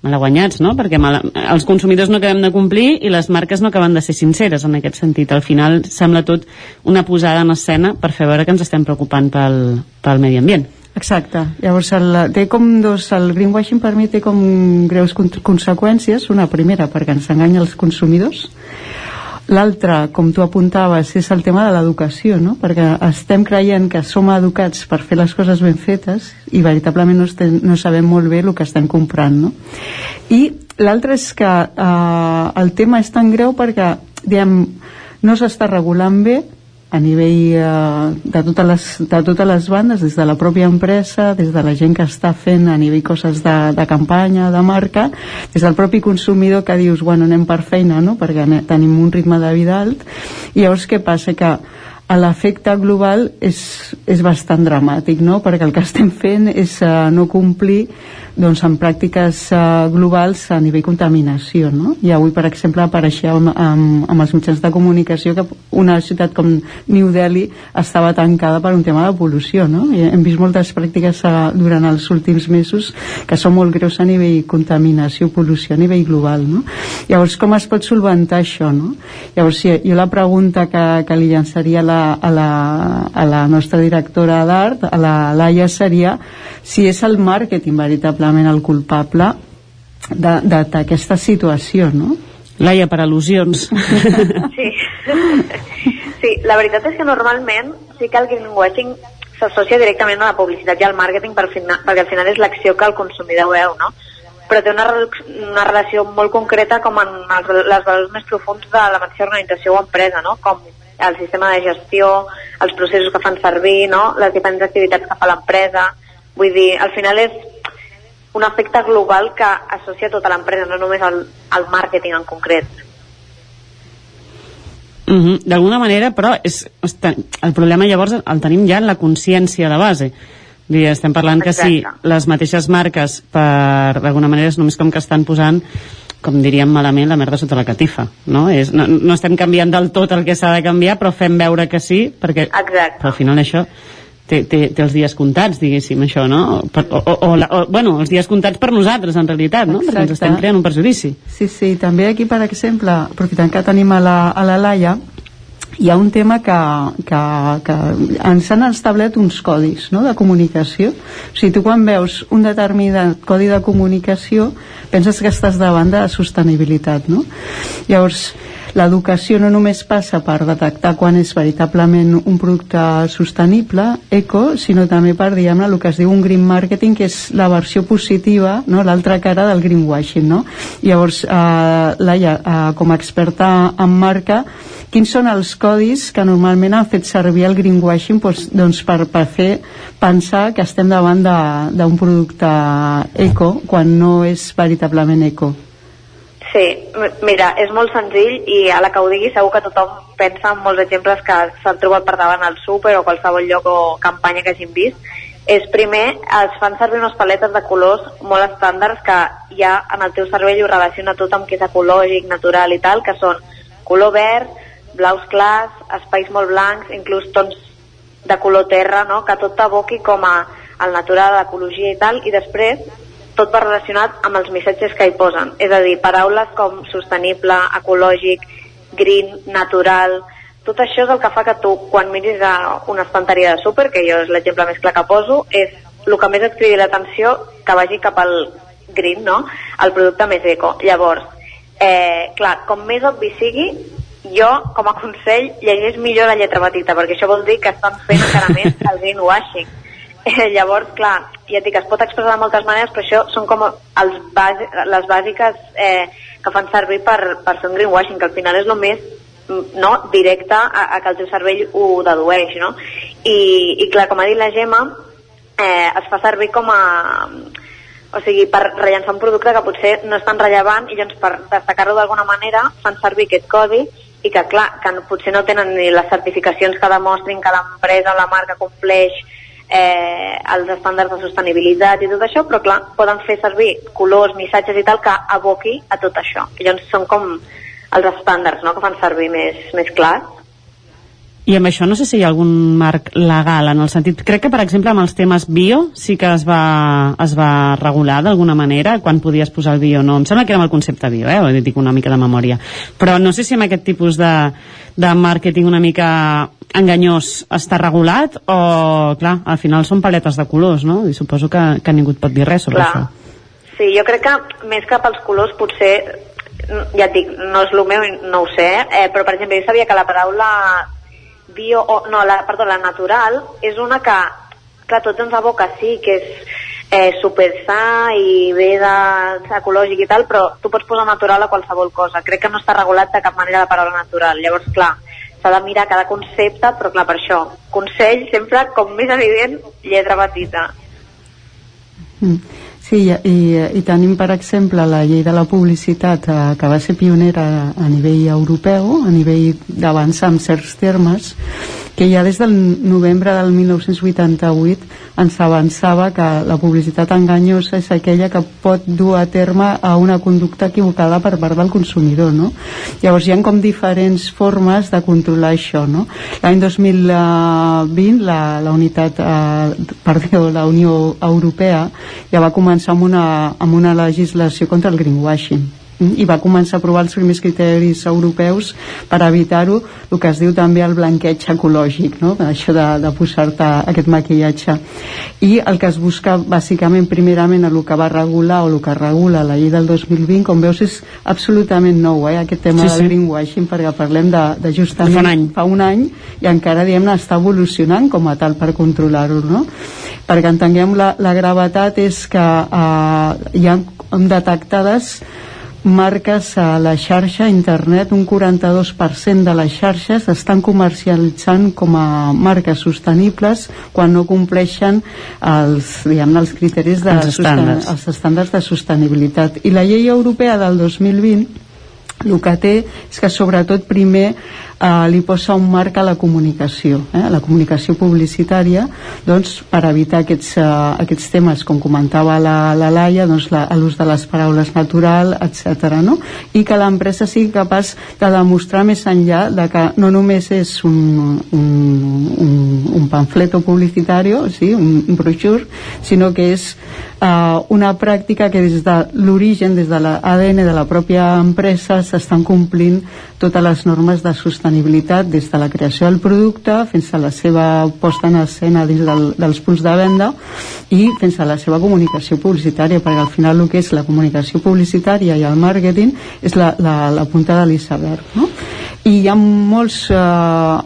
malaguanyats, no? Perquè mal, els consumidors no acabem de complir i les marques no acaben de ser sinceres en aquest sentit. Al final sembla tot una posada en escena per fer veure que ens estem preocupant pel, pel medi ambient. Exacte. Llavors, el, té com dos... El greenwashing per mi té com greus con conseqüències. Una primera, perquè ens enganya els consumidors. L'altre, com tu apuntaves, és el tema de l'educació, no? perquè estem creient que som educats per fer les coses ben fetes i veritablement no, estem, no sabem molt bé el que estem comprant. No? I l'altre és que eh, el tema és tan greu perquè diguem, no s'està regulant bé a nivell eh, de, totes les, de totes les bandes, des de la pròpia empresa, des de la gent que està fent a nivell coses de, de campanya, de marca, des del propi consumidor que dius, bueno, anem per feina, no?, perquè tenim un ritme de vida alt, i llavors què passa? Que l'efecte global és, és bastant dramàtic, no?, perquè el que estem fent és uh, no complir doncs, en pràctiques uh, globals a nivell contaminació. No? I avui, per exemple, apareixia amb, amb, amb els mitjans de comunicació que una ciutat com New Delhi estava tancada per un tema de pol·lució. No? I hem vist moltes pràctiques uh, durant els últims mesos que són molt greus a nivell contaminació, pol·lució a nivell global. No? Llavors, com es pot solventar això? No? Llavors, sí, jo la pregunta que, que li llançaria a la, a la, a la nostra directora d'art, a la Laia, seria si és el màrqueting veritablement el culpable d'aquesta situació, no? Laia, per al·lusions. Sí. sí, la veritat és que normalment sí que el greenwashing s'associa directament a la publicitat i al màrqueting per final, perquè al final és l'acció que el consumidor veu, no? però té una, una relació molt concreta com en els, les valors més profuns de la mateixa organització o empresa, no? com el sistema de gestió, els processos que fan servir, no? les diferents activitats que fa l'empresa. Vull dir, al final és un efecte global que associa tota l'empresa, no només el, el màrqueting en concret. Mm -hmm. D'alguna manera, però, és, el problema llavors el tenim ja en la consciència de base. Dir, estem parlant Exacte. que si les mateixes marques, per d'alguna manera, és només com que estan posant com diríem malament, la merda sota la catifa, no? És, no, no estem canviant del tot el que s'ha de canviar, però fem veure que sí, perquè Exacte. al final això té, té, té els dies comptats, diguéssim, això, no? Per, o, o, o, o, bueno, els dies comptats per nosaltres, en realitat, no? Exacte. Perquè ens estem creant un perjudici. Sí, sí, també aquí, per exemple, aprofitant que tenim a la, a la Laia, hi ha un tema que, que, que ens han establert uns codis no, de comunicació. O sigui, tu quan veus un determinat codi de comunicació penses que estàs davant de sostenibilitat, no? Llavors, l'educació no només passa per detectar quan és veritablement un producte sostenible, eco, sinó també per, diguem el que es diu un green marketing, que és la versió positiva, no? l'altra cara del greenwashing, no? Llavors, eh, Laia, eh, com a experta en marca, quins són els codis que normalment han fet servir el greenwashing doncs, doncs per, per fer pensar que estem davant d'un producte eco quan no és veritablement eco. Sí, mira, és molt senzill i a la que ho digui segur que tothom pensa en molts exemples que s'han trobat per davant al súper o qualsevol lloc o campanya que hagin vist. És primer, es fan servir unes paletes de colors molt estàndards que ja en el teu cervell ho relaciona tot amb que és ecològic, natural i tal, que són color verd, blaus clars, espais molt blancs, inclús tons de color terra, no? que tot t'aboqui com a el natural, l'ecologia i tal, i després tot va relacionat amb els missatges que hi posen. És a dir, paraules com sostenible, ecològic, green, natural... Tot això és el que fa que tu, quan miris a una estanteria de súper, que jo és l'exemple més clar que poso, és el que més et cridi l'atenció que vagi cap al green, no? El producte més eco. Llavors, eh, clar, com més obvi sigui, jo, com a consell, llegeix millor la lletra petita, perquè això vol dir que estan fent encara més el greenwashing. Eh, llavors, clar, ja et dic, es pot expressar de moltes maneres, però això són com els les bàsiques eh, que fan servir per, per fer un greenwashing, que al final és el més mm, no, directe a, a que el teu cervell ho dedueix, no? I, i clar, com ha dit la Gemma, eh, es fa servir com a o sigui, per rellençar un producte que potser no és tan rellevant i llavors per destacar-lo d'alguna manera fan servir aquest codi i que clar, que potser no tenen ni les certificacions que demostrin que l'empresa o la marca compleix eh, els estàndards de sostenibilitat i tot això, però clar, poden fer servir colors, missatges i tal que aboqui a tot això. Llavors són com els estàndards no?, que fan servir més, més clars. I amb això no sé si hi ha algun marc legal en el sentit... Crec que, per exemple, amb els temes bio sí que es va, es va regular d'alguna manera quan podies posar el bio o no. Em sembla que era amb el concepte bio, eh? Ho dic una mica de memòria. Però no sé si amb aquest tipus de, de màrqueting una mica enganyós està regulat o, clar, al final són paletes de colors, no? I suposo que, que ningú et pot dir res sobre Clar. això. Sí, jo crec que més que pels colors potser, ja et dic, no és el meu, no ho sé, eh, però per exemple jo sabia que la paraula bio, o, no, la, perdó, la natural és una que, clar, tots ens aboca sí, que és eh, super sa i bé de ecològic i tal, però tu pots posar natural a qualsevol cosa. Crec que no està regulat de cap manera la paraula natural. Llavors, clar, s'ha de mirar cada concepte, però clar, per això, consell sempre, com més evident, lletra petita. Mm. Sí, i, i, tenim, per exemple, la llei de la publicitat eh, que va ser pionera a nivell europeu, a nivell d'avançar en certs termes, que ja des del novembre del 1988 ens avançava que la publicitat enganyosa és aquella que pot dur a terme a una conducta equivocada per part del consumidor, no? Llavors hi ha com diferents formes de controlar això, no? L'any 2020 la, la unitat, eh, perdó, la Unió Europea ja va començar amb una, amb una legislació contra el greenwashing i va començar a aprovar els primers criteris europeus per evitar-ho, el que es diu també el blanqueig ecològic, no? això de, de posar-te aquest maquillatge. I el que es busca bàsicament, primerament, el que va regular o el que regula la llei del 2020, com veus, és absolutament nou, eh? aquest tema Sí, sí, del greenwashing, perquè parlem de, de justament Fa un any. fa un any i encara, diguem està evolucionant com a tal per controlar-ho, no? Perquè entenguem la, la gravetat és que eh, hi ha detectades marques a la xarxa internet, un 42% de les xarxes estan comercialitzant com a marques sostenibles quan no compleixen els, diguem els criteris de Els estàndards. els estàndards de sostenibilitat. I la llei europea del 2020 el que té és que sobretot primer eh, li posa un marc a la comunicació, eh, a la comunicació publicitària, doncs per evitar aquests, eh, aquests temes, com comentava la, la Laia, doncs la- l'ús de les paraules natural, etc. No? I que l'empresa sigui capaç de demostrar més enllà de que no només és un, un, un, un pamfleto publicitario, sí, un, un brochure, sinó que és eh, una pràctica que des de l'origen, des de l'ADN de la pròpia empresa, s'estan complint totes les normes de sostenibilitat des de la creació del producte fins a la seva posta en escena dins del, dels punts de venda i fins a la seva comunicació publicitària perquè al final el que és la comunicació publicitària i el màrqueting és la, la, la punta de l'iceberg no? I hi ha molts eh,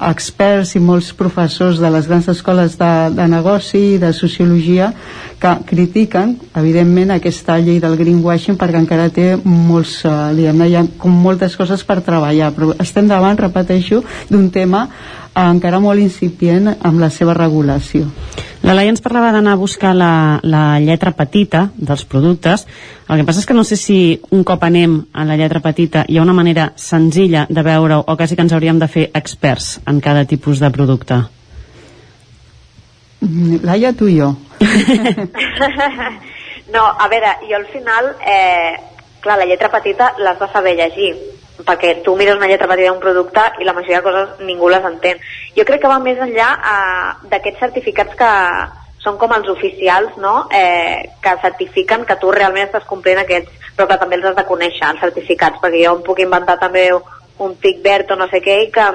experts i molts professors de les grans escoles de, de negoci i de sociologia que critiquen evidentment aquesta llei del greenwashing perquè encara té molts, eh, diguem hi ha com moltes coses per treballar. Però estem davant, repeteixo, d'un tema encara molt incipient amb la seva regulació La Laia ens parlava d'anar a buscar la, la lletra petita dels productes. El que passa és que no sé si un cop anem a la lletra petita hi ha una manera senzilla de veure o quasi que ens hauríem de fer experts en cada tipus de producte. Laia, tu i jo no, a veure, jo al final, eh, clar, la lletra petita l'has de saber llegir, perquè tu mires una lletra petita d'un producte i la majoria de coses ningú les entén. Jo crec que va més enllà eh, d'aquests certificats que són com els oficials, no?, eh, que certifiquen que tu realment estàs complint aquests, però que també els has de conèixer, els certificats, perquè jo em puc inventar també un tic verd o no sé què i que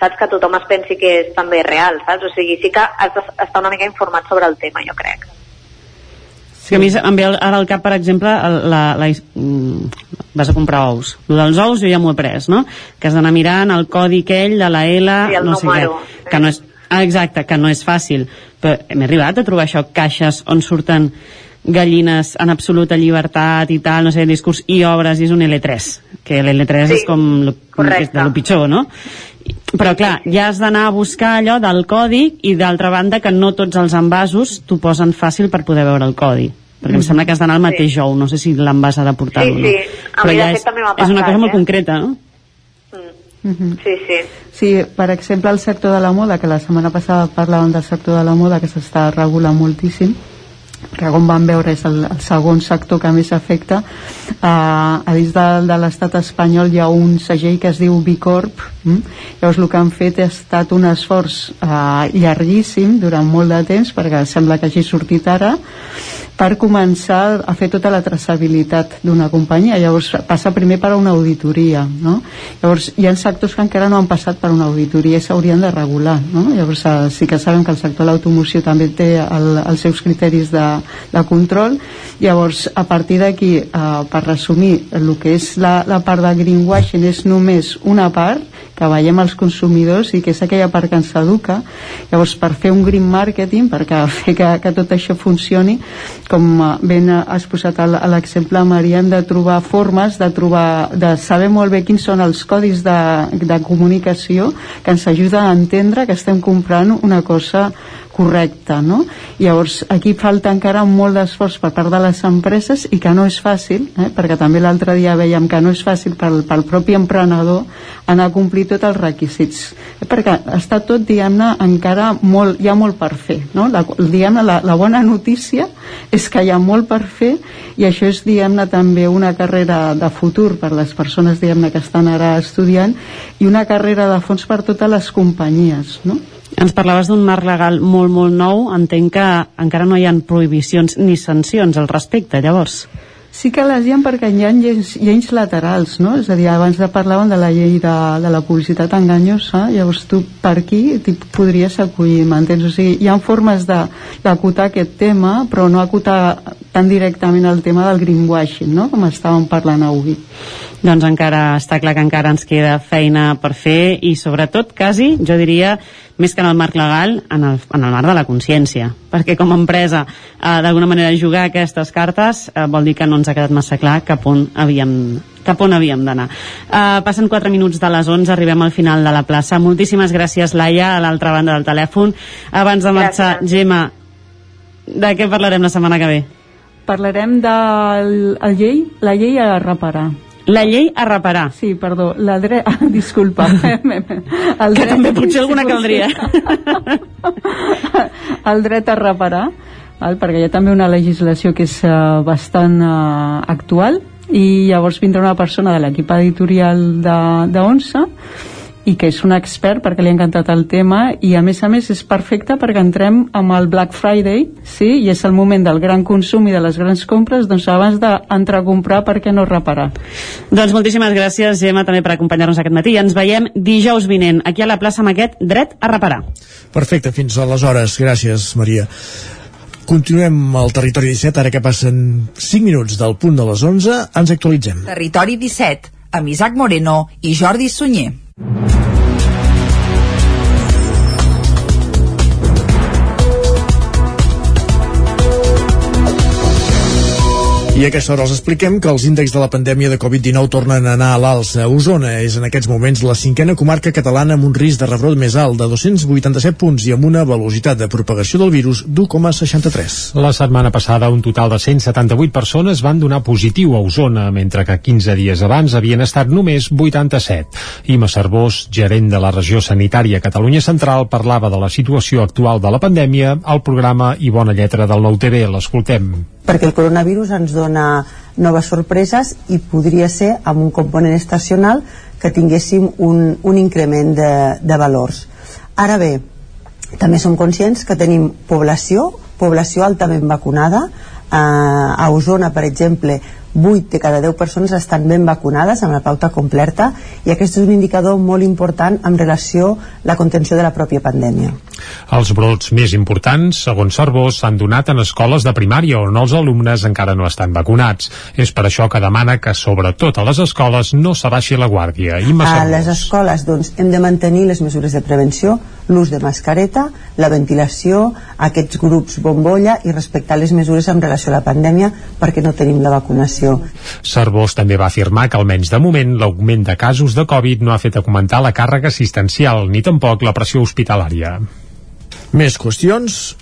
saps que tothom es pensi que és també real, saps? O sigui, sí que has d'estar una mica informat sobre el tema, jo crec. Sí. Que a mi em ve ara al cap, per exemple, el- la, la, mm, vas a comprar ous. El dels ous jo ja m'ho he pres, no? Que has d'anar mirant el codi aquell de la L, Sí, el no sé número. què. Que no és, ah, exacte, que no és fàcil. Però hem arribat a trobar això, caixes on surten gallines en absoluta llibertat i tal, no sé, discurs, i obres, i és un L3, que l'L3 Sí, és com lo, és de lo pitjor, no? Però clar, ja has d'anar a buscar allò del codi i d'altra banda que no tots els envasos t'ho posen fàcil per poder veure el codi perquè em Mhm. sembla que has d'anar al mateix ou no sé si l'envàs ha de portar-lo Sí, o no. sí. A però mi, de ja fet, és, també m'ha és una passat, cosa molt eh? concreta no? Mhm. Sí, sí. Sí, per exemple, el sector de la moda, que la setmana passada parlàvem del sector de la moda, que s'està regulant moltíssim, que com vam veure és el, el segon sector que més afecta uh, a dins de, de l'estat espanyol hi ha un segell que es diu Bicorp mm? llavors el que han fet ha estat un esforç uh, llarguíssim durant molt de temps perquè sembla que hagi sortit ara per començar a fer tota la traçabilitat d'una companyia llavors passa primer per una auditoria no? llavors hi ha sectors que encara no han passat per una auditoria i s'haurien de regular no? llavors eh, sí que sabem que el sector de l'automoció també té el, els seus criteris de, de control llavors a partir d'aquí eh, per resumir el que és la, la part de greenwashing és només una part veiem als consumidors i que és aquella part que ens educa. Llavors per fer un green marketing perquè fer que, que tot això funcioni com eh, ben eh, has posat a l'exemple Maria hem de trobar formes de trobar de saber molt bé quins són els codis de, de comunicació que ens ajuda a entendre que estem comprant una cosa correcta, no? Llavors, aquí falta encara molt d'esforç per part de les empreses i que no és fàcil, eh? perquè també l'altre dia veiem que no és fàcil pel, pel propi emprenedor anar a complir tots els requisits, eh? perquè està tot, diguem-ne, encara molt, hi ha molt per fer, no? La, diguem-ne, la, la bona notícia és que hi ha molt per fer i això és, diguem-ne, també una carrera de futur per les persones, diguem-ne, que estan ara estudiant i una carrera de fons per totes les companyies, no? Ens parlaves d'un marc legal molt, molt nou entenc que encara no hi ha prohibicions ni sancions al respecte, llavors Sí que les hi ha perquè hi ha lleis, lleis laterals, no? És a dir, abans de parlaven de la llei de, de la publicitat enganyosa, llavors tu per aquí t'hi podries acollir, m'entens? O sigui, hi ha formes d'acotar aquest tema, però no acotar tan directament el tema del greenwashing, no? Com estàvem parlant avui. doncs encara està clar que encara ens queda feina per fer i sobretot quasi, jo diria més que en el marc legal, en el, en el marc de la consciència perquè com a empresa eh, d'alguna manera jugar aquestes cartes eh, vol dir que no ens ha quedat massa clar cap on havíem cap on havíem d'anar. Uh, passen 4 minuts de les 11, arribem al final de la plaça. Moltíssimes gràcies, Laia, a l'altra banda del telèfon. Abans de marxar, Gemma, de què parlarem la setmana que ve? Parlarem de el llei, la llei a reparar. La llei a reparar. Sí, perdó, la dre... Ah, disculpa. el Que també potser alguna caldria. el dret a reparar, val? perquè hi ha també una legislació que és uh, bastant uh, actual i llavors vindrà una persona de l'equip editorial de, i que és un expert perquè li ha encantat el tema i a més a més és perfecte perquè entrem amb el Black Friday sí, i és el moment del gran consum i de les grans compres doncs abans d'entrar a comprar per què no reparar Doncs moltíssimes gràcies, Gemma, també per acompanyar-nos aquest matí. Ens veiem dijous vinent, aquí a la plaça amb aquest dret a reparar. Perfecte, fins aleshores. Gràcies, Maria. Continuem al Territori 17, ara que passen 5 minuts del punt de les 11, ens actualitzem. Territori 17, amb Isaac Moreno i Jordi Sunyer. I a aquesta hora els expliquem que els índexs de la pandèmia de Covid-19 tornen a anar a l'alça. Osona és en aquests moments la cinquena comarca catalana amb un risc de rebrot més alt de 287 punts i amb una velocitat de propagació del virus d'1,63. La setmana passada, un total de 178 persones van donar positiu a Osona, mentre que 15 dies abans havien estat només 87. Ima Cervós, gerent de la regió sanitària Catalunya Central, parlava de la situació actual de la pandèmia al programa I Bona Lletra del Nou TV. L'escoltem. Perquè el coronavirus ens dona noves sorpreses i podria ser amb un component estacional que tinguéssim un, un increment de, de valors. Ara bé, també som conscients que tenim població, població altament vacunada, eh, a Osona, per exemple, 8 de cada 10 persones estan ben vacunades amb la pauta completa i aquest és un indicador molt important en relació a la contenció de la pròpia pandèmia. Els brots més importants, segons Cervós, s'han donat en escoles de primària on els alumnes encara no estan vacunats. És per això que demana que, sobretot a les escoles, no s'abaixi la guàrdia. I A les escoles doncs, hem de mantenir les mesures de prevenció, l'ús de mascareta, la ventilació, aquests grups bombolla i respectar les mesures en relació a la pandèmia perquè no tenim la vacunació. Cervós també va afirmar que almenys de moment l'augment de casos de Covid no ha fet augmentar la càrrega assistencial ni tampoc la pressió hospitalària. Més qüestions.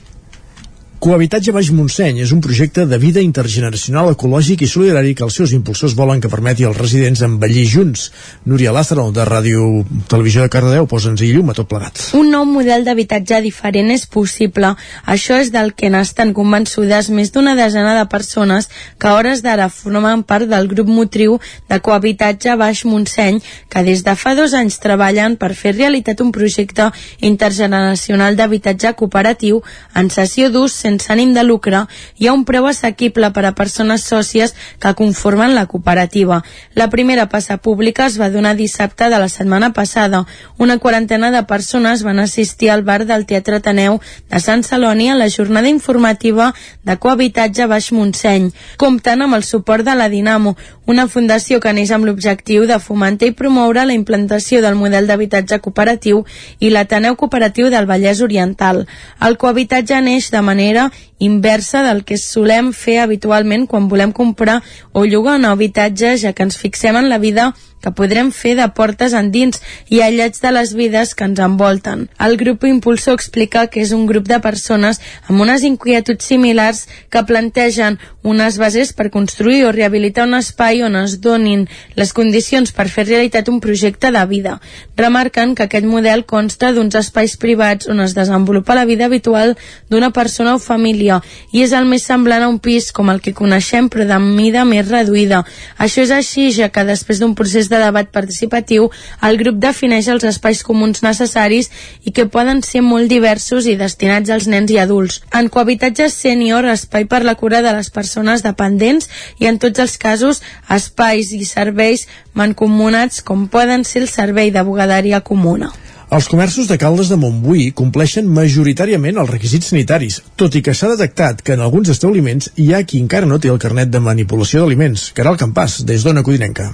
Cohabitatge Baix Montseny és un projecte de vida intergeneracional ecològic i solidari que els seus impulsors volen que permeti als residents envellir junts. Núria Lázaro, de Ràdio Televisió de Cardedeu, posa'ns i llum a tot plegat. Un nou model d'habitatge diferent és possible. Això és del que n'estan convençudes més d'una desena de persones que a hores d'ara formen part del grup motriu de cohabitatge Baix Montseny, que des de fa dos anys treballen per fer realitat un projecte intergeneracional d'habitatge cooperatiu en sessió d'ús sense ànim de lucre i a un preu assequible per a persones sòcies que conformen la cooperativa. La primera passa pública es va donar dissabte de la setmana passada. Una quarantena de persones van assistir al bar del Teatre Ateneu de Sant Celoni a la jornada informativa de cohabitatge Baix Montseny, comptant amb el suport de la Dinamo, una fundació que neix amb l'objectiu de fomentar i promoure la implantació del model d'habitatge cooperatiu i l'Ateneu Cooperatiu del Vallès Oriental. El cohabitatge neix de manera inversa del que solem fer habitualment quan volem comprar o llogar un habitatge, ja que ens fixem en la vida que podrem fer de portes endins i aïllats de les vides que ens envolten. El grup impulsor explica que és un grup de persones amb unes inquietuds similars que plantegen unes bases per construir o rehabilitar un espai on es donin les condicions per fer realitat un projecte de vida. Remarquen que aquest model consta d'uns espais privats on es desenvolupa la vida habitual d'una persona o família i és el més semblant a un pis com el que coneixem però de mida més reduïda. Això és així ja que després d'un procés de debat participatiu el grup defineix els espais comuns necessaris i que poden ser molt diversos i destinats als nens i adults. En cohabitatge sènior, espai per la cura de les persones dependents i en tots els casos espais i serveis mancomunats com poden ser el servei de bugaderia comuna. Els comerços de Caldes de Montbui compleixen majoritàriament els requisits sanitaris, tot i que s'ha detectat que en alguns establiments hi ha qui encara no té el carnet de manipulació d'aliments. Caral Campàs, des d'Ona Codinenca.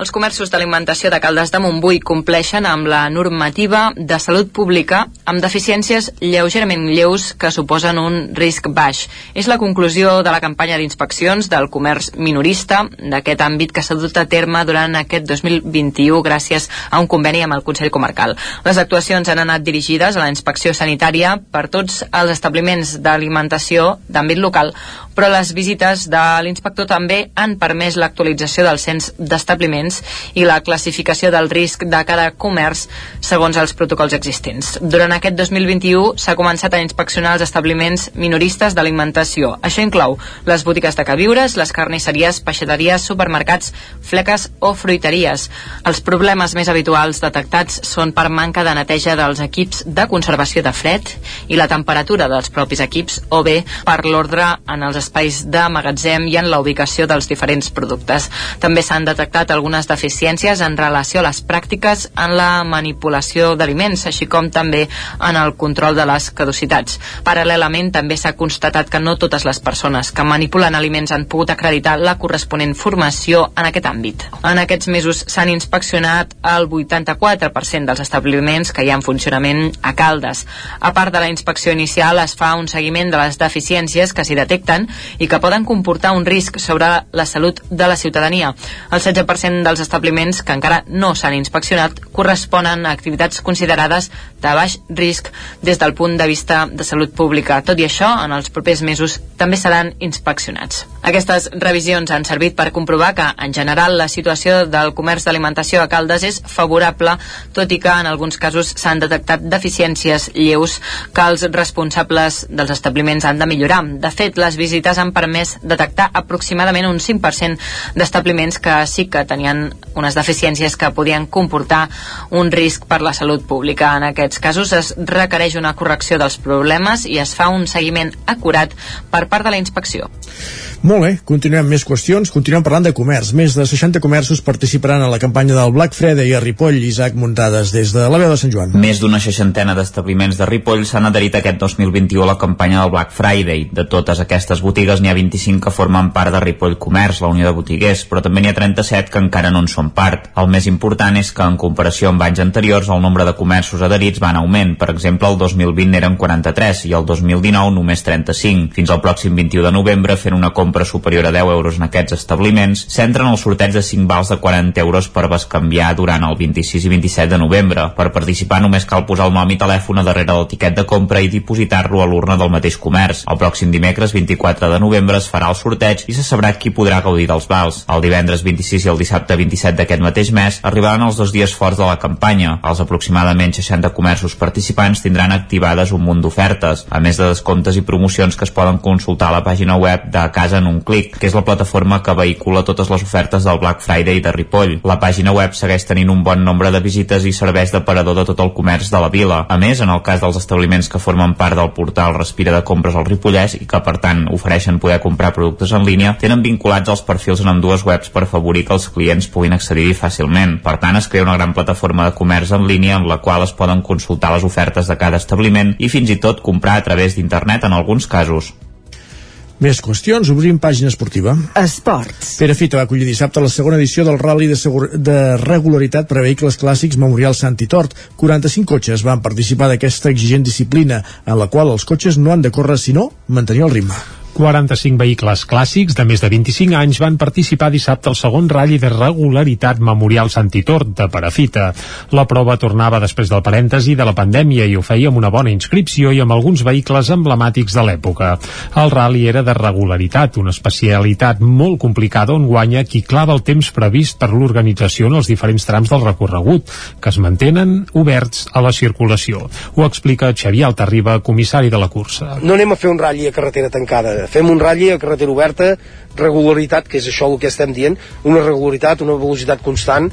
Els comerços d'alimentació de Caldes de Montbui compleixen amb la normativa de salut pública amb deficiències lleugerament lleus que suposen un risc baix. És la conclusió de la campanya d'inspeccions del comerç minorista d'aquest àmbit que s'ha dut a terme durant aquest 2021 gràcies a un conveni amb el Consell Comarcal. Les actuacions han anat dirigides a la inspecció sanitària per tots els establiments d'alimentació d'àmbit local, però les visites de l'inspector també han permès l'actualització del cens d'establiments i la classificació del risc de cada comerç segons els protocols existents. Durant aquest 2021 s'ha començat a inspeccionar els establiments minoristes d'alimentació. Això inclou les botigues de queviures, les carnisseries, peixateries, supermercats, fleques o fruiteries. Els problemes més habituals detectats són per manca de neteja dels equips de conservació de fred i la temperatura dels propis equips o bé per l'ordre en els espais de magatzem i en la ubicació dels diferents productes. També s'han detectat algunes deficiències en relació a les pràctiques en la manipulació d'aliments, així com també en el control de les caducitats. Paral·lelament, també s'ha constatat que no totes les persones que manipulen aliments han pogut acreditar la corresponent formació en aquest àmbit. En aquests mesos s'han inspeccionat el 84% dels establiments que hi ha en funcionament a Caldes. A part de la inspecció inicial, es fa un seguiment de les deficiències que s'hi detecten i que poden comportar un risc sobre la salut de la ciutadania. El 16% dels establiments que encara no s'han inspeccionat corresponen a activitats considerades de baix risc des del punt de vista de salut pública. Tot i això, en els propers mesos també seran inspeccionats. Aquestes revisions han servit per comprovar que, en general, la situació del comerç d'alimentació a Caldes és favorable, tot i que en alguns casos s'han detectat deficiències lleus que els responsables dels establiments han de millorar. De fet, les visites han permès detectar aproximadament un 5% d'establiments que sí que tenien unes deficiències que podien comportar un risc per la salut pública. En aquests casos es requereix una correcció dels problemes i es fa un seguiment acurat per part de la inspecció. Molt bé, continuem més qüestions. Continuem parlant de comerç. Més de 60 comerços participaran a la campanya del Black Friday a Ripoll, Isaac Muntades, des de la veu de Sant Joan. Més d'una seixantena d'establiments de Ripoll s'han adherit aquest 2021 a la campanya del Black Friday. De totes aquestes botigues n'hi ha 25 que formen part de Ripoll Comerç, la Unió de Botiguers, però també n'hi ha 37 que encara no en són part. El més important és que, en comparació amb anys anteriors, el nombre de comerços adherits va en augment. Per exemple, el 2020 eren 43 i el 2019 només 35. Fins al pròxim 21 de novembre, fent una compra superior a 10 euros en aquests establiments, s'entren el sorteig de 5 vals de 40 euros per bescanviar durant el 26 i 27 de novembre. Per participar només cal posar el nom i telèfon a darrere del tiquet de compra i dipositar-lo a l'urna del mateix comerç. El pròxim dimecres 24 de novembre es farà el sorteig i se sabrà qui podrà gaudir dels vals. El divendres 26 i el dissabte 27 d'aquest mateix mes arribaran els dos dies forts de la campanya. Els aproximadament 60 comerços participants tindran activades un munt d'ofertes, a més de descomptes i promocions que es poden consultar a la pàgina web de Casa en un clic, que és la plataforma que vehicula totes les ofertes del Black Friday de Ripoll. La pàgina web segueix tenint un bon nombre de visites i serveix d'aparador de tot el comerç de la vila. A més, en el cas dels establiments que formen part del portal Respira de Compres al Ripollès i que, per tant, ofereixen poder comprar productes en línia, tenen vinculats els perfils en ambdues webs per afavorir que els clients puguin accedir-hi fàcilment. Per tant, es crea una gran plataforma de comerç en línia en la qual es poden consultar les ofertes de cada establiment i fins i tot comprar a través d'internet en alguns casos. Més qüestions, obrim pàgina esportiva. Esports. Pere Fita va acollir dissabte la segona edició del Rally de, segur... de regularitat per a vehicles clàssics Memorial Sant i Tort. 45 cotxes van participar d'aquesta exigent disciplina, en la qual els cotxes no han de córrer sinó mantenir el ritme. 45 vehicles clàssics de més de 25 anys van participar dissabte al segon ratll de regularitat Memorial Santitort de Parafita. La prova tornava després del parèntesi de la pandèmia i ho feia amb una bona inscripció i amb alguns vehicles emblemàtics de l'època. El rally era de regularitat, una especialitat molt complicada on guanya qui clava el temps previst per l'organització en els diferents trams del recorregut, que es mantenen oberts a la circulació. Ho explica Xavier Altarriba, comissari de la cursa. no anem a fer un ratll a carretera tancada, fem un ratll a carretera oberta, regularitat, que és això el que estem dient, una regularitat, una velocitat constant,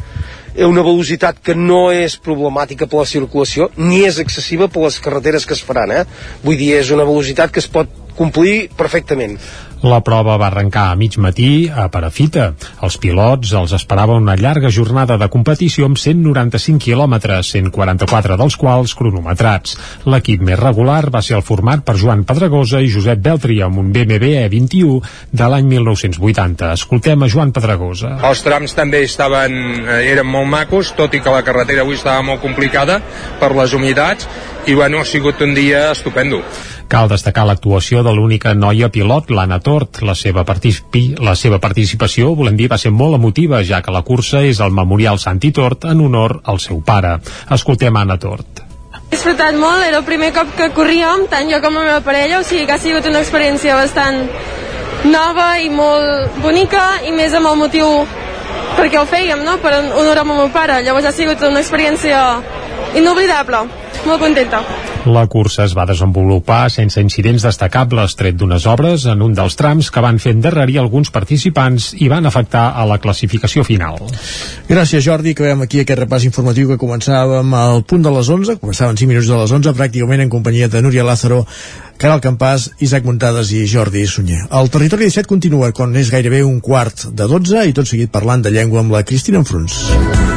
eh, una velocitat que no és problemàtica per la circulació, ni és excessiva per les carreteres que es faran, eh? Vull dir, és una velocitat que es pot complir perfectament. La prova va arrencar a mig matí a Parafita. Els pilots els esperava una llarga jornada de competició amb 195 quilòmetres, 144 dels quals cronometrats. L'equip més regular va ser el format per Joan Pedregosa i Josep Beltri amb un BMW E21 de l'any 1980. Escoltem a Joan Pedregosa. Els trams també estaven, eh, eren molt macos, tot i que la carretera avui estava molt complicada per les humitats, i bueno, ha sigut un dia estupendo. Cal destacar l'actuació de l'única noia pilot, l'Anna Tort. La seva, participi, la seva participació, volem dir, va ser molt emotiva, ja que la cursa és el Memorial Santi Tort en honor al seu pare. Escoltem Anna Tort. He disfrutat molt, era el primer cop que corríem, tant jo com la meva parella, o sigui que ha sigut una experiència bastant nova i molt bonica i més amb el motiu perquè ho fèiem, no?, per honorar el meu pare. Llavors ha sigut una experiència inoblidable, molt contenta. La cursa es va desenvolupar sense incidents destacables, tret d'unes obres en un dels trams que van fer endarrerir alguns participants i van afectar a la classificació final. Gràcies, Jordi. Acabem aquí aquest repàs informatiu que començàvem al punt de les 11, començaven 5 minuts de les 11, pràcticament en companyia de Núria Lázaro, Caral Campàs, Isaac Muntades i Jordi Sunyer. El territori 17 continua quan és gairebé un quart de 12 i tot seguit parlant de llengua amb la Cristina Enfruns.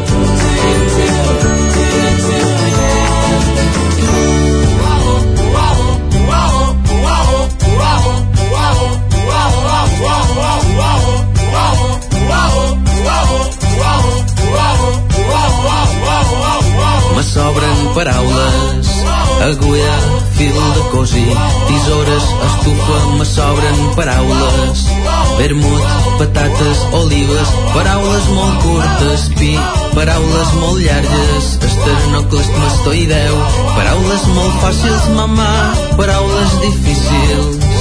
Agulla, fil de cosir, tisores, estufa, me sobren paraules, vermut, patates, olives, paraules molt curtes, pi, paraules molt llargues, esternoclesmastoideu, paraules molt fàcils, mamà, paraules difícils.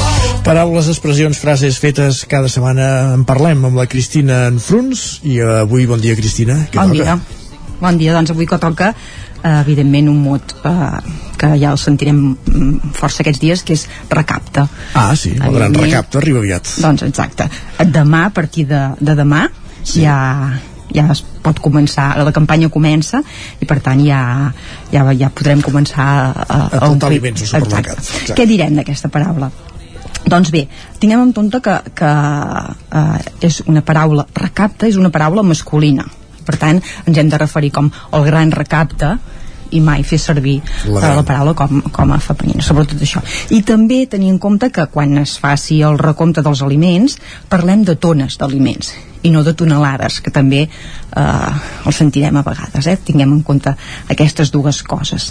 Paraules, expressions, frases fetes cada setmana en parlem amb la Cristina Enfruns i avui bon dia Cristina Què Bon toca? Bon dia, doncs avui que toca eh, evidentment un mot eh, que ja el sentirem mm, força aquests dies, que és recapte. Ah, sí, el gran recapte arriba aviat Doncs exacte. Demà, a partir de, de demà, sí. ja ja es pot començar, la campanya comença i per tant ja, ja, ja podrem començar a, a, A omplir- aliments al supermercat. Exacte. Exacte. Què direm d'aquesta paraula? Doncs bé, tinguem en compte que, que eh, és una paraula recapte, és una paraula masculina. Per tant, ens hem de referir com el gran recapte i mai fer servir La la, la paraula com, com a femenina, sobretot això. I també tenir en compte que quan es faci el recompte dels aliments, parlem de tones d'aliments i no de tonelades, que també eh, el sentirem a vegades, eh? tinguem en compte aquestes dues coses.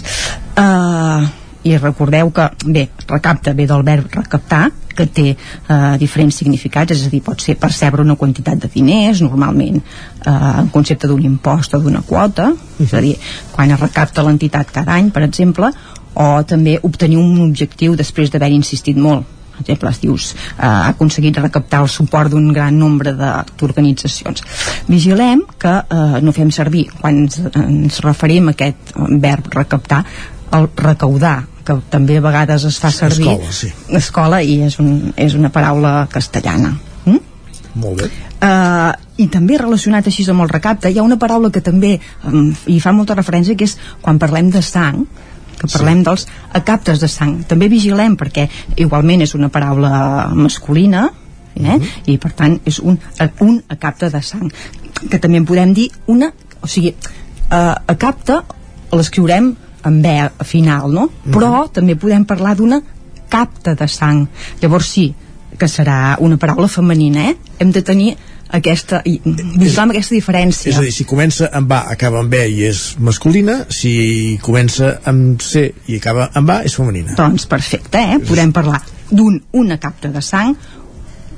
Eh, i recordeu que, bé, recapta ve del verb recaptar, que té eh, diferents significats, és a dir, pot ser percebre una quantitat de diners, normalment eh, en concepte d'un impost o d'una quota, és a dir, quan es recapta l'entitat cada any, per exemple, o també obtenir un objectiu després d'haver insistit molt. Per exemple, es dius, eh, ha aconseguit recaptar el suport d'un gran nombre d'organitzacions. Vigilem que eh, no fem servir, quan ens, ens referim a aquest verb recaptar, el recaudar, que també a vegades es fa servir Escola, sí. escola i és, un, és una paraula castellana mm? Molt bé Uh, i també relacionat així amb el recapte hi ha una paraula que també um, hi fa molta referència que és quan parlem de sang que parlem sí. dels acaptes de sang també vigilem perquè igualment és una paraula masculina eh? Mhm. i per tant és un, un acapte de sang que també en podem dir una o sigui, uh, acapte l'escriurem en B a final no? però també podem parlar d'una capta de sang llavors sí, que serà una paraula femenina eh? hem de tenir aquesta vigilar amb aquesta diferència És a dir, si comença amb A, acaba amb B i és masculina, si comença amb C i acaba amb A, és femenina. Doncs perfecte, eh? Podem parlar d'un una capta de sang,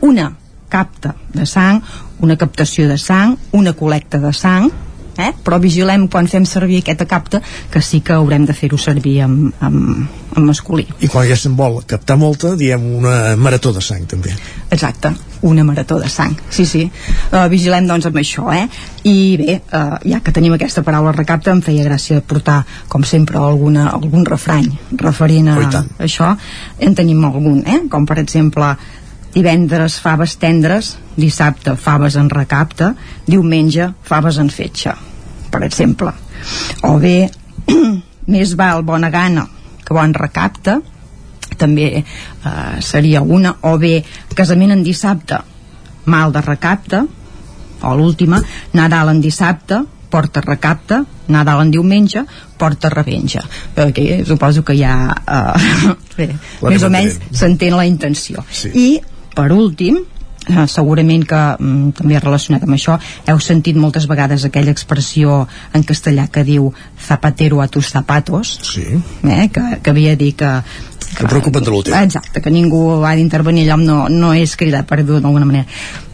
una capta de sang, una captació de sang, una col·lecta de sang, eh? però vigilem quan fem servir aquesta capta que sí que haurem de fer-ho servir en, en, en masculí. I quan ja se'n vol captar molta, diem una marató de sang, també. Exacte, una marató de sang, sí, sí. Uh, vigilem doncs amb això, eh? I bé, uh, ja que tenim aquesta paraula recapta, em feia gràcia portar, com sempre, alguna, algun refrany referent a Oh, això. En tenim algun, eh? Com per exemple, divendres faves tendres, dissabte faves en recapte, diumenge faves en fetge, per exemple. O bé, més val bona gana que bon recapte, també eh, seria una, o bé casament en dissabte, mal de recapte, o l'última, Nadal en dissabte, porta recapte, Nadal en diumenge, porta revenja. Perquè suposo que ja eh, bé, més o menys s'entén la intenció. Sí. I, per últim, eh, segurament que mm, també relacionat amb això heu sentit moltes vegades aquella expressió en castellà que diu zapatero a tus zapatos sí. eh, que, que havia dit que Que preocupa't de l'últim. Exacte, que ningú ha d'intervenir allò no, no és cridar per dir d'alguna manera.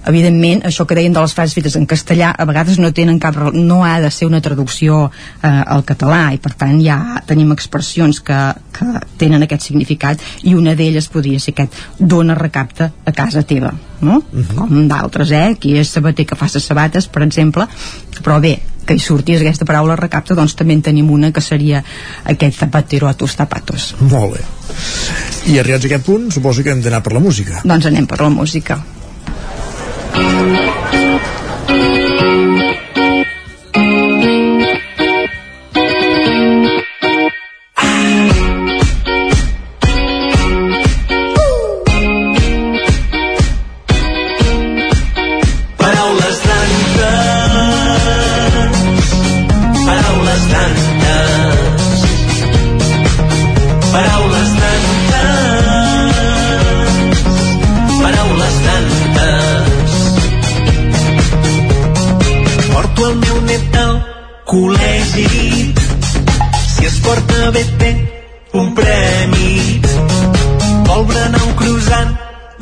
Evidentment, això que deien de les frases fetes en castellà, a vegades no tenen cap... no ha de ser una traducció eh, al català, i per tant ja tenim expressions que, que tenen aquest significat, i una d'elles podria ser aquest dona recapte a casa teva, no? Com d'altres, eh? Qui és sabater que fa ses sabates, per exemple, però bé, que hi sortís aquesta paraula recapte, doncs també en tenim una que seria aquest zapatero a tus zapatos. Molt bé. I arribats a aquest punt, suposo que hem d'anar per la música. Doncs anem per la música.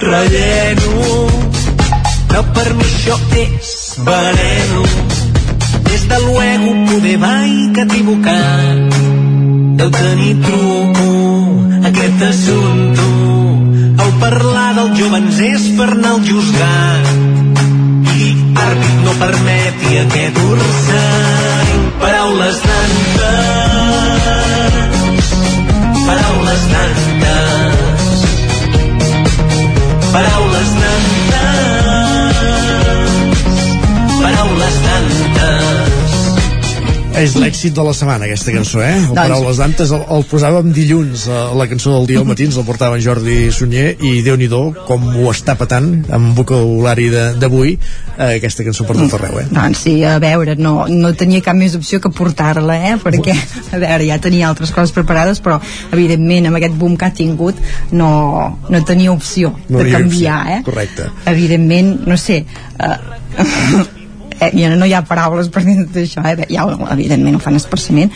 Relleno, però per mi això és veneno. Des de luego poder vai que equivocat deu tenir truco aquest assumpte. El parlar dels jovens és per anar al juzgat i àrbit no permeti aquest ursany. Paraules tantes, paraules tantes, paraules tantes, És l'èxit de la setmana, aquesta cançó, eh? El Doncs- Paraules d'Antes el, el posàvem dilluns, a la cançó del dia al matí, ens el portava en Jordi Sunyer, i déu nhi com ho està patant amb vocabulari d'avui, eh, aquesta cançó per tot arreu, eh? Doncs sí, a veure, no, no tenia cap més opció que portar-la, eh? Perquè, a veure, ja tenia altres coses preparades, però, evidentment, amb aquest boom que ha tingut, no, no tenia opció No de canviar, opció, eh? Correcte. Evidentment, no sé... Eh, eh, ja no hi ha paraules per dir tot això, eh? ja, evidentment ho fan expressament,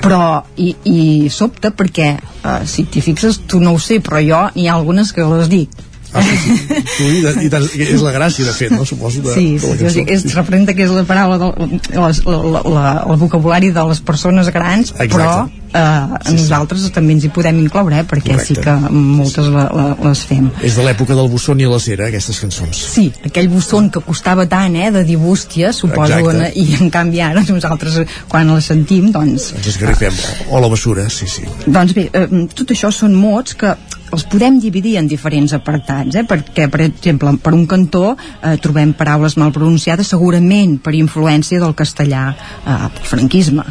però i, i sobta perquè uh, si t'hi fixes tu no ho sé però jo n'hi ha algunes que les dic Ah, sí, sí. Tu, i, de, i de, és la gràcia, de fet, no? Suposo, de, sí, de sí, la sí, sí, és, representa que és la paraula del, les, la, la, la, el vocabulari de les persones grans Exacte. però eh, sí, nosaltres també ens hi podem incloure eh, perquè Correcte. sí que moltes la, la, les fem És de l'època del Busson i la cera, aquestes cançons. Sí, aquell busson que costava tant, eh, de dir bústia, suposo, en, i en canvi ara nosaltres, quan les sentim, doncs... Ens esgarrifem. O la bessura, sí, sí. Doncs bé, eh, tot això són mots que els podem dividir en diferents apartats, eh? perquè, per exemple, per un cantó eh, trobem paraules mal pronunciades segurament per influència del castellà eh, franquisme,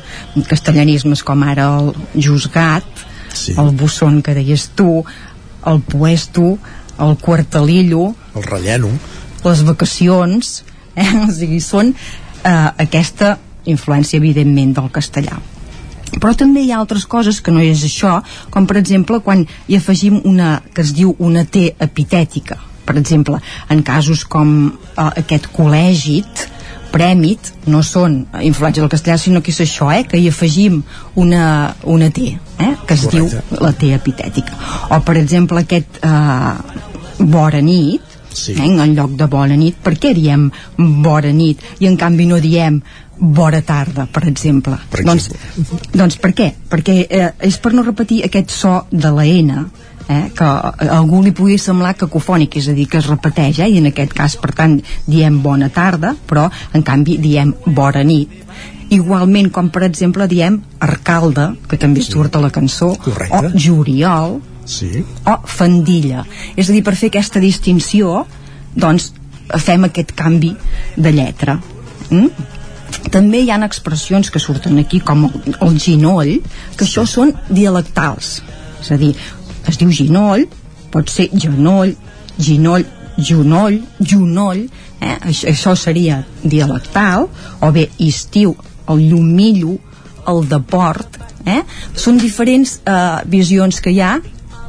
castellanismes com ara el juzgat, sí. el busson que deies tu, el puesto, el quartalillo, El relleno. les vacacions, eh? o sigui, són eh, aquesta influència, evidentment, del castellà. Però també hi ha altres coses que no és això, com per exemple quan hi afegim una que es diu una T epitètica. Per exemple, en casos com eh, aquest col·lègit, prèmit, no són influències del castellà, sinó que és això, eh, que hi afegim una, una T, eh, que es Correcte. diu la T epitètica. O, per exemple, aquest eh, bona nit, sí. eh, en lloc de bona nit, per què diem bona nit i en canvi no diem bona tarda, per exemple? Per Doncs, doncs per què? Perquè eh, és per no repetir aquest so de la N, eh, que a algú li pugui semblar cacofònic, és a dir, que es repeteix, eh, i en aquest cas, per tant, diem bona tarda, però en canvi diem bona nit. Igualment, com per exemple diem arcalde, que també surt a la cançó, Correcte. o juliol, Sí. o fandilla. És a dir, per fer aquesta distinció, doncs, fem aquest canvi de lletra. Mm? També hi ha expressions que surten aquí, com el, el ginoll, que això són dialectals. És a dir, es diu ginoll, pot ser genoll, ginoll, junoll, junoll, eh? això, això seria dialectal, o bé estiu, el llumillo, el deport, eh? són diferents eh, visions que hi ha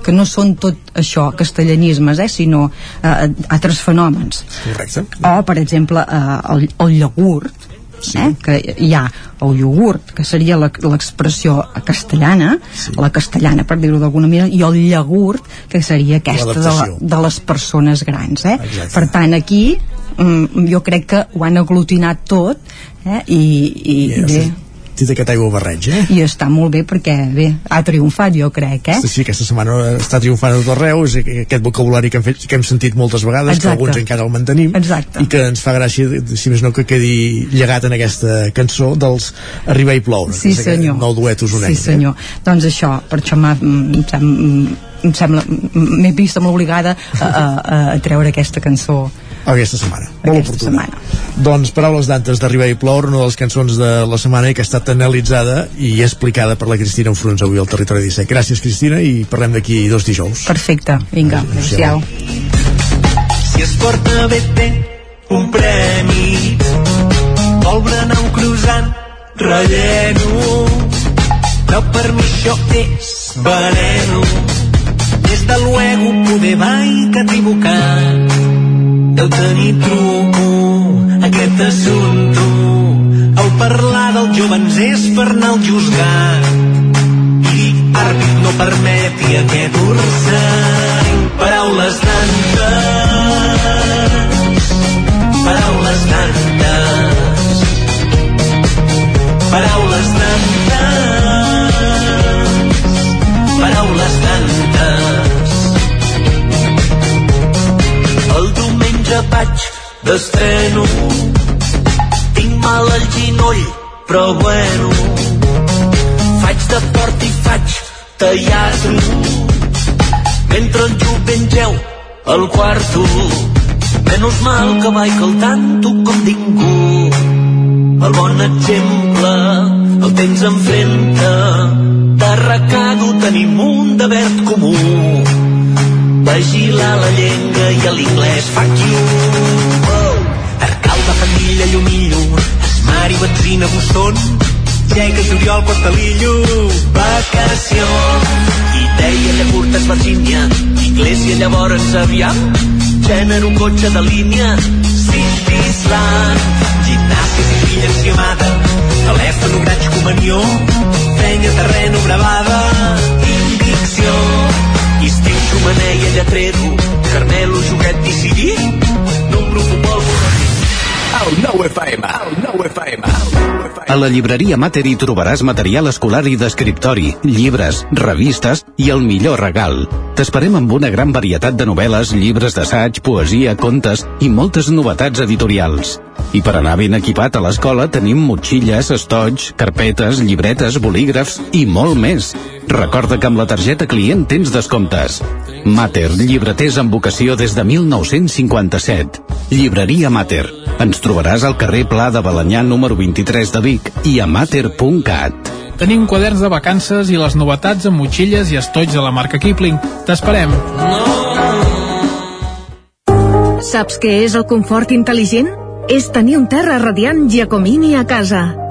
que no són tot això, castellanismes, eh, sinó eh, altres fenòmens. Correcte. O, per exemple, eh, el, el iogurt, sí. eh, que hi ha el iogurt, que seria la- l'expressió castellana, sí. la castellana, per dir-ho d'alguna manera, i el llagurt, que seria aquesta de, la, de les persones grans. Eh? Exacte. Per tant, aquí mm, jo crec que ho han aglutinat tot eh? i, i Ja, bé, Dit aquest aigua barreig, eh? i està molt bé perquè bé, ha triomfat jo crec eh? Sí, aquesta setmana està triomfant a tot arreu, és aquest vocabulari que hem, fet, que hem sentit moltes vegades, Exacte. que alguns encara el mantenim, Exacte. i que ens fa gràcia, si més no, que quedi llegat en aquesta cançó dels Arribar i ploure, Sí, que és senyor. nou duet usonenc. Sí, senyor. Doncs això, per això m'ha, em, sem, em sembla, m'he vist amb l'obligada a, a, a treure aquesta cançó aquesta setmana. Molt aquesta oportuna. setmana. Doncs paraules d'antes d'Arribar i ploure, una de les cançons de la setmana i que ha estat analitzada i explicada per la Cristina Enfrons avui al Territori 17. Gràcies, Cristina, i parlem d'aquí dos dijous. Perfecte, vinga, adéu-siau. Si es porta bé té un premi vol berenar un croissant relleno però per mi això és Veneno, des de luego poder va equivocat. Deu tenir truco aquest assumpte. El parlar dels jovens és per anar al juzgat. I àrbit no permeti aquest ursany. Paraules tantes, paraules tantes, paraules tantes, paraules tantes. Diumenge vaig d'estreno. Tinc mal al ginoll però bueno. Faig de fort i faig teatre. Mentre el jovent geu al quarto. Menys mal que vaig al tanto com ningú. El bon exemple el temps enfrenta. De recado tenim un deber comú vigilar la llengua i a l'inglès. Fuck you. Uh! arcalda, família, llumillo esmari, benzina, busson Lleca, juliol, portalillo vacació idea, llagurtes, Virgínia. Iglesia, llavors, aviam. Gènere, un cotxe de línia. Cintisland gimnàsia, filla enciamada. Telèfon, graig, comunió fenya, terreno, bravada xumaneia, lletrero carmelo, joguet, decidir número, futbol, El nou FM, el nou FM. A la llibreria Mater hi trobaràs material escolar i d'escriptori, llibres, revistes i el millor regal. T'esperem amb una gran varietat de novel·les, llibres d'assaig, poesia, contes i moltes novetats editorials. I per anar ben equipat a l'escola tenim motxilles, estoig, carpetes, llibretes, bolígrafs i molt més. Recorda que amb la targeta client tens descomptes. Mater, llibreters amb vocació des de 1957. Llibreria Mater. Ens trobaràs al carrer Pla de Balanyà número 23 de Vic i a mater.cat. Tenim quaderns de vacances i les novetats amb motxilles i estoigs de la marca Kipling. T'esperem. Saps què és el confort intel·ligent? És tenir un terra radiant Giacomini a casa.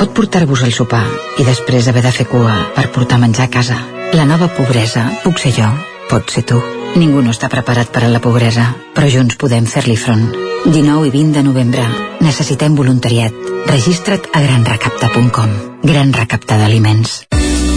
Pot portar-vos al sopar i després haver de fer cua per portar menjar a casa. La nova pobresa puc ser jo, pot ser tu. Ningú no està preparat per a la pobresa, però junts podem fer-li front. 19 i 20 de novembre. Necessitem voluntariat. Registra't a granrecapta.com. Gran recapta d'aliments.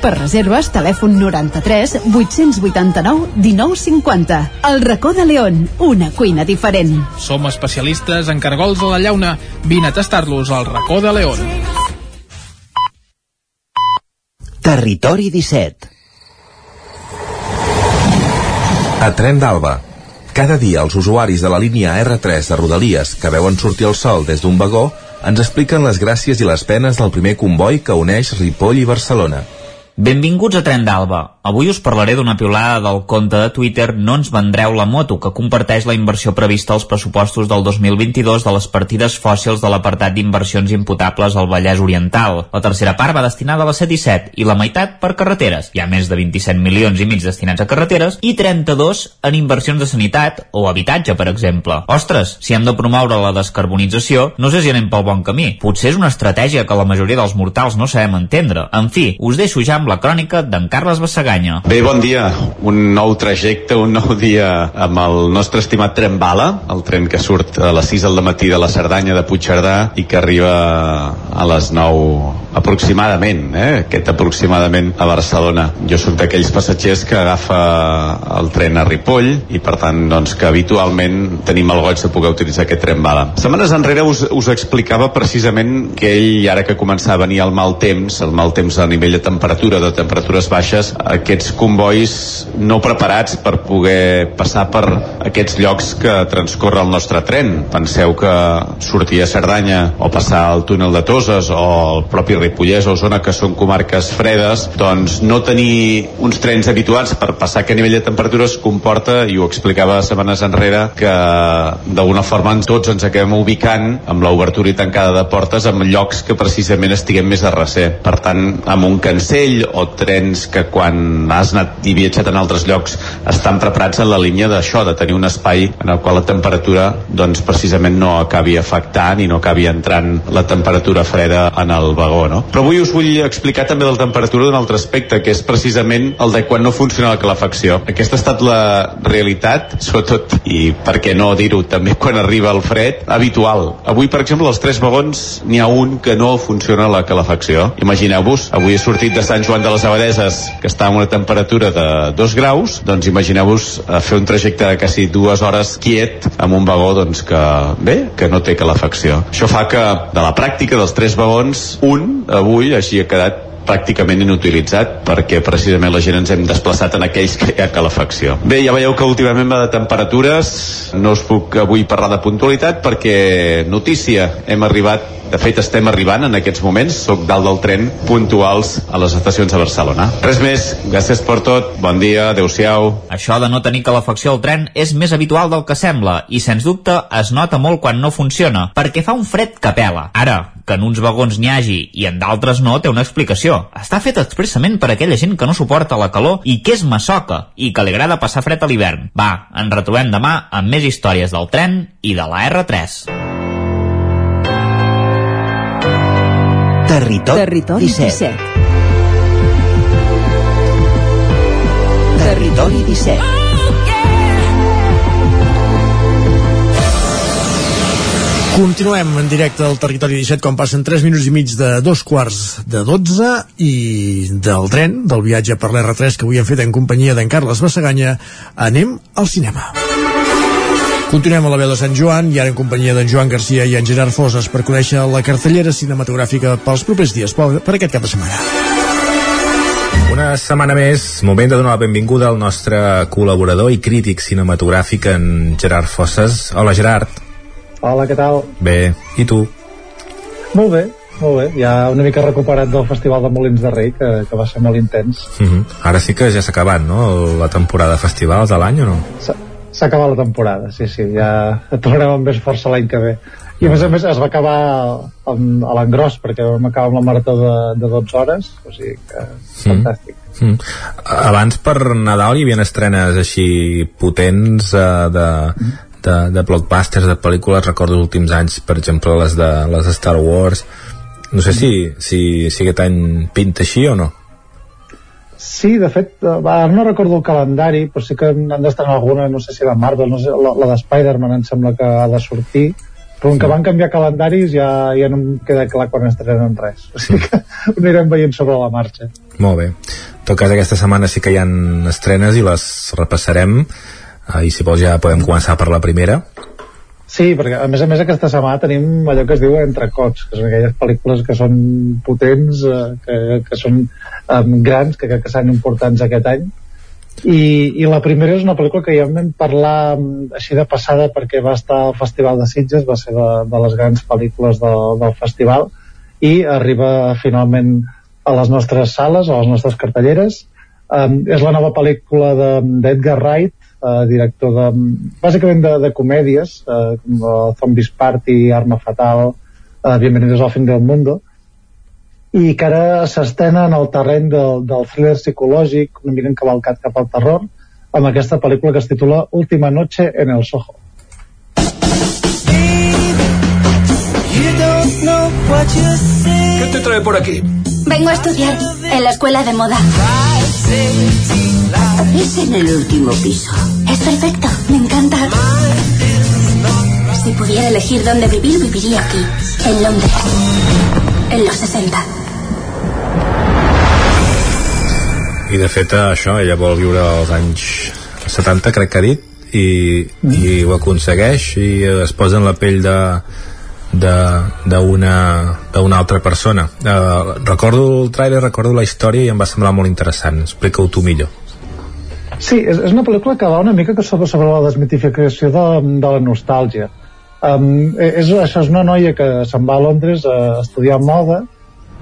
Per reserves, telèfon 93 889 1950. El racó de León, una cuina diferent. Som especialistes en cargols a la llauna. Vine a tastar-los al racó de León. Territori 17 A Tren d'Alba. Cada dia els usuaris de la línia R3 de Rodalies que veuen sortir el sol des d'un vagó ens expliquen les gràcies i les penes del primer comboi que uneix Ripoll i Barcelona. Benvinguts a Tren d'Alba, avui us parlaré d'una piulada del compte de Twitter No ens vendreu la moto, que comparteix la inversió prevista als pressupostos del 2022 de les partides fòssils de l'apartat d'inversions imputables al Vallès Oriental. La tercera part va destinada a la C-17 i la meitat per carreteres. Hi ha més de 27 milions i mig destinats a carreteres i 32 en inversions de sanitat o habitatge, per exemple. Ostres, si hem de promoure la descarbonització, no sé si anem pel bon camí. Potser és una estratègia que la majoria dels mortals no sabem entendre. En fi, us deixo ja amb la crònica d'en Carles Bassaganya. Bé, bon dia. Un nou trajecte, un nou dia amb el nostre estimat tren bala, el tren que surt a les 6 del matí de la Cerdanya de Puigcerdà i que arriba a les 9 aproximadament, eh? aquest aproximadament a Barcelona. Jo sóc d'aquells passatgers que agafa el tren a Ripoll i per tant doncs, que habitualment tenim el goig de poder utilitzar aquest tren bala. Setmanes enrere us, us explicava precisament que ell, ara que començava a venir el mal temps, el mal temps a nivell de temperatura, de temperatures baixes, aquests convois no preparats per poder passar per aquests llocs que transcorre el nostre tren. Penseu que sortir a Cerdanya o passar al túnel de Toses o el propi Ripollès o Osona, que són comarques fredes, doncs no tenir uns trens habituats per passar aquest nivell de temperatures comporta, i ho explicava setmanes enrere, que d'alguna forma tots ens acabem ubicant amb l'obertura i tancada de portes en llocs que precisament estiguem més a recer. Per tant, amb un cancell o trens que quan has anat i viatjat en altres llocs estan preparats en la línia d'això, de tenir un espai en el qual la temperatura doncs precisament no acabi afectant i no acabi entrant la temperatura freda en el vagó no? Però avui us vull explicar també de la temperatura d'un altre aspecte, que és precisament el de quan no funciona la calefacció. Aquesta ha estat la realitat, sobretot, i per què no dir-ho també quan arriba el fred, habitual. Avui, per exemple, als tres vagons n'hi ha un que no funciona la calefacció. Imagineu-vos, avui he sortit de Sant Joan de les Abadeses, que està a una temperatura de 2 graus, doncs imagineu-vos fer un trajecte de quasi dues hores quiet amb un vagó doncs, que, bé, que no té calefacció. Això fa que, de la pràctica dels tres vagons, un avui així ha quedat pràcticament inutilitzat perquè precisament la gent ens hem desplaçat en aquells que hi ha calefacció. Bé, ja veieu que últimament va de temperatures, no us puc avui parlar de puntualitat perquè notícia, hem arribat de fet, estem arribant en aquests moments, soc dalt del tren, puntuals a les estacions de Barcelona. Res més, gràcies per tot, bon dia, adeu-siau. Això de no tenir calefacció al tren és més habitual del que sembla i, sens dubte, es nota molt quan no funciona, perquè fa un fred que pela. Ara, que en uns vagons n'hi hagi i en d'altres no, té una explicació. Està fet expressament per aquella gent que no suporta la calor i que és massoca i que li agrada passar fred a l'hivern. Va, ens retrobem demà amb més històries del tren i de la R3. Territori, Territori 17. 17. Territori 17. Continuem en directe al Territori 17 quan passen 3 minuts i mig de dos quarts de 12 i del tren, del viatge per l'R3 que avui hem fet en companyia d'en Carles Bassaganya, anem al cinema. Continuem a la veu de Sant Joan i ara en companyia d'en Joan Garcia i en Gerard Foses per conèixer la cartellera cinematogràfica pels propers dies, per aquest cap de setmana. Una setmana més, moment de donar la benvinguda al nostre col·laborador i crític cinematogràfic en Gerard Fosses. Hola Gerard. Hola, què tal? Bé, i tu? Molt bé, molt bé. Ja una mica recuperat del Festival de Molins de Rei, que, que va ser molt intens. Uh -huh. Ara sí que ja s'ha acabat, no?, la temporada de festivals de l'any, o no? S'ha acabat la temporada, sí, sí. Ja tornarem amb més força l'any que ve. I a més a més es va acabar amb, a l'engròs, perquè vam acabar amb la marató de, de 12 hores, o sigui que fantàstic. Mm. Abans per Nadal hi havia estrenes així potents eh, de, de, de blockbusters, de pel·lícules, recordo els últims anys, per exemple, les de, les de Star Wars. No sé si, si, si aquest any pinta així o no. Sí, de fet, eh, va, no recordo el calendari, però sí que han d'estrenar alguna, no sé si la Marvel, no sé, la, la de Spider-Man em sembla que ha de sortir, però com que van canviar calendaris ja, ja no em queda clar quan estrenen res. O sigui que ho anirem veient sobre la marxa. Molt bé. En tot cas, aquesta setmana sí que hi han estrenes i les repassarem. I si vols ja podem començar per la primera. Sí, perquè a més a més aquesta setmana tenim allò que es diu entrecots, que són aquelles pel·lícules que són potents, eh, que, que són um, grans, que que seran importants aquest any. I, I la primera és una pel·lícula que ja vam parlar um, així de passada perquè va estar al Festival de Sitges, va ser de, de les grans pel·lícules de, del festival, i arriba finalment a les nostres sales, a les nostres cartelleres. um, és la nova pel·lícula d'Edgar de, Wright uh, director de, bàsicament de, de comèdies uh, com Zombies Party, Arma Fatal uh, Bienvenidos al fin del mundo i que ara en el terreny del, del thriller psicològic una mica encavalcat cap al terror amb aquesta pel·lícula que es titula Última noche en el Soho ¿Qué te trae por aquí? Vengo a estudiar en la escuela de moda. Es en el último piso. Es perfecto, me encanta. Si pudiera elegir dónde vivir, viviría aquí, en Londres, en los 60. i de fet això, ella vol viure als anys 70 crec que ha dit i, i ho aconsegueix i es posa en la pell de d'una altra persona. Uh, recordo el trailer, recordo la història i em va semblar molt interessant. Explica-ho tu millor. Sí, és, és una pel·lícula que va una mica que sobre, sobre la desmitificació de, de la nostàlgia. Um, és, això és una noia que se'n va a Londres a estudiar moda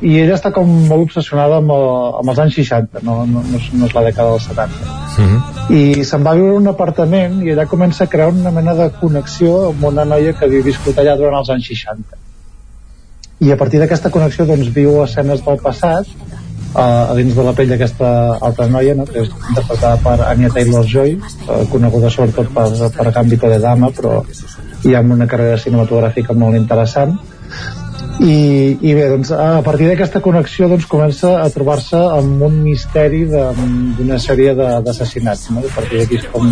i ella està com molt obsessionada amb, el, amb els anys 60 no, no, no, és, no és la dècada dels 70 uh -huh. i se'n va viure un apartament i ella comença a crear una mena de connexió amb una noia que havia viscut allà durant els anys 60 i a partir d'aquesta connexió doncs viu escenes del passat uh, a dins de la pell d'aquesta altra noia no? que és interpretada per Anya Taylor-Joy uh, coneguda sobretot per, per Gambito de Dama però hi ha una carrera cinematogràfica molt interessant i, i bé, doncs, a partir d'aquesta connexió doncs, comença a trobar-se amb un misteri d'una sèrie d'assassinats no? a partir d'aquí és com,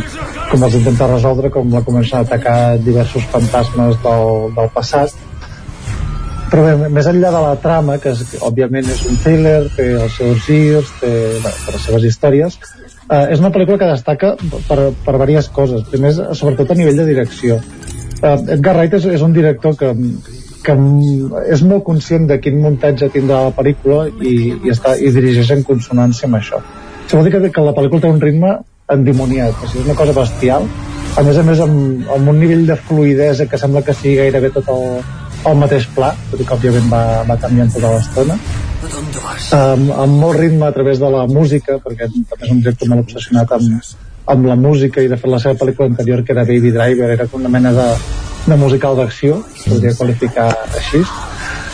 com els intenta resoldre com la comencen a atacar diversos fantasmes del, del passat. Però bé, més enllà de la trama que és, òbviament és un thriller té els seus girs, té bé, les seves històries eh, és una pel·lícula que destaca per, per diverses coses. Primer, sobretot a nivell de direcció. Eh, Edgar Wright és, és un director que, que és molt conscient de quin muntatge tindrà la pel·lícula i, i, està, i dirigeix en consonància amb això. Això vol dir que, que la pel·lícula té un ritme endimoniat, és una cosa bestial, a més a més amb, amb un nivell de fluidesa que sembla que sigui gairebé tot el, el mateix pla, tot i que òbviament va, va canviant tota l'estona, um, amb molt ritme a través de la música, perquè també és un director molt obsessionat amb, amb la música i de fet la seva pel·lícula anterior que era Baby Driver era com una mena de, de musical d'acció podria qualificar així.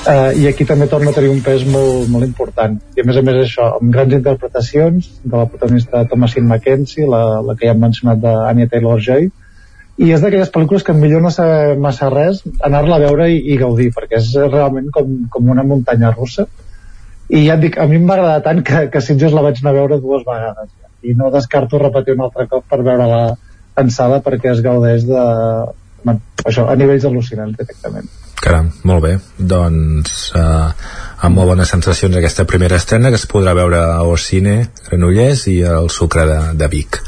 Uh, i aquí també torna a tenir un pes molt, molt important. I a més a més això, amb grans interpretacions de la protagonista Thomasin McKenzie la, la que ja hem mencionat d'Anya Taylor-Joy. I és d'aquelles pel·lícules que millor no saber massa res anar-la a veure i, i gaudir perquè és realment com, com una muntanya russa. I ja et dic, a mi em va agradar tant que, que si jo la vaig anar a veure dues vegades. I no descarto repetir un altre cop per veure-la en sala perquè es gaudeix de això, a nivells al·lucinants directament. Caram, molt bé. Doncs eh, amb molt bones sensacions aquesta primera estrena que es podrà veure a Ocine Granollers i al Sucre de, de Vic.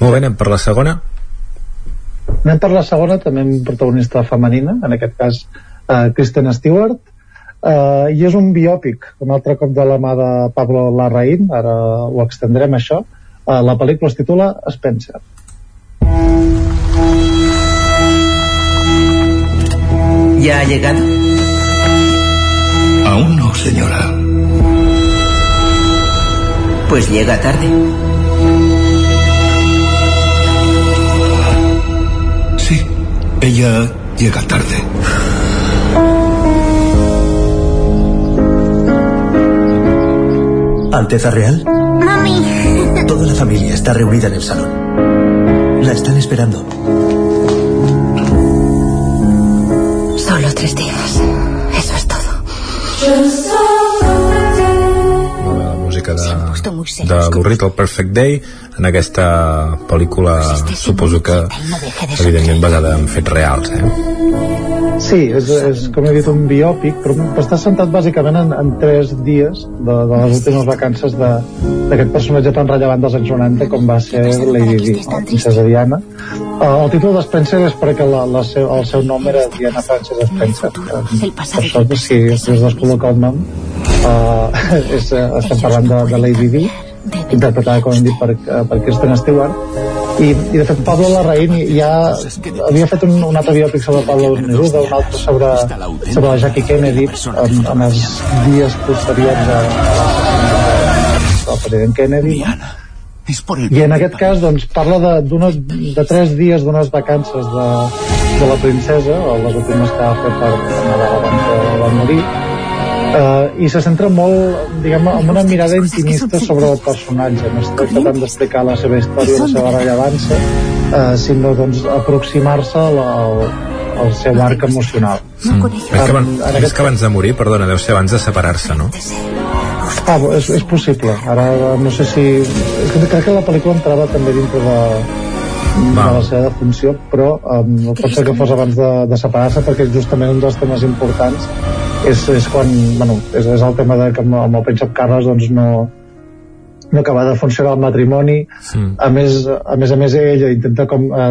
Molt bé, anem per la segona? Anem per la segona també amb protagonista femenina en aquest cas eh, Kristen Stewart. Uh, i és un biòpic, un altre cop de la mà de Pablo Larraín, ara ho extendrem això. Uh, la pel·lícula es titula Spencer. ¿Ya ha llegado? Aún no, señora. Pues llega tarde. Sí, ella llega tarde. ¿Alteza Real? Mami. Toda la familia está reunida en el salón. La están esperando. Solo tres días. Eso es todo. la música de, de l'Urrit, el Perfect Day en aquesta pel·lícula suposo que evidentment basada en fets reals eh? Sí, és, és com he dit un biòpic, però està centrat bàsicament en, en tres dies de, de les últimes vacances d'aquest personatge tan rellevant dels anys 90 com va ser Lady Di, la princesa Diana. Uh, el títol de Spencer és perquè la, la seu, el seu nom era Diana Frances Spencer. Uh, per això, si es descol·loca el nom, uh, és, estem parlant de, de Lady Di, interpretada, com hem dit, per, per Kristen Stewart, i, i de fet Pablo Larraín ja havia fet un, un altre biòpic sobre Pablo Neruda, un altre sobre, sobre la Jackie Kennedy en, en els dies posteriors a, a el president Kennedy. I en aquest cas doncs, parla de, de tres dies d'unes vacances de, de la princesa les últimes que va fer per, Nadal abans de, de morir uh, i se centra molt diguem, amb una mirada intimista sobre el personatge no es tracta tant d'explicar la seva història la seva rellevància uh, sinó doncs, aproximar-se al, al seu arc emocional mm. és, que, van, és que abans de morir, perdona, deu ser abans de separar-se, no? Ah, és, és possible. Ara no sé si... Crec que la pel·lícula entrava també dintre de, de la seva funció, però um, pot ser que fos abans de, de separar-se perquè justament un dels temes importants és, és quan, bueno, és, és el tema de que amb, amb el príncep Carles doncs no, no acaba de funcionar el matrimoni sí. a, més, a més a més ella intenta com eh,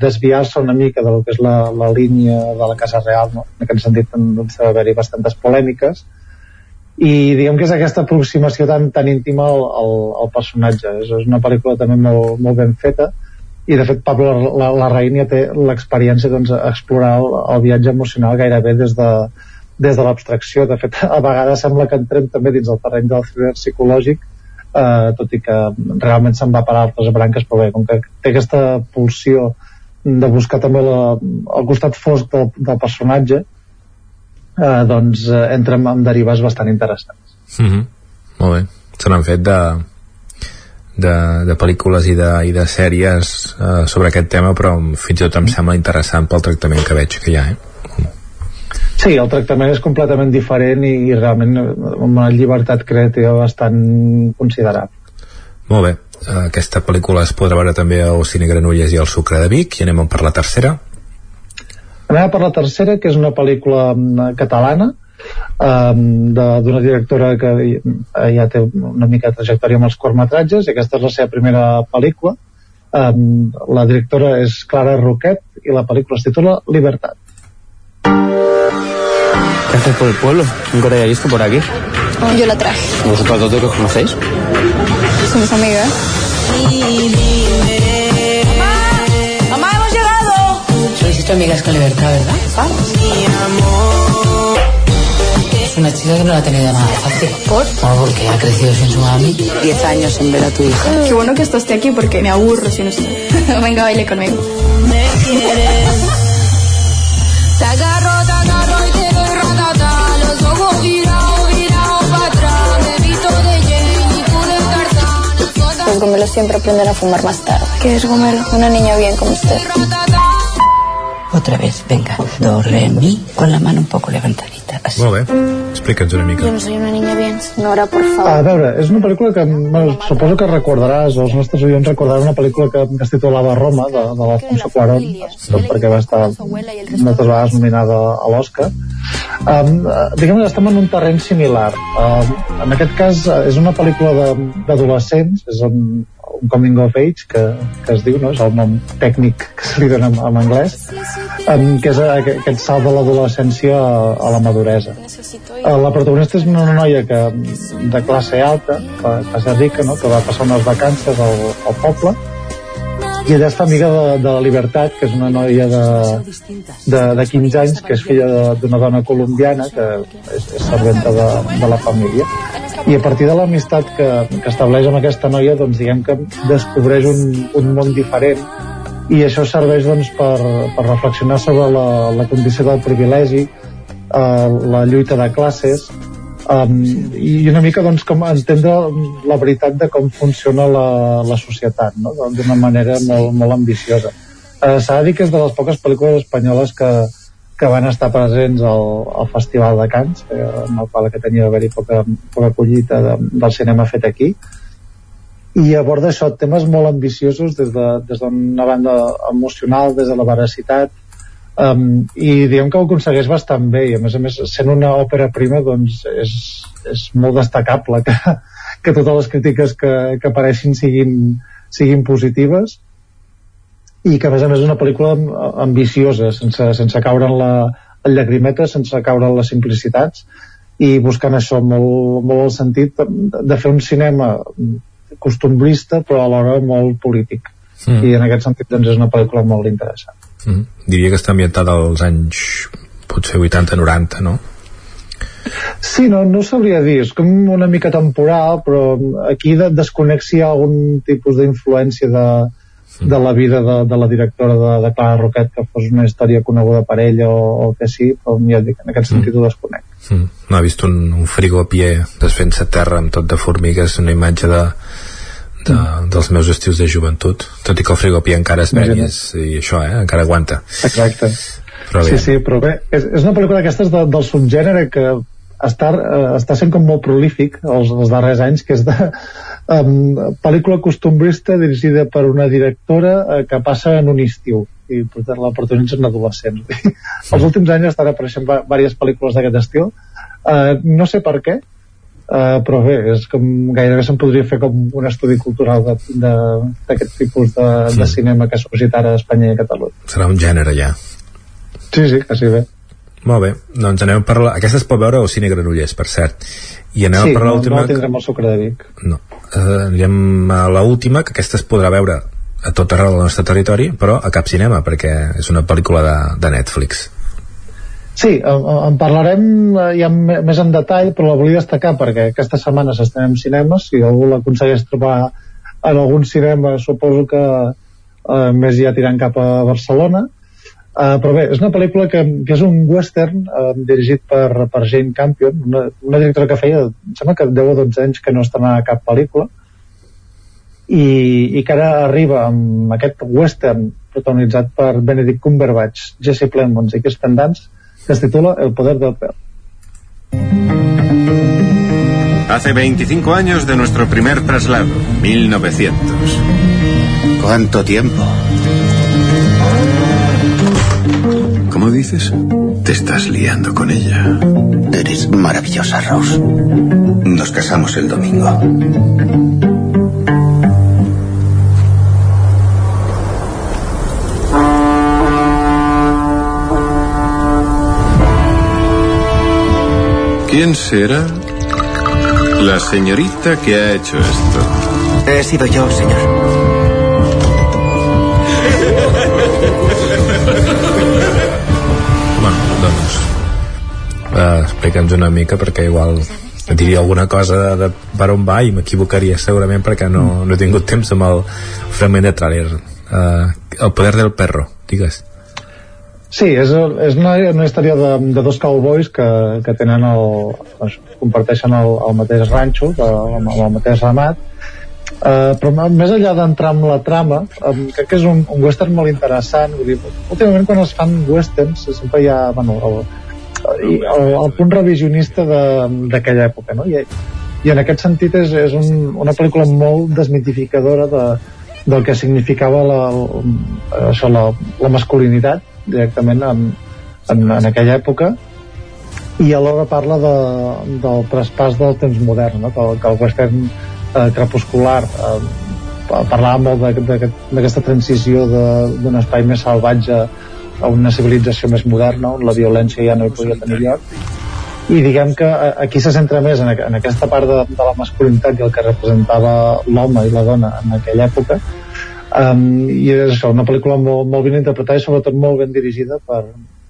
desviar-se una mica del que és la, la línia de la Casa Real no? en aquest sentit doncs, va haver-hi bastantes polèmiques i diguem que és aquesta aproximació tan, tan íntima al, al, al personatge és, és una pel·lícula també molt, molt ben feta i de fet Pablo la, la Raïnia té l'experiència doncs, explorar el, el viatge emocional gairebé des de, des de l'abstracció de fet a vegades sembla que entrem també dins el terreny del thriller psicològic eh, tot i que realment se'n va per altres branques però bé, com que té aquesta pulsió de buscar també la, el costat fosc del, del personatge eh, doncs eh, entrem en derives bastant interessants. Mm -hmm. Molt bé. Se n'han fet de, de, de pel·lícules i de, i de sèries eh, sobre aquest tema, però fins i tot em sembla interessant pel tractament que veig que hi ha, eh? Sí, el tractament és completament diferent i, i realment amb una llibertat creativa bastant considerable. Molt bé. Aquesta pel·lícula es podrà veure també al Cine Granulles i al Sucre de Vic i anem per la tercera. Anem per la tercera, que és una pel·lícula mm, catalana, um, d'una directora que ja té una mica de trajectòria amb els curtmetratges i aquesta és la seva primera pel·lícula um, la directora és Clara Roquet i la pel·lícula es titula Libertad ¿Qué haces por el pueblo? ¿Nunca te había visto por aquí? Oh, yo la traje. ¿Vosotros dos que os conocéis? Somos amigas. tu amigas con libertad, ¿verdad? Es una chica que no la ha tenido nada fácil. ¿Por? Bueno, porque ha crecido sin su mami. Diez años sin ver a tu hija. Qué bueno que esto esté aquí porque me aburro si no estoy. Venga, baile conmigo. Los gomelos siempre aprenden a fumar más tarde. ¿Qué es gomelo? Una niña bien como usted. Otra vez, venga. Do, re, mi, con la mano un poco levantadita. Así. Explica'ns una mica. Yo no soy una niña bien. Nora, por favor. A veure, és una pel·lícula que bueno, suposo que recordaràs, o els nostres oients recordaran una pel·lícula que, que es titulava Roma, de, de l'Alfonso Cuarón, tot perquè va estar moltes vegades nominada a l'Oscar. Um, diguem que estem en un terreny similar. Um, en aquest cas, és una pel·lícula d'adolescents, és un, un coming of age que, que es diu, no? és el nom tècnic que se li dona en, en anglès um, que és aquest salt de l'adolescència a, a la maduresa uh, la protagonista és una noia que, de classe alta és rica, no? que va passar unes vacances al, al poble i ella està amiga de, de la Libertat, que és una noia de, de, de 15 anys, que és filla d'una dona colombiana, que és, és serventa de, de la família. I a partir de l'amistat que, que estableix amb aquesta noia, doncs diguem que descobreix un, un món diferent i això serveix doncs, per, per reflexionar sobre la, la condició del privilegi, eh, la lluita de classes, um, i una mica doncs, com entendre la veritat de com funciona la, la societat no? d'una manera molt, molt ambiciosa. Uh, s'ha de dir que és de les poques pel·lícules espanyoles que, que van estar presents al, al Festival de Cants eh, en el qual que tenia d'haver-hi poca, poca collita de, del cinema fet aquí. I aborda això, temes molt ambiciosos des d'una de, des banda emocional, des de la veracitat um, i diguem que ho aconsegueix bastant bé i a més a més sent una òpera prima doncs és, és molt destacable que, que totes les crítiques que, que apareixin siguin, siguin positives i que a més a més és una pel·lícula ambiciosa sense, sense caure en la en llagrimeta, sense caure en les simplicitats i buscant això molt, molt el sentit de fer un cinema costumbrista però alhora molt polític mm. i en aquest sentit doncs és una pel·lícula molt interessant Mm. Diria que està ambientada als anys potser 80-90, no? Sí, no, no sabria dir, és com una mica temporal, però aquí de, desconec si hi ha algun tipus d'influència de, de la vida de, de la directora de, de Clara Roquet que fos una història coneguda per ella o, o que sí, però ja dic, en aquest sentit mm. ho desconec. Mm. No, he vist un, un frigo a pie desfent-se terra amb tot de formigues, una imatge de, de, mm. dels meus estius de joventut, tot i que el frigo a pie encara es ven i, és, i això, eh, encara aguanta. Exacte. Però sí, sí, però bé, és, és una pel·lícula d'aquestes de, del subgènere que està, uh, està sent com molt prolífic els, els darrers anys, que és de um, pel·lícula costumbrista dirigida per una directora uh, que passa en un estiu i la protagonitzen adolescents. els últims anys estan apareixent diverses pel·lícules d'aquest estil. Uh, no sé per què, Uh, però bé, és com gairebé se'n podria fer com un estudi cultural d'aquest tipus de, sí. de cinema que ha sorgit ara a Espanya i a Catalunya. Serà un gènere ja. Sí, sí, quasi bé. Molt bé, doncs anem a parlar... Aquesta es pot veure al Cine Granollers, per cert. I anem sí, a parlar no, l'última... no tindrem el Sucre de Vic. No. Uh, anem a l'última, que aquesta es podrà veure a tot arreu del nostre territori, però a cap cinema, perquè és una pel·lícula de, de Netflix. Sí, en, en parlarem eh, ja més en detall, però la volia destacar perquè aquesta setmana s'estrenem cinemes, si algú l'aconsegueix trobar en algun cinema, suposo que eh, més ja tirant cap a Barcelona, Uh, però bé, és una pel·lícula que, que és un western uh, dirigit per, per Jane Campion, una, una directora que feia, em sembla que 10 o 12 anys que no estrenava cap pel·lícula, i, i que ara arriba amb aquest western protagonitzat per Benedict Cumberbatch, Jesse Plemons i Kirsten Dunst, que es titula El poder del pèl. Hace 25 años de nuestro primer traslado, 1900. ¿Cuánto tiempo? ¿Cómo dices? Te estás liando con ella. Eres maravillosa, Rose. Nos casamos el domingo. ¿Quién será la señorita que ha hecho esto? He sido yo, señor. eh, explica'ns una mica perquè igual diria alguna cosa de, de per on va i m'equivocaria segurament perquè no, no he tingut temps amb el fragment de tràiler eh, el poder del perro, digues Sí, és, és una, una història de, de dos cowboys que, que tenen el, comparteixen el, el mateix ranxo, de, el, el mateix ramat, uh, però més enllà d'entrar amb la trama, um, crec que és un, un western molt interessant. Vull dir, últimament quan es fan westerns sempre hi ha bueno, el, i el, el punt revisionista d'aquella època no? I, i en aquest sentit és, és un, una pel·lícula molt desmitificadora de, del que significava la, això, la, la masculinitat directament en, en, en aquella època i alhora parla de, del traspàs del temps modern no? que, que el western eh, crepuscular eh, parlava molt d'aquesta transició d'un espai més salvatge a una civilització més moderna on la violència ja no hi podia tenir lloc i diguem que aquí se centra més en, en aquesta part de, de la masculinitat i el que representava l'home i la dona en aquella època um, i és això, una pel·lícula molt, molt ben interpretada i sobretot molt ben dirigida per,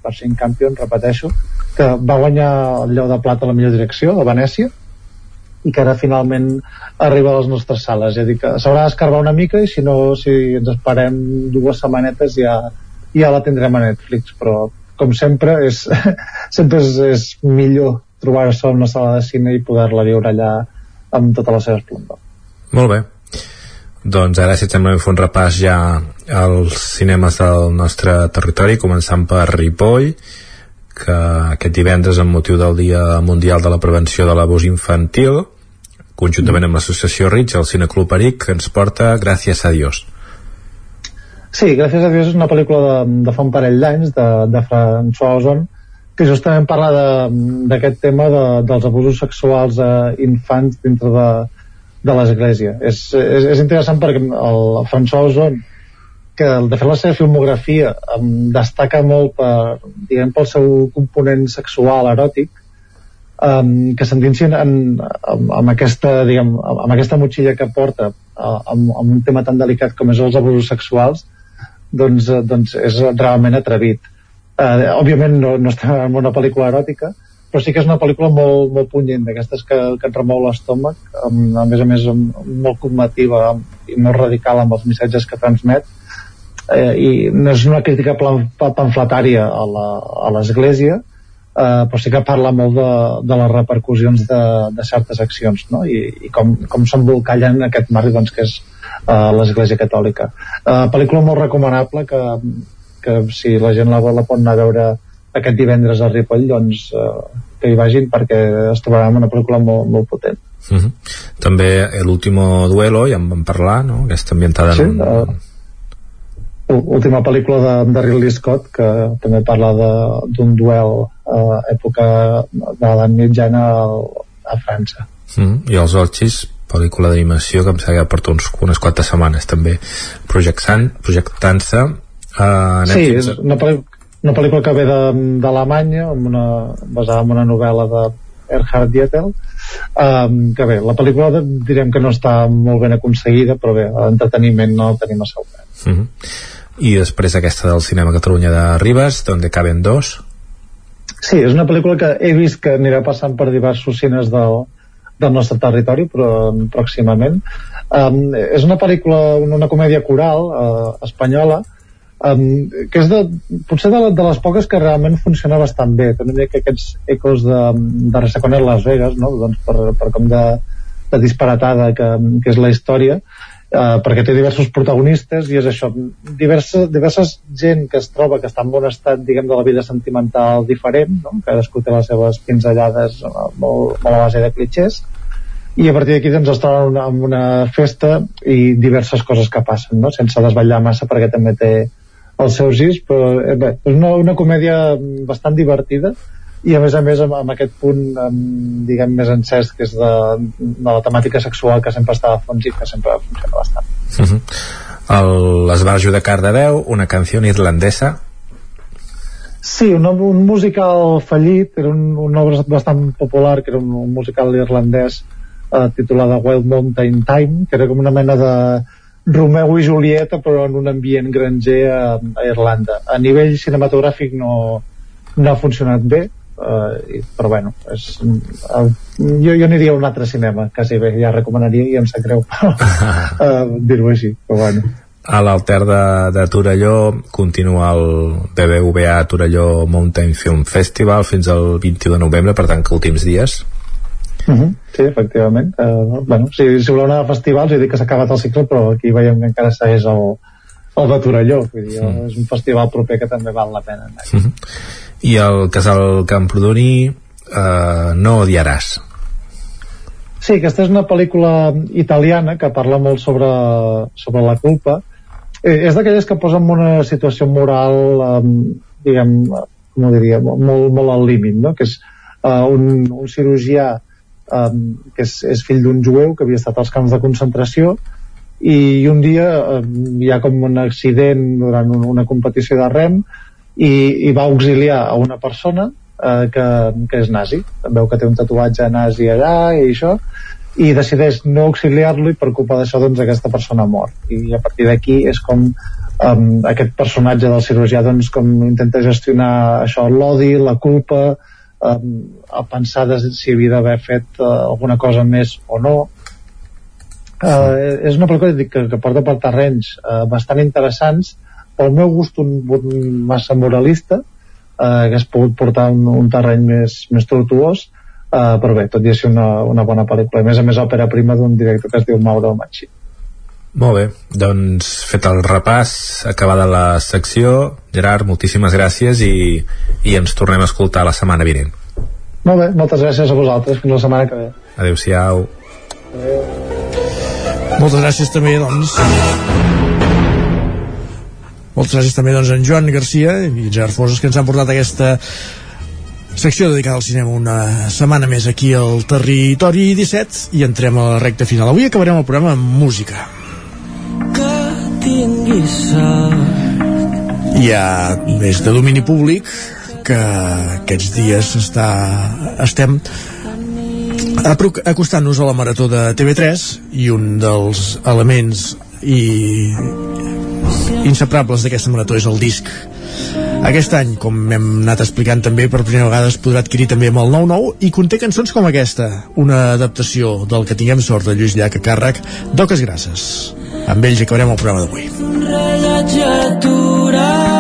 per Shane Campion, repeteixo que va guanyar el lleu de plata a la millor direcció a Venècia i que ara finalment arriba a les nostres sales. És a dir que s'haurà d'escarbar una mica i si no, si ens esperem dues setmanetes ja, ja la tindrem a Netflix. Però com sempre és, sempre és, és millor trobar-se en una sala de cine i poder-la viure allà amb tota la seva esplendor. Molt bé doncs ara si et sembla fer un repàs ja als cinemes del nostre territori començant per Ripoll que aquest divendres amb motiu del Dia Mundial de la Prevenció de l'Abús Infantil conjuntament amb l'associació Rich el Cineclub Peric que ens porta Gràcies a Dios. Sí, gràcies a Dios és una pel·lícula de, de fa un parell d'anys de, de François Ozon que justament parla d'aquest tema de, dels abusos sexuals a infants dintre de, de l'Església. És, és, és interessant perquè el François Ozon que de fet la seva filmografia um, destaca molt per, diguem, pel seu component sexual eròtic um, que s'endinsin en, en, amb, aquesta, diguem, amb aquesta motxilla que porta uh, amb, amb un tema tan delicat com és els abusos sexuals doncs, doncs és realment atrevit. Eh, òbviament no, no està en una pel·lícula eròtica, però sí que és una pel·lícula molt, molt punyent, d'aquestes que, que et remou l'estómac, a més a més molt combativa i molt radical amb els missatges que transmet, eh, i no és una crítica pamfletària a l'Església, eh, però sí que parla molt de, de les repercussions de, de certes accions no? I, i com, com s'embolcallen en aquest marc doncs, que és eh, l'Església Catòlica. Eh, pel·lícula molt recomanable que, que si la gent la la pot anar a veure aquest divendres a Ripoll doncs eh, que hi vagin perquè es trobarà una pel·lícula molt, molt potent. Uh -huh. També l'último duelo, ja en vam parlar, no? Aquesta ambientada Sí, en un... eh, última pel·lícula de, de Ridley Scott que també parla de- d'un duel a època de l'edat mitjana a França. Mm, i els Olchis pel·lícula d'animació que em sembla que porta uns, unes quantes setmanes també projectant, projectant-se uh, Sí, és una, pel·lícula, una pel·lícula que ve de- d'Alemanya una, basada en una novel·la de Erhard Dietel um, que bé, la pel·lícula de- direm que no està molt ben aconseguida però bé, l'entreteniment no el tenim assegurat uh -huh. i després aquesta del cinema Catalunya de Ribes donde caben dos Sí, és una pel·lícula que he vist que anirà passant per diversos cines del, del nostre territori, però pròximament. Um, és una pel·lícula, una, una comèdia coral uh, espanyola, um, que és de, potser de, de les poques que realment funciona bastant bé. Té una mica aquests ecos de, de Resacones Las Vegas, no? doncs per, per com de, de disparatada que, que és la història, uh, perquè té diversos protagonistes i és això, diversa, diverses gent que es troba que està en bon estat diguem de la vida sentimental diferent no? cadascú té les seves pinzellades eh, molt, molt a base de clitxers i a partir d'aquí doncs es troben una, amb una festa i diverses coses que passen no? sense desvetllar massa perquè també té els seus gis però eh, bé, és una, una comèdia bastant divertida i a més a més amb, amb aquest punt amb, diguem més encès que és de, de la temàtica sexual que sempre està a fons i que sempre funciona bastant uh -huh. el Esbarjo de Cardedeu una canció irlandesa Sí, un, un musical fallit, era un, una obra bastant popular, que era un, un musical irlandès eh, titulada Wild Mountain Time, que era com una mena de Romeu i Julieta, però en un ambient granger a, a Irlanda. A nivell cinematogràfic no, no ha funcionat bé, eh, però bueno, és, eh, jo, jo aniria a un altre cinema, quasi bé, ja recomanaria i em sap greu eh, dir-ho així, però bueno. a l'alter de, de Torelló continua el BBVA Torelló Mountain Film Festival fins al 21 de novembre, per tant que últims dies Uh -huh, sí, efectivament. Uh, bueno, si, si voleu anar a festivals, jo dic que s'ha acabat el cicle, però aquí veiem que encara segueix el, el de Torelló. Vull dir, mm. és un festival proper que també val la pena anar. uh -huh. i el casal Camprodoní eh, No odiaràs Sí, aquesta és una pel·lícula italiana que parla molt sobre, sobre la culpa. Eh, és d'aquelles que posa en una situació moral, um, diguem, com ho diria, molt, molt al límit, no? que és uh, un, un cirurgià um, que és, és fill d'un jueu que havia estat als camps de concentració i un dia um, hi ha com un accident durant un, una competició de rem i, i va auxiliar a una persona eh, que, que és nazi. Veu que té un tatuatge nazi allà i això i decideix no auxiliar-lo i per culpa d'això doncs aquesta persona mor i a partir d'aquí és com um, aquest personatge del cirurgià doncs com intenta gestionar això l'odi, la culpa um, a pensar de si havia d'haver fet uh, alguna cosa més o no. Uh, és una pel·lícula que, que porta per terrenys uh, bastant interessants. Pel meu gust un, un massa moralista uh, que has pogut portar un, un terreny més, més tortuós. Uh, però bé, tot i així una, una bona pel·lícula. A més a més òpera prima d'un director que es diu Mauro Macchi molt bé, doncs fet el repàs acabada la secció Gerard, moltíssimes gràcies i, i ens tornem a escoltar la setmana vinent. Molt bé, moltes gràcies a vosaltres. Fins la setmana que ve. Adeu-siau moltes gràcies també doncs. Moltes gràcies també doncs en Joan Garcia i Gerard Foses que ens han portat aquesta secció dedicada al cinema una setmana més aquí al Territori 17 i entrem a la recta final. Avui acabarem el programa amb música. Que tinguis sort Hi ha més de domini públic que aquests dies està, estem acostant-nos a la marató de TV3 i un dels elements i inseparables d'aquesta marató és el disc Aquest any, com hem anat explicant també, per primera vegada es podrà adquirir també amb el 9-9 i conté cançons com aquesta, una adaptació del que tinguem sort de Lluís Llach a càrrec d'Oques Grasses. Amb ells acabarem el programa d'avui. Un rellotge aturat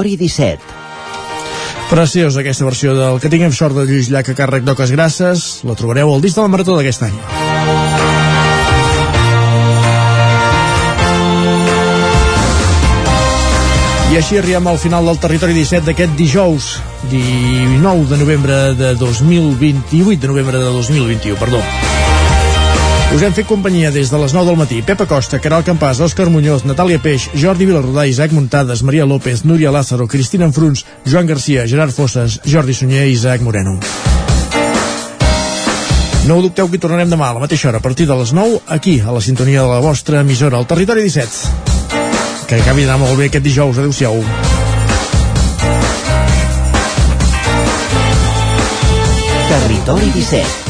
Territori 17. Preciós aquesta versió del que tinguem sort de Lluís Llach a càrrec d'Oques Grasses. La trobareu al disc de la Marató d'aquest any. I així arribem al final del Territori 17 d'aquest dijous, 19 de novembre de 2028 de novembre de 2021, perdó. Us hem fet companyia des de les 9 del matí. Pepa Costa, Caral Campàs, Òscar Muñoz, Natàlia Peix, Jordi Vilarrodà, Isaac Muntades, Maria López, Núria Lázaro, Cristina Enfruns, Joan Garcia, Gerard Fosses, Jordi Sunyer i Isaac Moreno. No ho dubteu que hi tornarem demà a la mateixa hora, a partir de les 9, aquí, a la sintonia de la vostra emissora, al Territori 17. Que acabi d'anar molt bé aquest dijous. Adéu-siau. Territori 17,